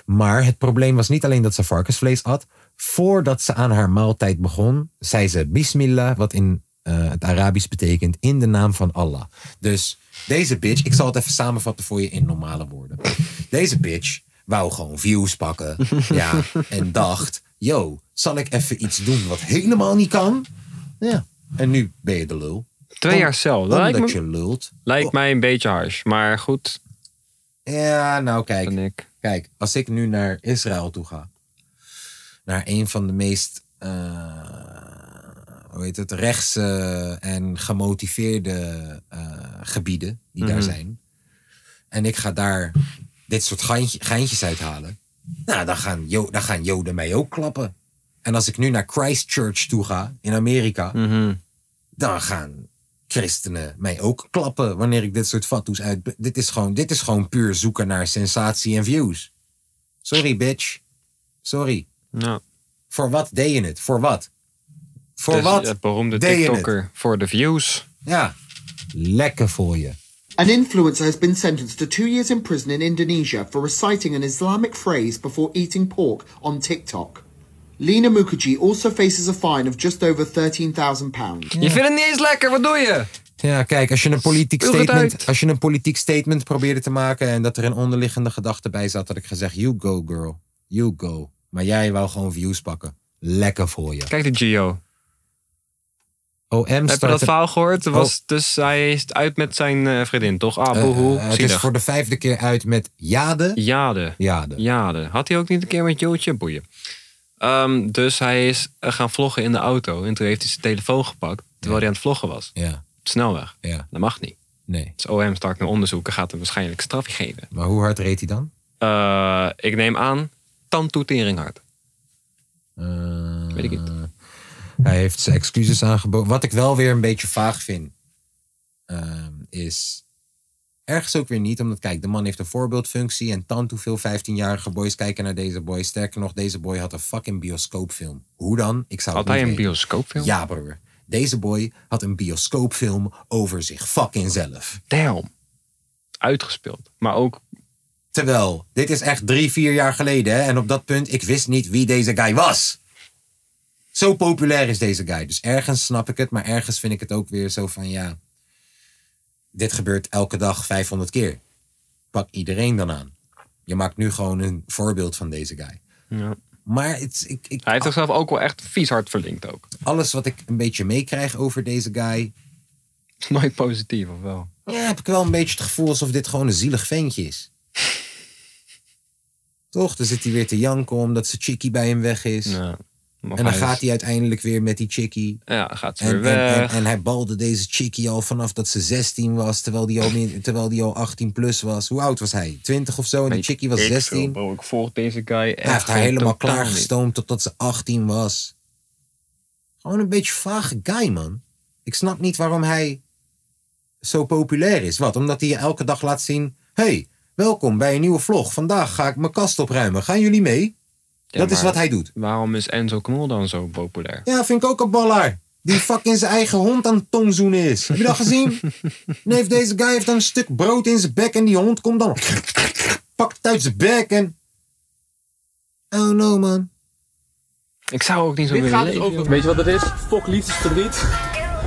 Maar het probleem was niet alleen dat ze varkensvlees at. Voordat ze aan haar maaltijd begon, zei ze Bismillah, wat in eh, het Arabisch betekent in de naam van Allah. Dus deze bitch, ik zal het even samenvatten voor je in normale woorden. Deze bitch wou gewoon views pakken. ja, en dacht, yo, zal ik even iets doen wat helemaal niet kan? Ja. En nu ben je de lul. Twee Om- jaar cel. Dat Omdat lijkt me- je lult. Lijkt mij een beetje hars. Maar goed. Ja, nou kijk. Kijk, als ik nu naar Israël toe ga. Naar een van de meest, eh, hoe heet het, rechtse en gemotiveerde eh, gebieden die daar Mhm. zijn. En ik ga daar dit soort geintje- geintjes uithalen. Nou, dan gaan, dan gaan Joden mij ook klappen. En als ik nu naar Christchurch toe ga, in Amerika, Mhm. dan gaan christenen mij ook klappen wanneer ik dit soort fatsoes uit. Dit is gewoon, dit is gewoon puur zoeken naar sensatie en views. Sorry, bitch. Sorry. Nou. Voor wat deed je het? Voor wat? Voor Dus wat? Het beroemde deed? TikToker voor de views. Ja. Lekker voor je. An influencer has been sentenced to two years in prison in Indonesia for reciting an Islamic phrase before eating pork on TikTok. Lena Mukherjee also faces a fine of just over £13,000. Je vindt het niet eens lekker, wat doe je? Ja, kijk, als je een politiek statement, als je een politiek statement probeerde te maken en dat er een onderliggende gedachte bij zat, had ik gezegd: You go, girl. You go. Maar jij wou gewoon views pakken. Lekker voor je. Kijk de Gio. OM Heb je dat verhaal gehoord? Er Was, Oh. Dus hij is uit met zijn eh, vriendin, toch? Ah, Eh, boehoe. eh, het is voor de vijfde keer uit met Jade. Jade. Jade. Jade. Had hij ook niet een keer met Jootje? Boeien. Ehm, dus hij is gaan vloggen in de auto. En toen heeft hij zijn telefoon gepakt. Terwijl hij aan het vloggen was. Ja. Op de snelweg. Ja. Dat mag niet. Nee. Dus OM start naar onderzoek en gaat hem waarschijnlijk strafje geven. Maar hoe hard reed hij dan? Ik neem aan, tandtoetering hard. Eh, Weet ik niet. Hij heeft zijn excuses aangeboden. Wat ik wel weer een beetje vaag vind, ehm, is ergens ook weer niet. Omdat, kijk, de man heeft een voorbeeldfunctie. En tant hoeveel 15-jarige boys kijken naar deze boy. Sterker nog, deze boy had een fucking bioscoopfilm. Hoe dan? Ik zou Had hij een bioscoopfilm? Ja, broer. Deze boy had een bioscoopfilm over zich fucking zelf. Damn. Uitgespeeld. Maar ook Terwijl, dit is echt drie, vier jaar geleden. Hè? En op dat punt, ik wist niet wie deze guy was. Zo populair is deze guy. Dus ergens snap ik het, maar ergens vind ik het ook weer zo van ja. Dit gebeurt elke dag 500 keer. Pak iedereen dan aan. Je maakt nu gewoon een voorbeeld van deze guy. Ja. Maar het, ik, ik, Hij heeft zichzelf ook wel echt vies hard verlinkt ook. alles wat ik een beetje meekrijg over deze guy. Nooit positief, of wel? Ja, heb ik wel een beetje het gevoel alsof dit gewoon een zielig ventje is. Toch? Dan zit hij weer te janken omdat zijn chickie bij hem weg is. Nog en dan hij gaat is- hij uiteindelijk weer met die chickie. Ja, gaat ze En, weer en, en, weg. en hij balde deze chickie al vanaf dat ze 16 was, terwijl die al, meer- terwijl die al 18 plus was. Hoe oud was hij? 20 of zo? En die chickie was Ik 16. veel, bro. Ik volg deze guy echt Hij heeft haar helemaal klaargestoomd totdat ze 18 was. Gewoon een beetje vage guy, man. Ik snap niet waarom hij zo populair is. Wat? Omdat hij je elke dag laat zien... hey, welkom bij een nieuwe vlog. Vandaag ga ik mijn kast opruimen. Gaan jullie mee? Ja, dat is wat hij doet. Waarom is Enzo Knol dan zo populair? Ja, vind ik ook een ballaar. Die fucking zijn eigen hond aan het tongzoenen is. Heb je dat gezien? Nee, deze guy heeft dan een stuk brood in zijn bek en die hond komt dan... Pakt het uit zijn bek en... Oh no, man. Ik zou ook niet zo Dit willen gaat dus leven. over, weet je wat het is? Fok liefdesverdriet.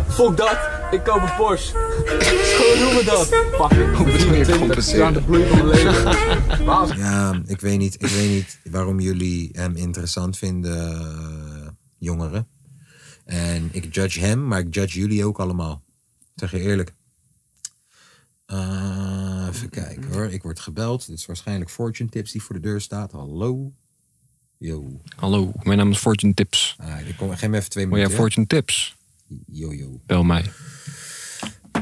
Fok dat. Ik koop een Porsche. Zo noemen we dat. Fuck, Hoe bedoel je 23, compenseren? aan de bloei van mijn leven. Waarom? Ja, ik weet niet, ik weet niet waarom jullie hem interessant vinden, eh, jongeren. En ik judge hem, maar ik judge jullie ook allemaal. Zeg je eerlijk. Eh, even kijken hoor. Ik word gebeld. Dit is waarschijnlijk Fortune Tips die voor de deur staat. Hallo. Yo. Hallo, mijn naam is Fortune Tips. Ah, ik kom, geef me even twee Wil jij minuten. Fortune Tips? Yo, yo. Bel mij.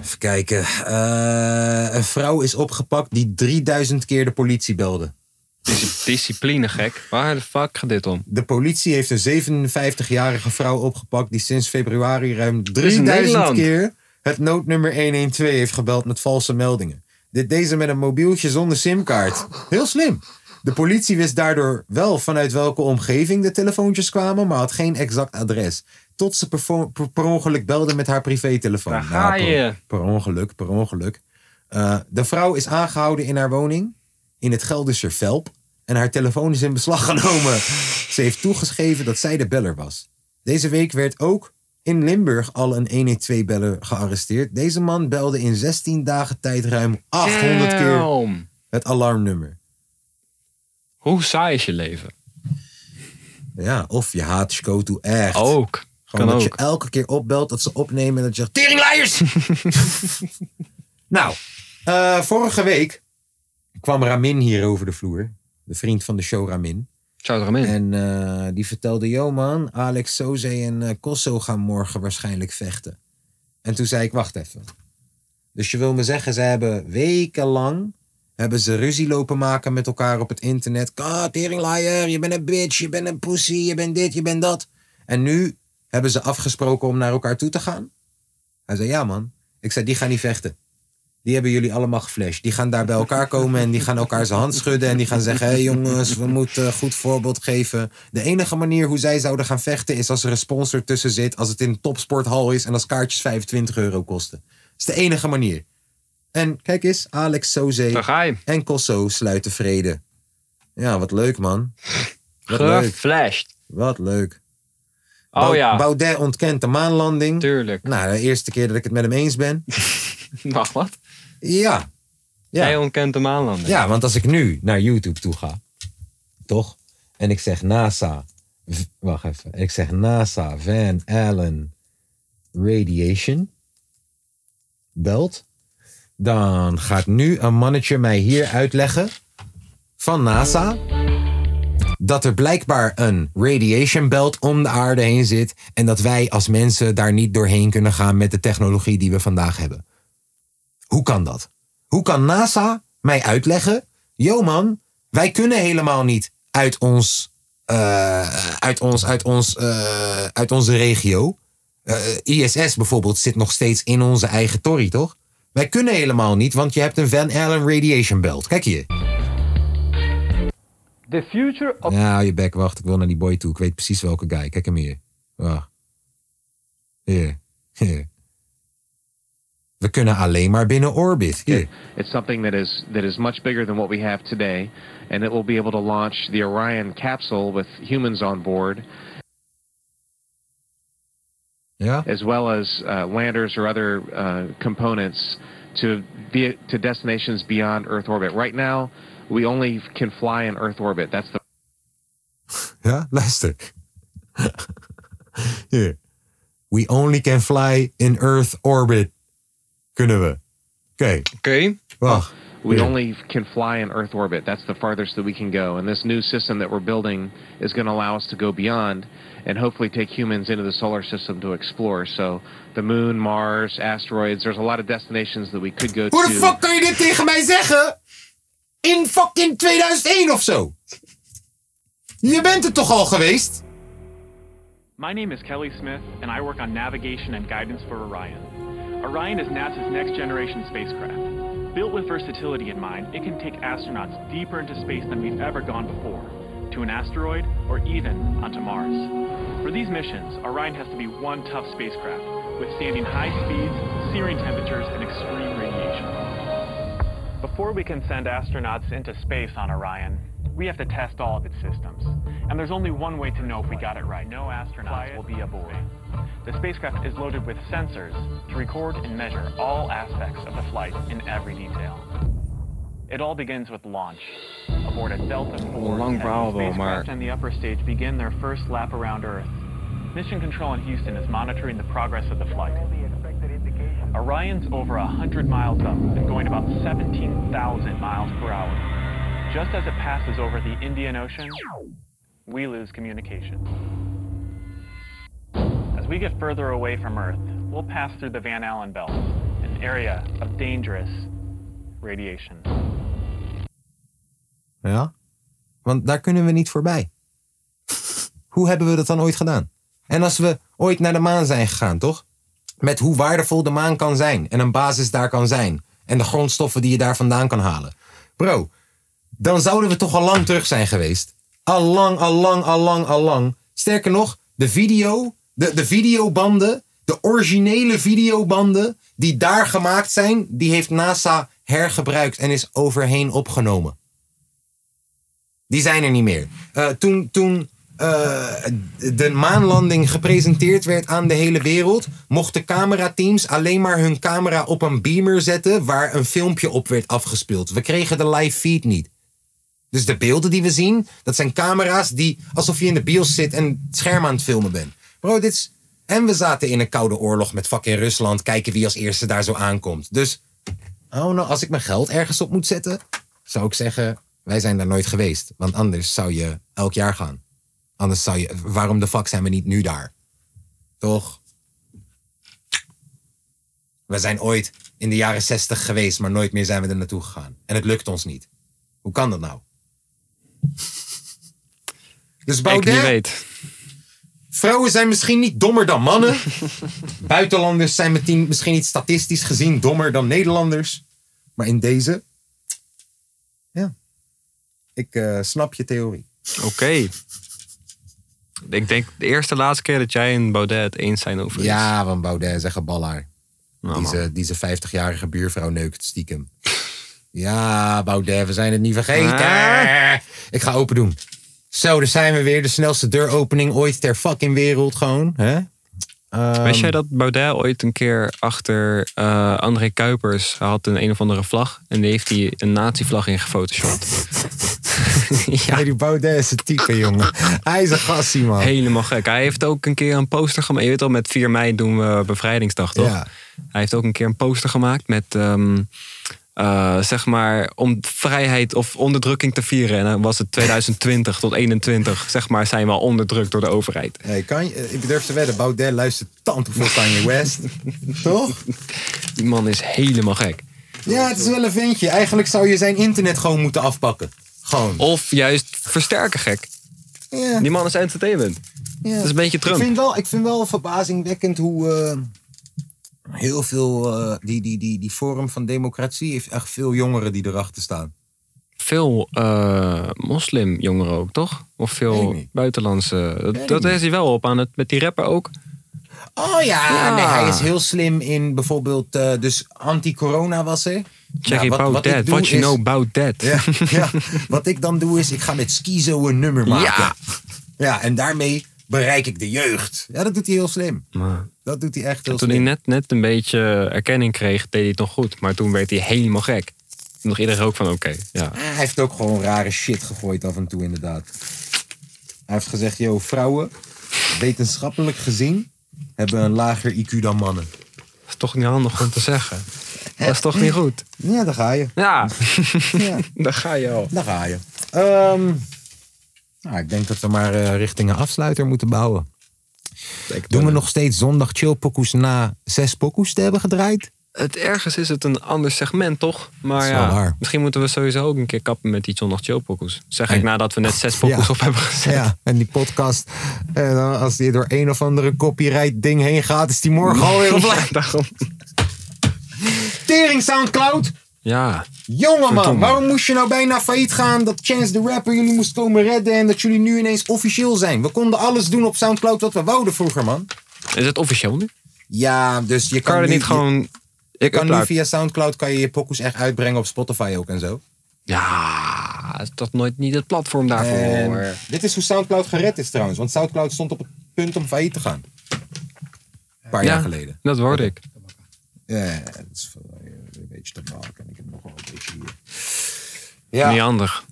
Even kijken. Eh, een vrouw is opgepakt die 3000 keer de politie belde. Dis- Discipline, gek. Waar de fuck gaat dit om? De politie heeft een 57-jarige vrouw opgepakt die sinds februari ruim is in 3000 Nederland. keer het noodnummer 112 heeft gebeld met valse meldingen. Dit deed ze met een mobieltje zonder simkaart. Heel slim. De politie wist daardoor wel vanuit welke omgeving de telefoontjes kwamen, maar had geen exact adres. Tot ze per, ongeluk belde met haar privételefoon. Daar ga per- je. Per, ongeluk, per ongeluk. Eh, de vrouw is aangehouden in haar woning in het Gelderse Velp. En haar telefoon is in beslag genomen. Ze heeft toegegeven dat zij de beller was. Deze week werd ook in Limburg al een 112-beller gearresteerd. Deze man belde in 16 dagen tijd ruim 800 keer het alarmnummer. Hoe saai is je leven? Ja, of je haat Skotu echt. Ook. Gewoon Kan dat ook. je elke keer opbelt, dat ze opnemen en dat je zegt... Teringleiers! nou, eh, vorige week kwam Ramin hier over de vloer. De vriend van de show Ramin. Shout Ramin. En eh, die vertelde, yo man, Alex Soze en eh Kosso gaan morgen waarschijnlijk vechten. En toen zei ik, wacht even. Dus je wil me zeggen, ze hebben wekenlang hebben ze ruzie lopen maken met elkaar op het internet. Ah, teringlaaier, je bent een bitch, je bent een pussy, je bent dit, je bent dat. En nu hebben ze afgesproken om naar elkaar toe te gaan. Hij zei, ja man. Ik zei, die gaan niet vechten. Die hebben jullie allemaal geflasht. Die gaan daar bij elkaar komen en die gaan elkaar zijn hand schudden. En die gaan zeggen: hé hey jongens, we moeten goed voorbeeld geven. De enige manier hoe zij zouden gaan vechten is als er een sponsor tussen zit. Als het in een topsporthal is en als kaartjes 25 euro kosten. Dat is de enige manier. En kijk eens, Alex Soze en Kosso sluiten vrede. Ja, wat leuk man. Wat leuk. Geflasht. Wat leuk. Oh ja. Baudet ontkent de maanlanding. Tuurlijk. Nou, de eerste keer dat ik het met hem eens ben. Wacht, wat? Ja. Ja. Jij ontkent de maanlanding. Ja, want als ik nu naar YouTube toe ga, toch? En ik zeg NASA, wacht even, ik zeg NASA Van Allen Radiation belt, dan gaat nu een mannetje mij hier uitleggen van NASA dat er blijkbaar een radiation belt om de aarde heen zit en dat wij als mensen daar niet doorheen kunnen gaan met de technologie die we vandaag hebben. Hoe kan dat? Hoe kan NASA mij uitleggen? Yo man, wij kunnen helemaal niet uit ons, eh, uit ons, uit ons, eh, uit onze regio. Eh, ISS bijvoorbeeld zit nog steeds in onze eigen torrie, toch? Wij kunnen helemaal niet, want je hebt een Van Allen radiation belt. Kijk hier. The future of... Ja, hou je bek, wacht. Ik wil naar die boy toe. Ik weet precies welke guy. Kijk hem hier. Wacht. Hier. Hier. We kunnen alleen maar binnen orbit. Hier. It's something that is that is much bigger than what we have today, and it will be able to launch the Orion capsule with humans on board, Yeah. as well as uh, landers or other uh, components to be to destinations beyond Earth orbit. Right now, we only can fly in Earth orbit. That's the yeah. luister. Hier. We only can fly in Earth orbit. Kunnen we. Oké. Oké. Wacht. We Yeah. only can fly in Earth orbit. That's the farthest that we can go. And this new system that we're building is going to allow us to go beyond and hopefully take humans into the solar system to explore. So the moon, Mars, asteroids, there's a lot of destinations that we could go Hoe to. de fuck kan je dit tegen mij zeggen? In fucking 2001 of zo? Je bent er toch al geweest? My name is Kelly Smith, and I work on navigation and guidance for Orion. Orion is NASA's next generation spacecraft. Built with versatility in mind, it can take astronauts deeper into space than we've ever gone before, to an asteroid or even onto Mars. For these missions, Orion has to be one tough spacecraft, withstanding high speeds, searing temperatures, and extreme radiation. Before we can send astronauts into space on Orion, we have to test all of its systems. And there's only one way to know if we got it right. No astronauts will be aboard. The spacecraft is loaded with sensors to record and measure all aspects of the flight in every detail. It all begins with launch. Aboard a Delta 4, Een lang the verhaal wel, spacecraft maar- and the upper stage begin their first lap around Earth. Mission Control in Houston is monitoring the progress of the flight. Orion's over 100 miles up and going about 17,000 miles per hour. Just as it passes over the Indian Ocean, we lose communication. As we get further away from Earth, we'll pass through the Van Allen belt, an area of dangerous radiation. Ja. Want daar kunnen we niet voorbij. Hoe hebben we dat dan ooit gedaan? En als we ooit naar de maan zijn gegaan, toch? Met hoe waardevol de maan kan zijn. En een basis daar kan zijn. En de grondstoffen die je daar vandaan kan halen. Bro, dan zouden we toch al lang terug zijn geweest. Al lang, al lang, al lang, al lang. Sterker nog, de video, de, de videobanden, de originele videobanden die daar gemaakt zijn, die heeft NASA hergebruikt en is overheen opgenomen. Die zijn er niet meer. Eh, toen toen eh, de maanlanding gepresenteerd werd aan de hele wereld, mochten camerateams alleen maar hun camera op een beamer zetten waar een filmpje op werd afgespeeld. We kregen de live feed niet. Dus de beelden die we zien, dat zijn camera's die alsof je in de bios zit en het scherm aan het filmen bent. Bro, dit is. En we zaten in een koude oorlog met fucking Rusland, kijken wie als eerste daar zo aankomt. Dus, oh nou, als ik mijn geld ergens op moet zetten, zou ik zeggen, wij zijn daar nooit geweest. Want anders zou je elk jaar gaan. Anders zou je, waarom de fuck zijn we niet nu daar? Toch? We zijn ooit in de jaren zestig geweest, maar nooit meer zijn we er naartoe gegaan. En het lukt ons niet. Hoe kan dat nou? Dus Ik Baudet, niet weet. vrouwen zijn misschien niet dommer dan mannen. Buitenlanders zijn meteen- misschien niet statistisch gezien dommer dan Nederlanders. Maar in deze, ja, ik eh, snap je theorie. Oké. Ik denk de eerste laatste keer dat jij en Baudet het eens zijn over iets. Ja, van Baudet zeggen ballaar. Nou, die, zijn 50-jarige buurvrouw neukt stiekem. Ja, Baudet, we zijn het niet vergeten. Ah. Ik ga open doen. Zo, daar zijn we weer. De snelste deuropening ooit ter fucking wereld gewoon. Hè? Ehm, Wist jij dat Baudet ooit een keer achter eh, André Kuipers had een een of andere vlag en die heeft hij een nazi-vlag in gefotoshopt? ja. die Baudet is een type, jongen. Hij is een gassie, man. Helemaal gek. Hij heeft ook een keer een poster gemaakt. Je weet al, met 4 mei doen we bevrijdingsdag, toch? Ja. Hij heeft ook een keer een poster gemaakt met, ehm, eh, zeg maar, om vrijheid of onderdrukking te vieren. En dan was het 2020 tot 21, zeg maar, zijn we al onderdrukt door de overheid. Hey, kan je, ik durf te wedden, Baudet luistert tand voor Kanye West. Toch? Die man is helemaal gek. Ja, het is wel een ventje. Eigenlijk zou je zijn internet gewoon moeten afpakken. Gewoon. Of juist versterken gek. Ja. Die man is entertainment. Ja. Dat is een beetje Trump. Ik vind wel, ik vind wel verbazingwekkend hoe eh, heel veel... eh, die, die, die, die Forum van Democratie heeft echt veel jongeren die erachter staan. Veel eh moslimjongeren ook, toch? Of veel buitenlandse. Dat, dat is hij wel op aan het met die rapper ook. Oh ja, Ja. Nee, hij is heel slim in bijvoorbeeld... eh, dus anti-corona was er. Check Nou, about ik that. What you is- know about that. Ja, ja. Wat ik dan doe is, ik ga met Skizo een nummer maken. Ja. Ja, en daarmee bereik ik de jeugd. Ja, dat doet hij heel slim. Maar Dat doet hij echt heel toen hij net, net een beetje erkenning kreeg, deed hij het nog goed. Maar toen werd hij helemaal gek. Toen dacht iedereen ook van, oké, ja. Hij heeft ook gewoon rare shit gegooid af en toe, inderdaad. Hij heeft gezegd, yo, vrouwen, wetenschappelijk gezien, hebben een lager IQ dan mannen. Dat is toch niet handig om te zeggen. Dat is toch niet goed? Ja, daar ga je. Ja, daar ga je al. Daar ga je. Ehm, nou, ik denk dat we maar eh, richting een afsluiter moeten bouwen. Doen we nog steeds zondag chill pokoes na zes pokoes te hebben gedraaid? Het ergens is het een ander segment, toch? Maar ja, waar. misschien moeten we sowieso ook een keer kappen met die zondag chill pokoes. Zeg ik nadat we net zes pokoes Ja. op hebben gezet. Ja, en die podcast, en dan als die door een of andere copyright ding heen gaat, is die morgen alweer offline. Daarom. Tering Soundcloud! Ja. Jongen man, Verdomme. waarom moest je nou bijna failliet gaan dat Chance the Rapper jullie moest komen redden en dat jullie nu ineens officieel zijn? We konden alles doen op Soundcloud wat we wouden vroeger man. Is het officieel nu? Ja, dus je kan, Kan je nu, niet gewoon... Ik kan nu via Soundcloud kan je je pokoes echt uitbrengen op Spotify ook en zo. Ja, is dat nooit niet het platform daarvoor? En dit is hoe Soundcloud gered is trouwens, want Soundcloud stond op het punt om failliet te gaan. Een paar Ja, jaar geleden. Dat hoorde ik. Ja, dat is beetje te maken. En ik heb nog wel een beetje hier. Ja. Niet handig.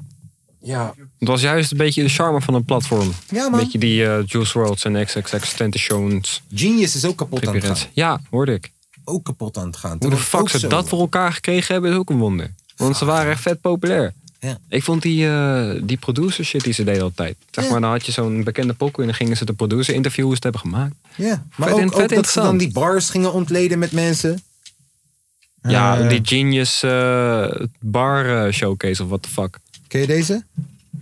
Ja. Het was juist een beetje de charme van een platform. Ja, man. Een beetje die eh, Juice WRLD's en XXX Tentations. Genius is ook kapot aan het gaan. Ja, hoorde ik. Ook kapot aan het gaan. Hoe de fuck ze zo. dat voor elkaar gekregen hebben, is ook een wonder. Want ze waren echt vet populair. Ja. Ik vond die, eh, die producer shit die ze deden altijd. Zeg Ja. maar, dan had je zo'n bekende pokoe en dan gingen ze de producer het hebben gemaakt. Ja, maar Vet ook, in- ook dat ze dan die bars gingen ontleden met mensen. Ja, Eh. die Genius eh, bar eh, showcase of what the fuck. Ken je deze?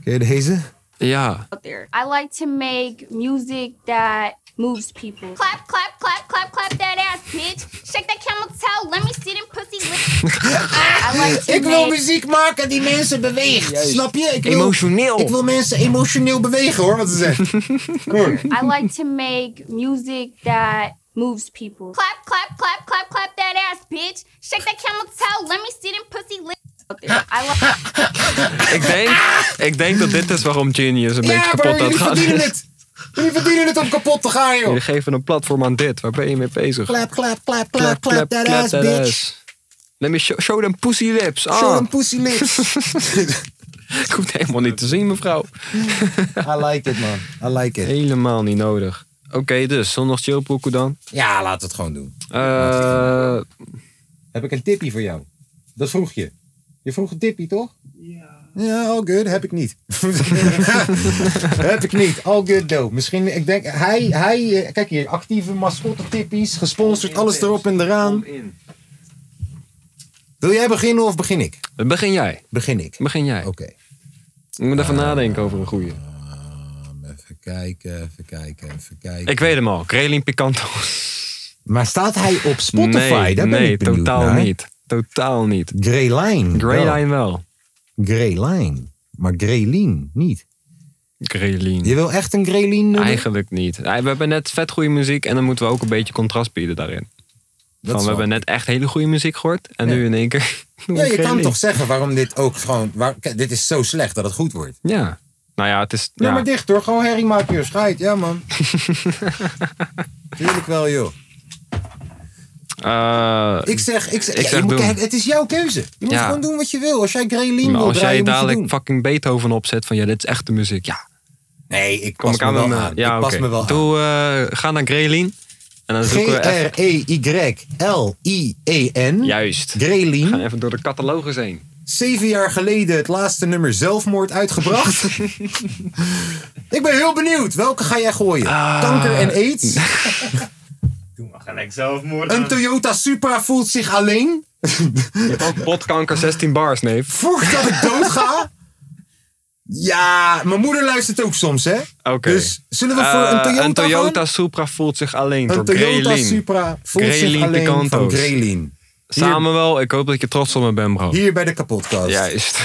Ken je deze? Ja. out there. I like to make music that moves people. Clap, clap, clap, clap, clap that ass, bitch. Shake that camel toe. Let me see them pussy lips. I like to Ik wil make muziek maken die mensen beweegt. Juist. Snap je? Ik wil, Emotioneel. Ik wil mensen emotioneel bewegen hoor, wat ze zeggen. I like to make music that moves people. Clap, clap, clap, clap, clap that ass, bitch. Shake that camel toe. Let me see them pussy lips. Ik denk, ik denk dat dit is waarom Genius een beetje Ja, kapot bro, aan het gaan verdienen het. Jullie verdienen het om kapot te gaan, joh. Jullie geven een platform aan dit. Waar ben je mee bezig? Clap, clap, clap, clap, clap that ass, bitch. Let me show, show them pussy lips. Ah. Show them pussy lips. Ik hoef het helemaal niet te zien, mevrouw. I like it, man. I like it. Helemaal niet nodig. Oké, dus zondag chillpokoe dan. Ja, laten we het gewoon doen. Eh, Heb ik een tippie voor jou? Dat vroeg je. Je vroeg een tippie, toch? Ja. Ja, all good. Heb ik niet. Heb ik niet. All good though. Misschien, ik denk, hij, hij, eh, kijk hier, actieve mascotte tippies, gesponsord, alles erop en eraan. Wil jij beginnen of begin ik? begin jij. Begin ik. Begin jij. Oké. Ik moet even nadenken over een goeie. Kijken, even kijken, even kijken. Ik weet hem al. Grelin Picanto. Maar staat hij op Spotify? Nee, Daar ben nee ik totaal naar. niet. Totaal niet. Greyline. Greyline wel. Greyline. Maar Greylien niet. Grelin. Je wil echt een Greylien noemen? Eigenlijk niet. We hebben net vet goede muziek en dan moeten we ook een beetje contrast bieden daarin. Van, we hebben net echt hele goede muziek gehoord en nu in één keer. Ja, je kan toch zeggen waarom dit ook gewoon... Waar, dit is zo slecht dat het goed wordt. Ja. Nou ja, het is. Ja, Ja. maar dicht hoor. Gewoon herrie maken, joh. Ja, man. Tuurlijk wel, joh. Eh, Ik zeg, ik zeg, Ik ja, zeg moet, het is jouw keuze. Je moet Ja. gewoon doen wat je wil. Als jij Greylien maar wil als jij dadelijk fucking Beethoven opzet van ja, dit is echte muziek. Ja. Nee, ik Kom pas ik aan me wel aan. Ja, Ik pas oké. me wel aan. Doe, eh, ga naar Grelin. En dan zoeken we even. G-R-E-Y-L-I-E-N. Juist. Greylien. Ga even door de catalogus heen. Zeven jaar geleden het laatste nummer Zelfmoord uitgebracht. ik ben heel benieuwd. Welke ga jij gooien? Ah. Kanker en aids? Doe maar gelijk zelfmoord. Een Toyota Supra voelt zich alleen? Je hebt ook potkanker 16 bars, neef. Vroeg dat ik doodga? Ja, mijn moeder luistert ook soms, hè? Oké. Dus zullen we voor een Eh, Toyota Een Toyota gaan? Supra voelt zich alleen. Een door Toyota Grelin. Supra voelt zich Grelin alleen van Greylien. Samuel, ik hoop dat je trots op me bent, bro. Hier bij de kapotkast. Juist.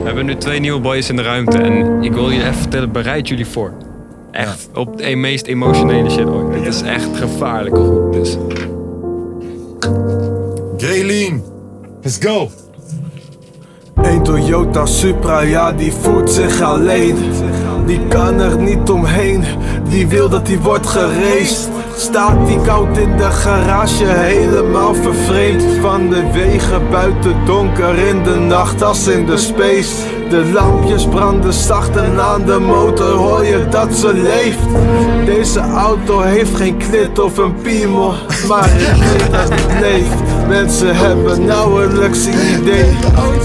We hebben nu twee nieuwe boys in de ruimte en ik wil je even vertellen, bereid jullie voor. Echt, op de meest emotionele shit ooit. Dit is echt gevaarlijk goed. Dus. Let's go. Een Toyota Supra, ja die voelt zich alleen die kan er niet omheen. Die wil dat die wordt geraced. Staat die koud in de garage, helemaal vervreemd van de wegen buiten donker in de nacht als in de space. De lampjes branden zacht en aan de motor hoor je dat ze leeft. Deze auto heeft geen klit of een piemel, maar ik weet dat het leeft. Mensen hebben nauwelijks een idee.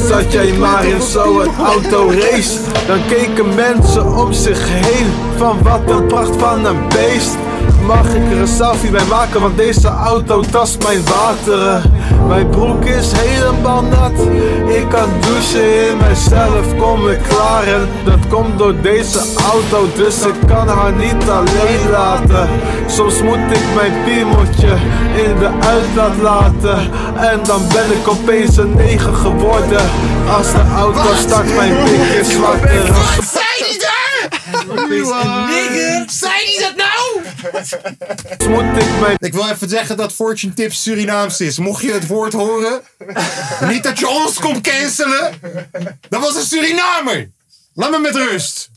Zat jij maar in zo'n autorace, dan keken mensen om zich heen. Van wat een pracht van een beest. Mag ik er een selfie bij maken, want deze auto tast mijn wateren. Mijn broek is helemaal nat, ik kan douchen in mijzelf, kom ik klaar. En dat komt door deze auto, dus ik kan haar niet alleen laten. Soms moet ik mijn piemeltje in de uitlaat laten. En dan ben ik opeens een negen geworden. Als de auto start, mijn pik is zwakker. Zei die daar? Nigger, zei die dat nou? Ik wil even zeggen dat Fortune Tips Surinaams is. Mocht je het woord horen, niet dat je ons komt cancelen. Dat was een Surinamer. Laat me met rust.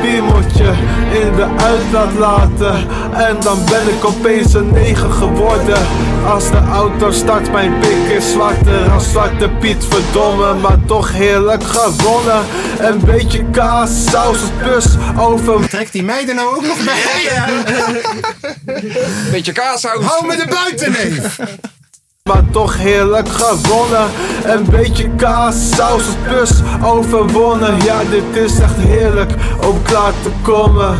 Piemeltje in de uitlaat laten En dan ben ik opeens een negen geworden Als de auto start, mijn pik is zwarter als Zwarte Piet Verdomme, maar toch heerlijk gewonnen Een beetje kaas, saus of pus over Trekt die meiden nou ook nog bij? Beetje kaassaus. Hou me de buitenneef. Maar toch heerlijk gewonnen. Een beetje kaas, saus of pus overwonnen. Ja, dit is echt heerlijk om klaar te komen.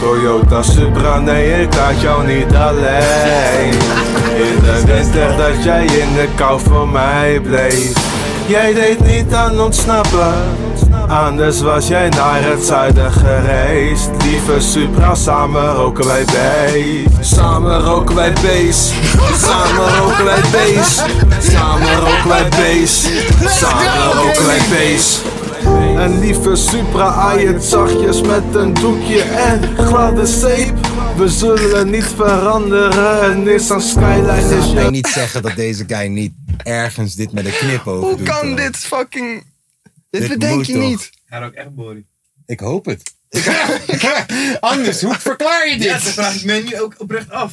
Toyota Supra, nee ik laat jou niet alleen. In de winter dat jij in de kou voor mij bleef. Jij deed niet aan ontsnappen Anders was jij naar het zuiden gereisd Lieve Supra, samen roken wij beest Samen roken wij beest Samen roken wij beest Samen roken wij beest Samen roken wij een lieve Supra aait zachtjes met een doekje en gladde zeep. We zullen niet veranderen. Een Nissan Skyline is mij je... niet zeggen dat deze guy niet ergens dit met een knipoog Hoe doet. kan hoor. dit fucking... Dit, Dit bedenk je toch? niet. Hij rookt echt Bori. Ik hoop het. Anders, hoe verklaar je Ja, dat dit? vraag ik mij nu ook oprecht af.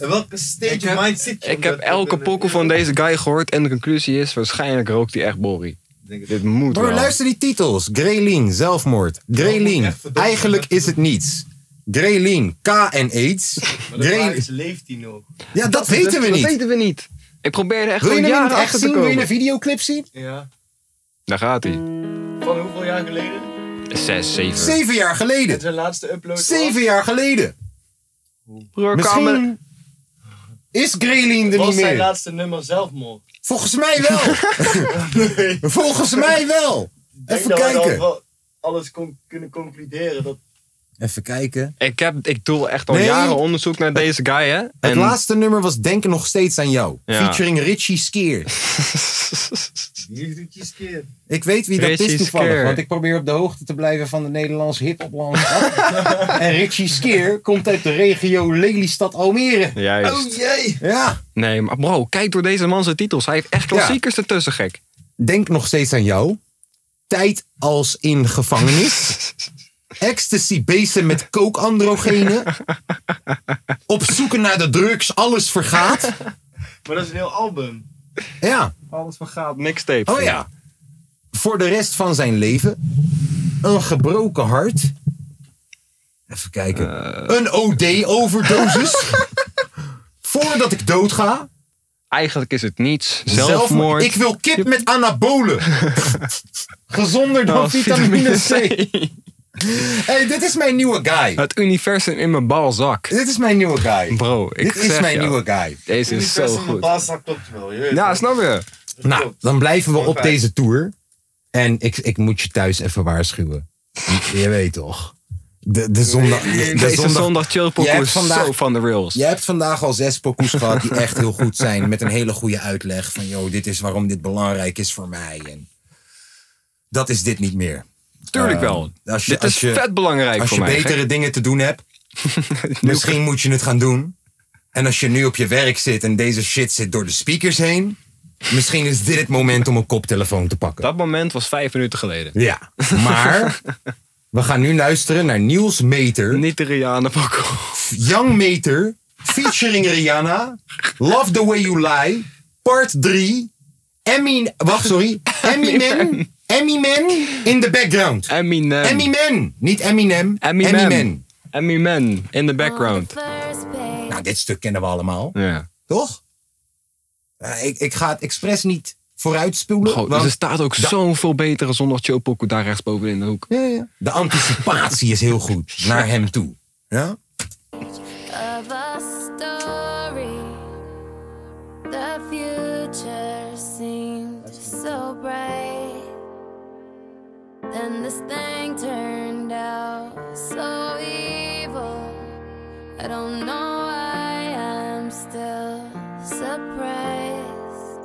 In welke state of mind zit je? Ik heb elke pokoe van deze guy gehoord en de conclusie is waarschijnlijk rookt hij echt Bori. Dit moet Bro, wel. luister die titels. Greylin, zelfmoord. Greylin, eigenlijk is het niets. Greylin, K en AIDS. Maar Greylin... is, leeft hij nog? Ja, dat weten we Dat niet. weten we niet. Ik probeerde echt Wil je hem in het echt zien? Wil je een videoclip zien? Ja. Daar gaat hij. Van hoeveel jaar geleden? Zes, zeven. Zeven jaar geleden. Met zijn laatste upload. Zeven jaar geleden. Broer, Misschien is Greylin er was niet zijn meer. laatste nummer zelfmoord? Volgens mij wel. Volgens mij wel. Ik denk Even dat we dan kijken. wel alles kon, kunnen concluderen. Dat Even kijken. Ik, heb, ik doe echt al Nee. jaren onderzoek naar deze guy, hè? Het En laatste nummer was Denk nog steeds aan jou. Ja. Featuring Richie Skeer. Je skeer? Ik weet wie dat Richie is toevallig, Skeer. want ik probeer op de hoogte te blijven van de Nederlandse hiphoplandschap. en Richie Skeer komt uit de regio Lelystad Almere. Juist. Oh jee! Ja. Nee, maar bro, kijk door deze man zijn titels. Hij heeft echt klassiekers ertussen, gek. Denk nog steeds aan jou. Tijd als in gevangenis. Ecstasy beesten met kookandrogenen. Op zoeken naar de drugs, alles vergaat. Maar dat is een heel album. Ja. Alles van gaat. Mixtape. Oh ja. Voor de rest van zijn leven. Een gebroken hart. Even kijken. Een OD-overdosis. Voordat ik doodga. Eigenlijk is het niets. Zelfmoord. Ik wil kip met anabolen. Gezonder dan Oh, vitamine vitamine C. Hey, dit is mijn nieuwe guy. Het universum in mijn balzak. Dit is mijn nieuwe guy. Bro, ik Dit is mijn jou, nieuwe guy. Deze is zo goed. Baaszak klopt wel. Je weet Ja, het. snap je? Nou, dan blijven we op deze tour. En ik, ik moet je thuis even waarschuwen. Je weet toch. De, de zondag, de, de Deze zondag chill Jij pokoe hebt is vandaag- zo van de rails. Je hebt vandaag al zes pokoes gehad die echt heel goed zijn. Met een hele goede uitleg van, joh, dit is waarom dit belangrijk is voor mij. En dat is dit niet meer. Tuurlijk wel. als je- Dit als is je- vet belangrijk Als voor je mij. betere dingen te doen hebt, misschien moet je het gaan doen. En als je nu op je werk zit en deze shit zit door de speakers heen, misschien is dit het moment om een koptelefoon te pakken. Dat moment was vijf minuten geleden. Ja, maar We gaan nu luisteren naar Niels Meter. Niet de Rihanna Poco. Young Meter. Featuring Rihanna. Love the way you lie. Part 3. Emmy... Wacht, sorry. Eminem. Eminem in the background. Eminem. Eminem. Niet Eminem. Eminem. Eminem. Eminem in the background. Nou, dit stuk kennen we allemaal. Ja. Toch? Eh, ik, ik ga het expres niet vooruitspoelen. Goh, dus want er staat ook zoveel betere zonder Joe Poco daar rechts boven in de hoek. Ja, ja. De anticipatie is heel goed naar hem toe. Ja? Then this thing turned out so evil. I don't know why I'm still surprised.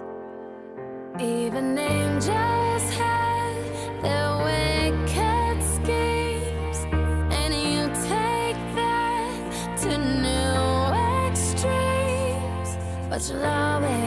Even angels had their wicked schemes, and you take that to new extremes. But you'll always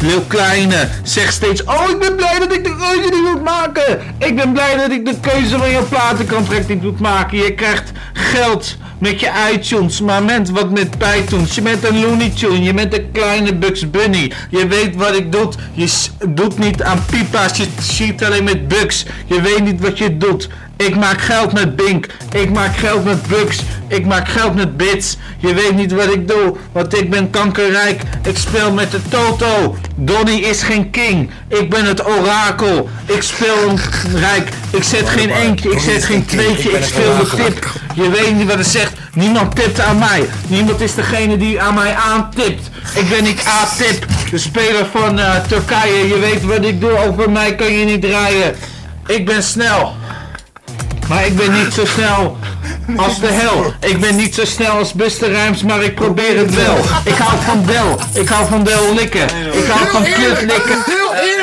Lil Kleine zegt steeds: Oh, ik ben blij dat ik de keuze niet moet maken. Ik ben blij dat ik de keuze van je platencontract niet moet maken. Je krijgt geld met je iTunes, maar met wat met Pythons. Je bent een Looney Tune, je bent een kleine Bugs Bunny. Je weet wat ik doe. Je doet niet aan pipa's, je ziet alleen met bugs. Je weet niet wat je doet. Ik maak geld met Bink. Ik maak geld met Bugs. Ik maak geld met Bits. Je weet niet wat ik doe, want ik ben kankerrijk. Ik speel met de Toto. Donny is geen king. Ik ben het orakel. Ik speel rijk. Ik zet geen eentje. Ik zet geen tweetje. Ik speel de tip. Je weet niet wat het zegt. Niemand tipt aan mij. Niemand is degene die aan mij aantipt. Ik ben niet A-tip. De speler van eh, Turkije. Je weet wat ik doe. Over mij kan je niet draaien. Ik ben snel. Maar ik ben niet zo snel als de hel. Ik ben niet zo snel als Buster Rhymes, maar ik probeer het wel. Ik hou van Del. Ik hou van Del likken. Ik hou van kut likken. Heel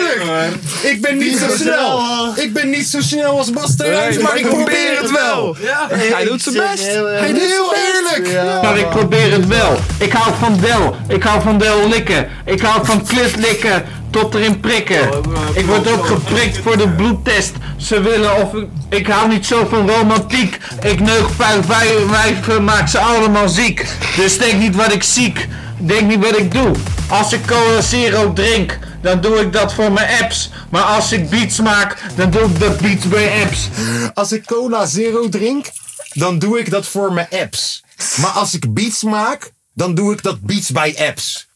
Ik ben niet zo snel. Ik ben niet zo snel als Bas Terijns, maar ik probeer het wel. Hij doet zijn best. Hij doet heel eerlijk. Maar ik probeer het wel. Ik hou van Del. Ik hou van Del likken. Ik hou van klit likken tot erin prikken. Ik word ook geprikt voor de bloedtest. Ze willen of ik... Ik hou niet zo van romantiek. Ik neuk vijf wij- wijven, maak ze allemaal ziek. Dus denk niet wat ik ziek. Denk niet wat ik doe. Als ik cola zero drink, dan doe ik dat voor mijn apps. Maar als ik beats maak, dan doe ik dat beats bij apps. Als ik cola zero drink, dan doe ik dat voor mijn apps. Maar als ik beats maak, dan doe ik dat beats bij apps.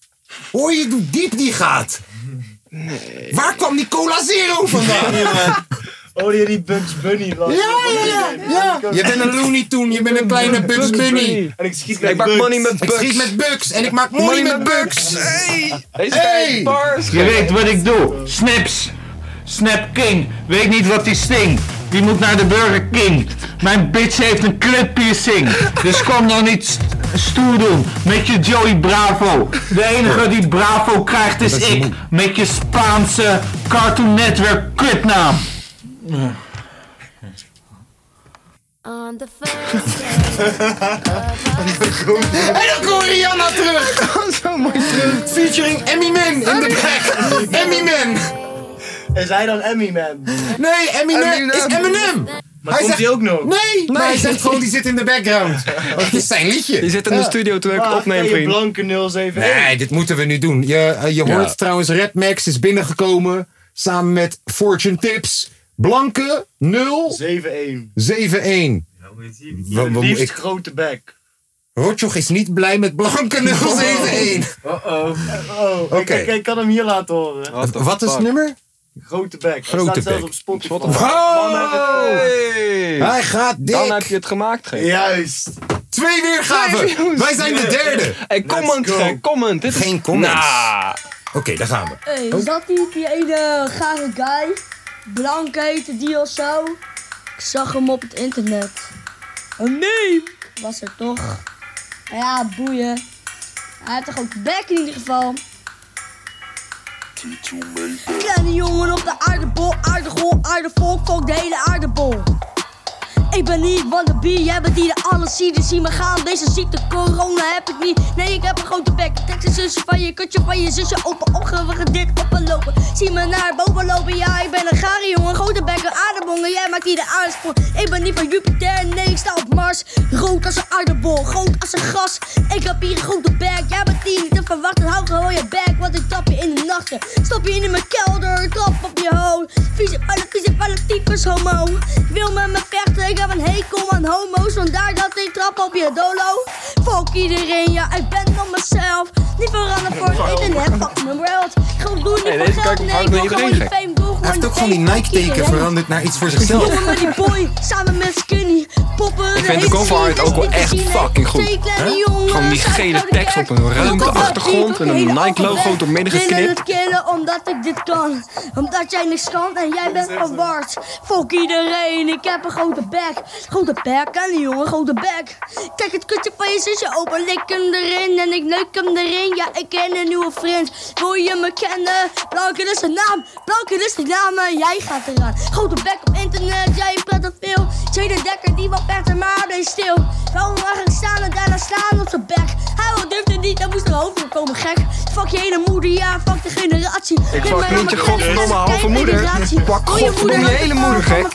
Hoor je hoe diep die gaat? Waar kwam die cola zero vandaan? Hoorde je die Bugs Bunny? Ja, ja, ja, ja. Je bent een Looney Tune, je bent een kleine Bugs Bunny. En ik schiet Ik met maak Bugs. money met Bugs. Ik schiet met Bugs en ik maak money met Bugs. Hey! Deze Hey! Je weet wat ik doe. Snaps. Snap King. Weet niet wat die stinkt. Die moet naar de Burger King. Mijn bitch heeft een clip piercing. Dus kom nou niet st- stoer doen met je Joey Bravo. De enige die Bravo krijgt is ik. Met je Spaanse Cartoon Network clipnaam. On the first day En dan komt Rihanna terug. Zo mooi terug. Featuring Eminem in de back. Eminem. Is hij dan Emmy Man? Nee, Eminem is Eminem. Maar komt hij ook nog? Nee, maar hij zegt gewoon die zit in de background. Want het is zijn liedje. Die zit in de Ja. studio toen ik Ah, opneem, vriend. blanke 071. Nee, dit moeten we nu doen. Je, eh, je Ja. hoort trouwens, Red Max is binnengekomen samen met Fortune Tips. Blanke 071. 7-1. Wa- wa- Liefst ik- grote bek. Rotjoch is niet blij met Blanke 071. Uh-oh. Oh, Oké. ik, ik, ik kan hem hier laten horen. Wat is het nummer? Grote bek. Grote Hij staat zelfs bek. op Spotify. Oh! Hij gaat dik. Dan heb je het gemaakt, gek. Juist. Twee weergaven. Wij zijn de derde. Hey, comment, comment. Dit is... Geen comments. Nah. Oké, daar gaan we. Hey, is dat niet die ene gare guy? Blank heette die of zo? Ik zag hem op het internet. Oh nee! Was er toch? Ja, boeien. Hij heeft toch ook bek in ieder geval. Kleine jongen op de aardebol, aardegol, aardevol, fuck de hele aardebol. Ik ben niet wannabe, jij bent die de alles ziet. Zie me gaan, deze ziekte, corona heb ik niet. Nee, ik heb een grote bek. Een zusje van je, kutje van je zusje. Open gaan dit oplopen. Zie me naar boven lopen, ja, ik ben een gare jongen. Grote bek, een aardebongen, jij maakt die de aardsprong. Ik ben niet van Jupiter, nee, ik sta op Mars. Rood als een aardebol, groot als een gras. Ik heb hier een grote bek, jij bent die niet te verwachten. Hou gewoon je bek, want ik trap je in de nachten. Stop je in mijn kelder, trap op je hoofd. Vieze, alle vieze, alle homo. Wil met me vechten, ik heb een hekel aan homo's. Vandaar dat ik trap op je dolo. Fuck iedereen, ja, ik ben van mezelf. Niet veranderen voor het internet, fuck mijn world. Gewoon doen Hey, niet voor geld, ik nee, ik met wil gewoon iedereen die fame, doe Hij heeft ook gewoon die. Nike-teken veranderd naar iets voor zichzelf. Jongen met die boy, samen met Skinny. Poppen Ik vind de cover art ook wel echt fucking goed. Gewoon die gele tekst op een ruimte achtergrond en een Nike logo door midden Willen geknipt. het killen omdat ik dit kan. Omdat jij niks kan en jij bent verward. Fuck iedereen, ik heb een grote bek. Grote bek, en die jongen, grote bek. Kijk het kutje van je zusje open, lik hem erin en ik neuk hem erin. Ja, ik ken een nieuwe vriend. Wil je me kennen? Blanken is de naam, Blanken is de naam en jij gaat eraan. Grote bek op internet, jij praat te veel. Tweede dekker, die wat vetter, maar bleef stil. Waarom mag ik staan en daarna slaan op zijn bek? Hij wil durfde niet, dan moest er hoofd komen, gek. Fuck je hele moeder, ja, fuck de generatie. Ik fuck niet aan je godverdomme halve moeder. pak je godverdomme je hele moeder, gek.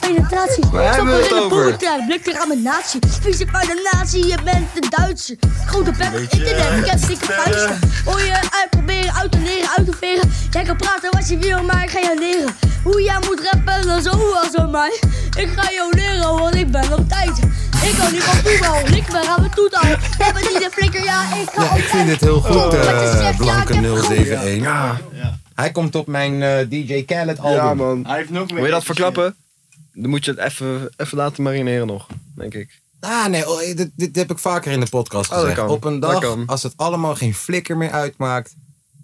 Waar hebben we Stop het er over? Boerenkruid, blik er aan mijn natie. Vieze van de natie, je bent de Duitser. Grote bek op internet, ik heb dikke vuisten. Wil je uitproberen, uit te leren, uit te veren. Jij kan praten wat je wil, maar ik ga je leren. Hoe jij moet rappen, dan zoals door mij. Ik ga jou leren, want ik ben op tijd. Ik hou niet van voetbal, ik ben aan mijn toet al. Jij bent niet de flikker, ja, ik ga Ja, ik vind het heel goed, eh, zegt, ja, Blanke ik heb goed. 071. Hij komt op mijn eh, DJ Khaled album. Ja, man. Hij heeft nog meer Wil je dat shit. verklappen? Dan moet je het even, even laten marineren nog, denk ik. Ah, nee, oh, dit, dit heb ik vaker in de podcast Oh, dat gezegd. kan. Op een Dat dag, kan. als het allemaal geen flikker meer uitmaakt...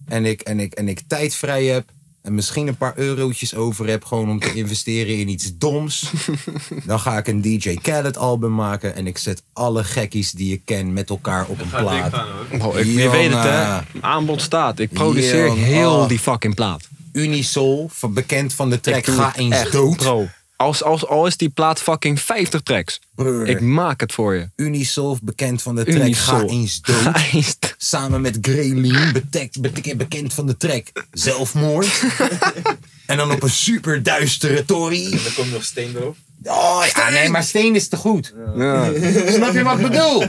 en ik, en, ik, en ik tijd vrij heb... en misschien een paar eurotjes over heb... gewoon om te investeren in iets doms... dan ga ik een DJ Khaled album maken... en ik zet alle gekkies die ik ken met elkaar op een plaat. gaan, Oh, ik, je weet het, hè? Aanbod staat. Ik produceer heel oh. die fucking plaat. Unisol, van- bekend van de track Ga eens dood. Als, als, al is die plaat fucking 50 tracks. Ik maak het voor je. Unisolf, bekend van de track Unisol. Ga eens dood. Samen met betek- betek- bekend van de track Zelfmoord. en dan op een super duistere tory. En dan komt nog steen erop. Oh ja, nee, maar steen is te goed. Ja. Snap je wat ik bedoel?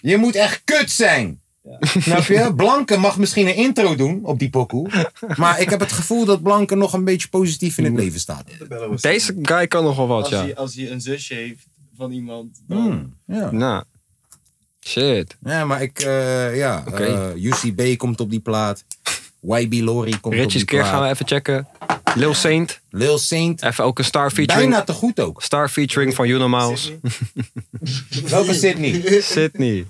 Je moet echt kut zijn. Snap je? Blanke mag misschien een intro doen op die pokoe. Maar ik heb het gevoel dat Blanke nog een beetje positief in het leven staat. Deze guy kan nog wel wat, Als, ja. hij, als hij een zusje heeft van iemand. dan- Hmm, ja. Nou. Shit. Ja, maar ik, eh, ja. Oké. eh, UCB komt op die plaat. YB Lori komt op Ritchie's die keer plaat. gaan we even checken. Lil Saint. Lil Saint. Even ook een star featuring. Bijna te goed ook. Star featuring van Juno Mouse. Welke Sydney? Sydney.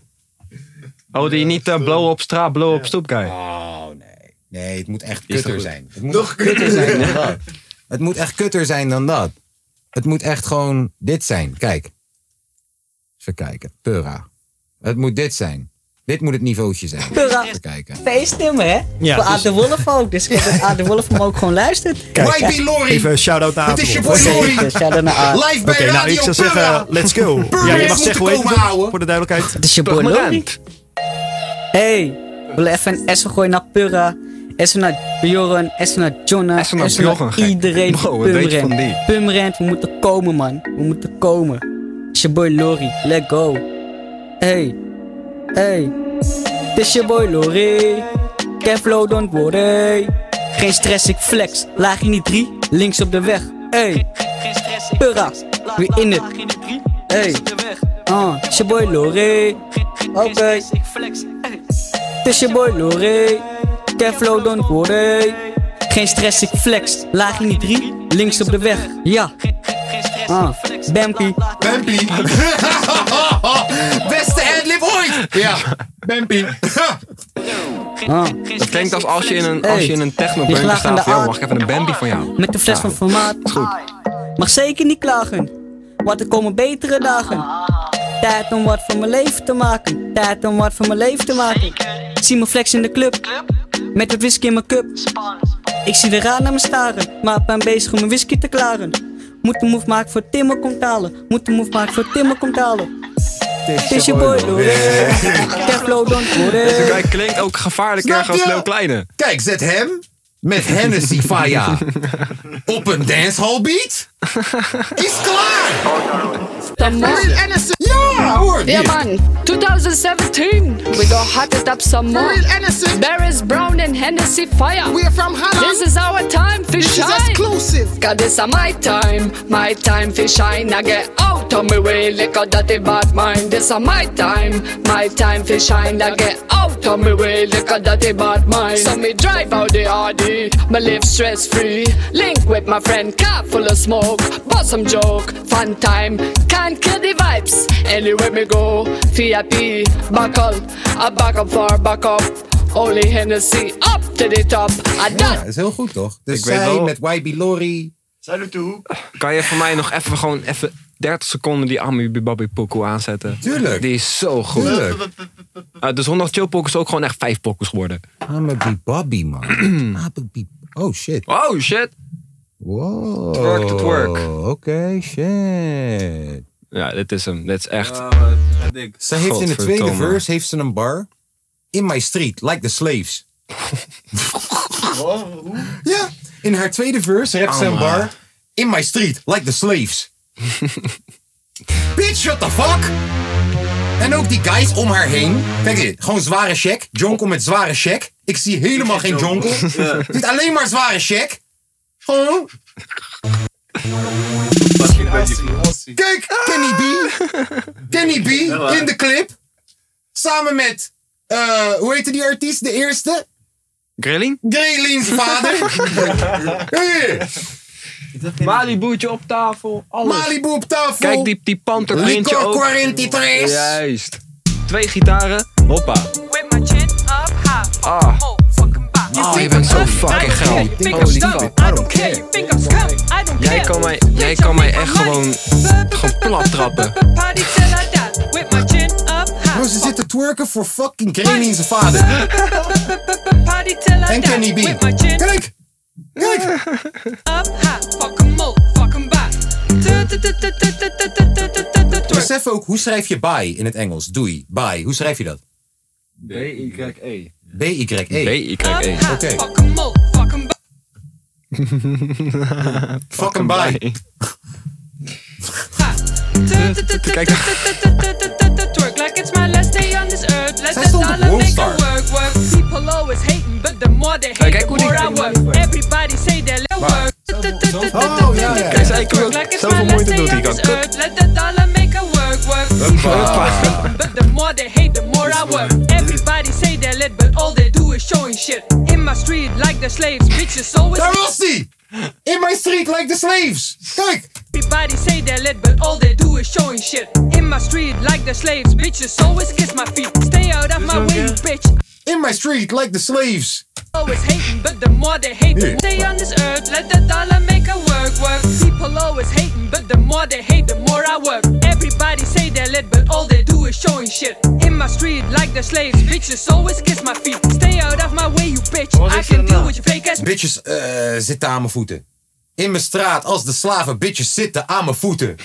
Oh, die niet eh, blow op straat, blow op stoep guy. Oh, nee. Nee, het moet echt kutter zijn. Het moet nog kutter zijn dan dat. Het moet echt kutter zijn dan dat. Het moet echt gewoon dit zijn. Kijk. Even kijken. Pura. Het moet dit zijn. Dit moet het niveautje zijn. Pura. Even kijken. feestnummer, hè? Ja, Voor dus- Aad de Wolf ook. Dus ik hoop dat Aad de Wolf hem ook gewoon luistert. YB Lori. Even een shout-out naar Het is je boy Lori. Zeker, shout-out naar Aad. Live bij Oké, nou ik zou Pura. zeggen, let's go. Pura Ja, je mag zeggen hoe heet voor de duidelijkheid. Het is je boy Lori. Hey, we willen even een S gooien naar Pura. S naar Bjorn, S naar Jonna, S naar Bjorn, iedereen Bro, Pumrent. van die? Pumrent, we moeten komen man. We moeten komen. Het is je boy Lori, let go. Hey, hey. Het is je boy Lori. Can flow, don't worry. Geen stress, ik flex. Laag in die drie, links op de weg. Hey, Pura, weer in het. Hey, ah, het is je boy Lori. Oké. Het is je boy. Can flow, don't worry. Geen stress, ik flex. Laag in die drie, links op de weg. Ja. Ah, Bampy. Bampy. Beste adlib ooit. Ja, Bampy. Ah. Dat klinkt als als je in een, als je in een techno-bunker staat. van, mag ik even een Bambi van jou? Met de fles van formaat. Goed. Mag zeker niet klagen, want er komen betere dagen. Tijd om wat van mijn leven te maken. Tijd om wat van mijn leven te maken. Zie me flex in de club, met het whisky in mijn cup. Ik zie de raad naar me staren, maar ik ben bezig om mijn whisky te klaren. Moet een move maken voor Timmer komt halen. Moet een move maken voor Timmer komt halen. Het is je boy Loré. Keflo don't worry. Deze guy klinkt ook gevaarlijker Snap als? Lil Kleine. Kijk, zet hem met Hennessy Faya op een dancehall beat. Is klaar! Ja, hoor Yeah, dit. man. 2017, we go hot it up some more. Real innocent. Barris Brown and Hennessy Fire. We're from Holland. This is our time to This is shine. exclusive. Cause this is my time, my time to shine. I get out of my way, lick out that bad mind. This is my time, my time to shine. I get out of my way, lick out that bad mind. So me drive out the RD, me live stress free. Link with my friend, car full of smoke. Bust some joke, fun time, can't kill the vibes. Anywhere me go, VIP, buckle, I back up for back up. Only Hennessy up to the top. I Ja, done. dat is heel goed toch? Dus Ik weet zij wel- met YB Lori. Zij doet de hoek. Kan je voor mij nog even gewoon even 30 seconden die Ami Babi pokoe aanzetten? Tuurlijk. Die is zo goed. Tuurlijk. Uh, de zondag chill pokoe is ook gewoon echt vijf pokoes geworden. I'm a Bobby man. Oh shit. Oh shit. Wow. Twerk to twerk. Oké, shit. Ja, dit is hem. Dit is echt. Zij heeft in de tweede verse heeft ze een bar. In my street, like the slaves. Ja, in haar tweede verse heeft ze een bar. In my street, like the slaves. Bitch, what the fuck? En ook die guys om haar heen. Kijk dit, gewoon zware check. Jonkel met zware check. Ik zie helemaal geen jonkel. Ja. Dit alleen maar zware check. Gewoon. Kijk, Kenny B. Kenny B in de clip. Samen met, eh, hoe heette die artiest? De eerste? Grilling? Graylin's vader. Hey, Malibu'tje op tafel. Alles. Malibu op tafel. Kijk die, die panterprintje ook. 43. Juist. Twee gitaren. Hoppa. Ah. Oh, je bent zo fucking geil. Holy fuck. Jij kan mij, jij kan mij echt gewoon, gewoon plat trappen. Bro, ze zitten twerken voor fucking Graylin's vader. En Kenny B. Kijk. Kijk! Up ha, fuck em up, fuck em by. Besef ook, hoe schrijf je bye in het Engels? Doei, bye. Hoe schrijf je dat? B-Y-E. B-Y-E. B-Y-E. Oké. Fuck em up, fuck em by. Fuck em by. Kijk. Twerk like it's my last day on this earth. Let's all make a work, work. People always hating, but the more they hate, Kijk the more I work. Everybody say they let work. Oh, ja, ja. Kijk, zij kan Like it's zoveel my moeite last doet hij on kan. this earth. Let the dollar make it work, work. But the more they hate, the more I work. Everybody say they lit, but all they do is showing shit. In my street, like the slaves, bitches always. Daar was hij! In my street like the slaves. Kijk. Everybody say they're lit, but all they do is showing shit. In my street, like the slaves, bitches always kiss my feet. Stay out of my way, bitch. In my street like the slaves. Always hating, but the more they hate, the Yeah. stay on this earth. Let the dollar make a work, work. People always hating, but the more they hate, the more I work. Everybody say they're lit, but all they do is showing shit. In my street, like the slaves, bitches always kiss my feet. Stay out of my way, you bitch. I can deal with your fake ass. Bitches eh, zitten aan mijn voeten. In mijn straat als de slaven bitches zitten aan mijn voeten.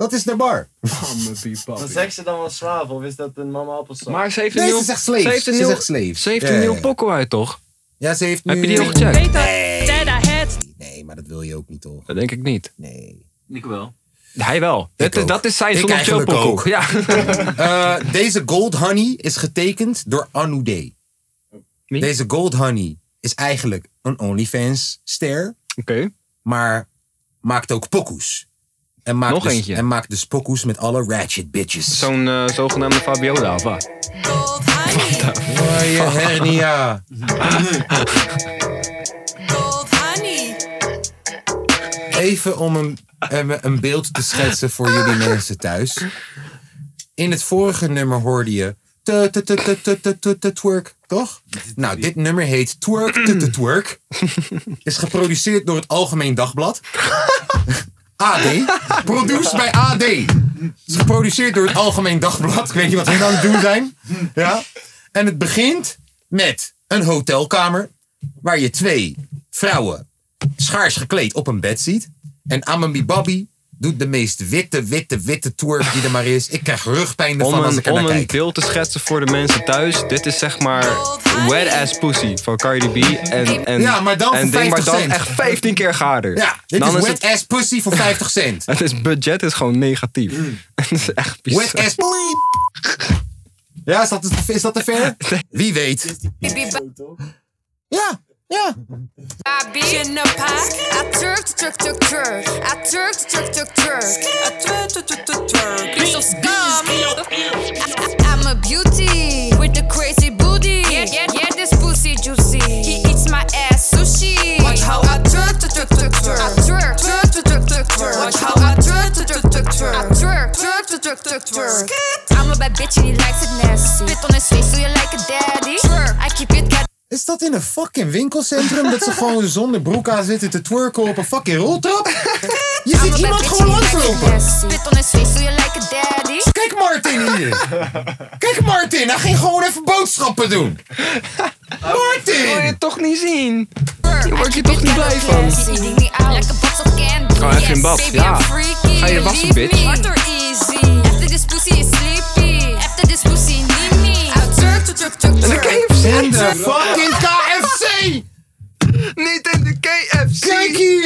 Dat is de bar. Maar zegt ze dan wel slaven of is dat een mama appelsap? Maar ze heeft Nee, een ze nieuw... zegt slaves. Ze heeft een Ze nieuw... zegt slaves. Ze heeft Ja, een ja, nieuw ja. uit, toch? Ja, ze heeft nu... Heb je die al gecheckt? Nee, maar dat wil je ook niet, toch? Dat denk ik niet. Nee. Ik wel. Hij wel. Dat is, ook. dat is zijn Ik zondag chill eigenlijk pokoe. ook. Ja. Eh, deze Gold Honey is getekend door Anoudé. Wie? Deze Gold Honey is eigenlijk een OnlyFans-ster. Oké. Maar maakt ook pokoes. En maakt Nog dus, eentje. En maakt dus met alle ratchet bitches. Zo'n eh, zogenaamde Fabiola, of wat? Oh, je hernia. Even om een, een, een beeld te schetsen voor jullie mensen thuis. In het vorige nummer hoorde je... te- te- te- te- te- te- te- te- Twerk, toch? Nou, dit nummer heet Twerk te- te- Twerk. Is geproduceerd door het Algemeen Dagblad. AD. Produced bij AD. Is geproduceerd door het Algemeen Dagblad. Ik weet niet wat hun aan het doen zijn. Ja. En het begint met een hotelkamer. Waar je twee vrouwen schaars gekleed op een bed ziet. En Amami Bobby doet de meest witte, witte, witte tour die er maar is. Ik krijg rugpijn Om ervan als een, ik er om een kijk. beeld te schetsen voor de mensen thuis. Dit is zeg maar Wet Ass Pussy van Cardi B. En, en, Ja, maar dan en ding, maar 50 dan echt 15 keer harder. Ja, dit dan is wet het, ass pussy voor 50 cent. Het is budget is gewoon negatief. Het is echt bizar. Wet ass Ja, is dat, is dat te ver? Wie weet. Ja, ja. I be in the pack. I twerk, twerk, twerk, twerk. I twerk, twerk, twerk, twerk. I twerk, twerk, twerk, twerk, twerk. Be so scum. I- I'm a beauty with the crazy booty. Yeah, yeah, yeah, this pussy juicy. He eats my ass sushi. Watch how I twerk, twerk, twerk, twerk, twerk. I twerk, twerk, twerk, twerk, twerk, twerk. Watch how I twerk, twerk, twerk, twerk, twerk. I twerk, twerk, twerk, twerk, twerk, twerk. I'm a bad bitch and he likes it nasty. Spit on his face, so you like a daddy. Twerk, I keep it cat. Is dat in een fucking winkelcentrum dat ze gewoon zonder broek aan zitten te twerken op een fucking roltrap? Je ziet iemand gewoon langslopen. Daddy. Kijk Martin hier. Kijk Martin, hij ging gewoon even boodschappen doen. Martin! Wil je toch niet zien? Hier word je toch niet blij van? Ga even in bad, Baby, ja. I'm freaky. Ga je wassen, bitch. After this pussy is sleepy. After this pussy need me. En de KFC. In de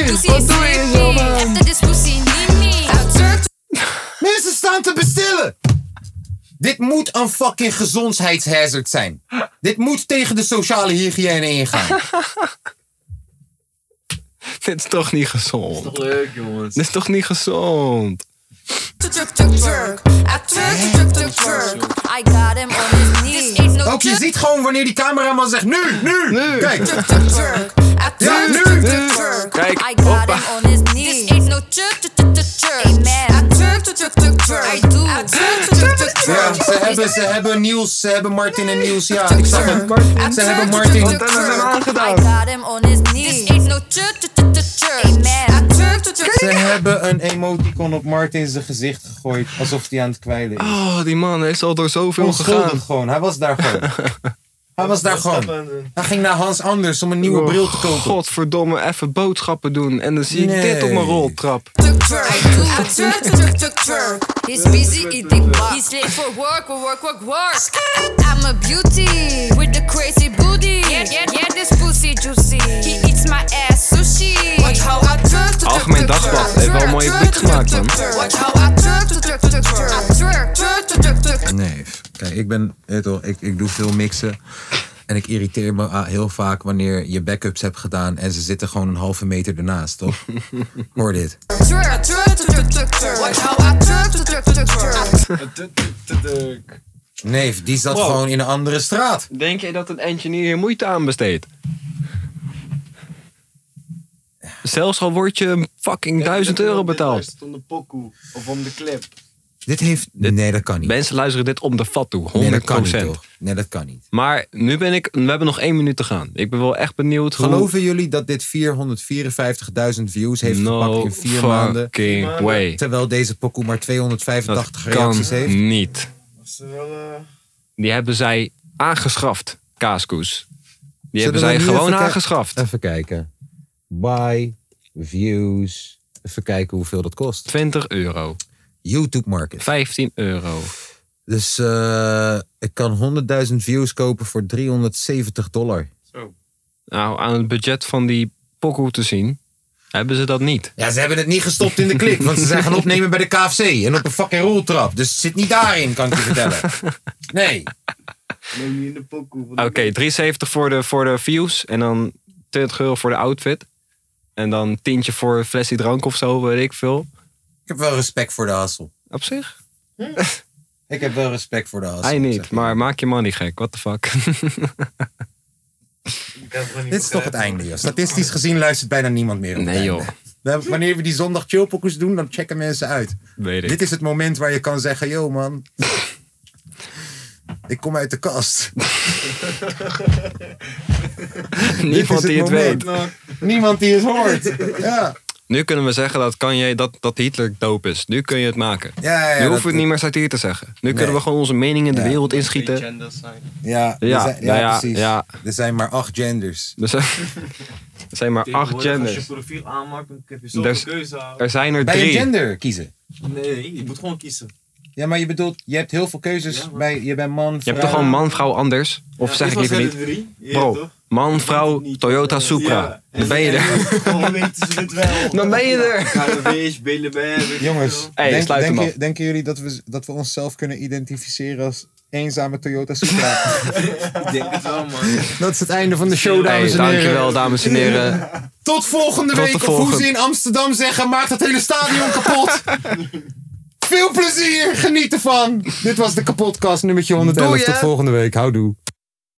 Wat is doe je zo, man? After this pussy need me. I twerk, Mensen staan te bestellen. Dit moet een fucking gezondheidshazard zijn. Dit moet tegen de sociale hygiëne ingaan. Dit is toch niet gezond. Toch leuk, jongens. Dit is toch niet gezond. Twerk, twerk, twerk. I twerk, twerk, twerk, twerk. I got him on his knees. This ain't no Ook je ziet gewoon wanneer die cameraman zegt nu, nu, Nu. Kijk. Ja, nu. Kijk, I got hoppa. him on his knees. This ain't no. Amen. Ja, ze hebben, ze hebben Niels, ze hebben Martin en Niels. Ja, ik zag het. Ze hebben Martin. Wat hebben ze hem aangedaan? I got him on his knees. This ain't no twerk, twerk, twerk, twerk, twerk. Amen. I twerk, twerk, twerk, Ze hebben een emoticon op Martin zijn gezicht gegooid. Alsof hij aan het kwijlen is. Oh, die man is al door zoveel gegaan. Gewoon. Hij was daar gewoon. Hij was daar gewoon. Hij ging naar Hans Anders om een nieuwe Oh, bril te kopen. Godverdomme, even boodschappen doen. En dan zie ik dit op mijn roltrap. He's busy eating. He's late for work, work, work, work, work. I'm a beauty with the crazy booty. Yeah, yeah, yeah, this pussy juicy. He eats my ass sushi. Watch how I twerk, twerk, Algemeen Dagblad heeft wel een mooie blik gemaakt, man. Watch how I. Nee, kijk, ik ben, weet je wel, ik, ik doe veel mixen. En ik irriteer me ah, heel vaak wanneer je backups hebt gedaan en ze zitten gewoon een halve meter ernaast, toch? Hoor dit. Nee, die zat Wow. gewoon in een andere straat. Denk jij dat een engineer hier moeite aan besteedt? Zelfs al word je fucking 1000 euro betaald. om de pokoe of om de clip. Dit heeft... Nee, dat kan niet. Mensen luisteren dit om de fat toe, 100%. Nee, dat kan niet, toch? Nee, dat kan niet. Maar nu ben ik, we hebben nog één minuut te gaan. Ik ben wel echt benieuwd hoe... Geloven jullie dat dit 454.000 views heeft No gepakt in vier maanden? fucking way. Terwijl deze pokoe maar 285 kan reacties heeft? niet. Eh, Die hebben zij aangeschaft, kaaskoes. Die Zullen hebben zij gewoon even aangeschaft. Even kijken. Buy, views. Even kijken hoeveel dat kost. 20 euro. YouTube Market. 15 euro. Dus eh, ik kan 100.000 views kopen voor 370 dollar. Nou, aan het budget van die pokoe te zien, hebben ze dat niet. Ja, ze hebben het niet gestopt in de klik, want ze zijn gaan opnemen bij de KFC en op een fucking roltrap. Dus het zit niet daarin, kan ik je vertellen. Nee. Neem je in de pokoe. Oké, 370 voor de, voor de views en dan 20 euro voor de outfit. En dan tientje voor een flesje drank of zo, weet ik veel. Ik heb wel respect voor de hassel. Op zich? Ik heb wel respect voor de hassel. Hij niet, maar maak je money gek. What the fuck? Dit is toch het einde, joh. Statistisch gezien luistert bijna niemand meer. Nee, einde. joh. Wanneer we die zondag chillpokkers doen, dan checken mensen uit. Weet ik. Dit is het moment waar je kan zeggen, yo man. Ik kom uit de kast. Niemand die het weet. Niemand die het hoort. Ja. Nu kunnen we zeggen dat Kanye, dat, dat Hitler dope is. Nu kun je het maken. Ja, ja, nu hoeven we het niet meer satire te zeggen. Nu kunnen we gewoon onze mening in de Ja. wereld inschieten. Ja, er Ja, zijn, ja, nou ja, precies. ja. Er zijn maar acht genders. Er zijn, er zijn maar acht genders. Als je profiel aanmaakt, dan heb je zoveel Er, keuze. er zijn er Bij een drie. gender kiezen. Nee, je moet gewoon kiezen. Ja, maar je bedoelt, je hebt heel veel keuzes. bij, je bent man, Je vrouw. hebt toch gewoon man, vrouw anders? Of Ja, zeg ik liever er niet? drie. Bro, man, vrouw, Toyota Supra. Ja. Dan ben je er. Gewoon weten ze het wel. Dan ben je er. Jongens, Hey, denk- sluit hem denken, af. denken jullie dat we, dat we onszelf kunnen identificeren als eenzame Toyota Supra? Ik denk het wel, man. dat is het einde van de show, dames Hey, en heren. dankjewel, dames en heren. Tot volgende Tot week. Of hoe volgende- ze in Amsterdam zeggen, maakt het hele stadion kapot. Veel plezier, geniet ervan. Dit was de kapotkast nummertje 111. Doei, hè? Tot volgende week. Houdoe.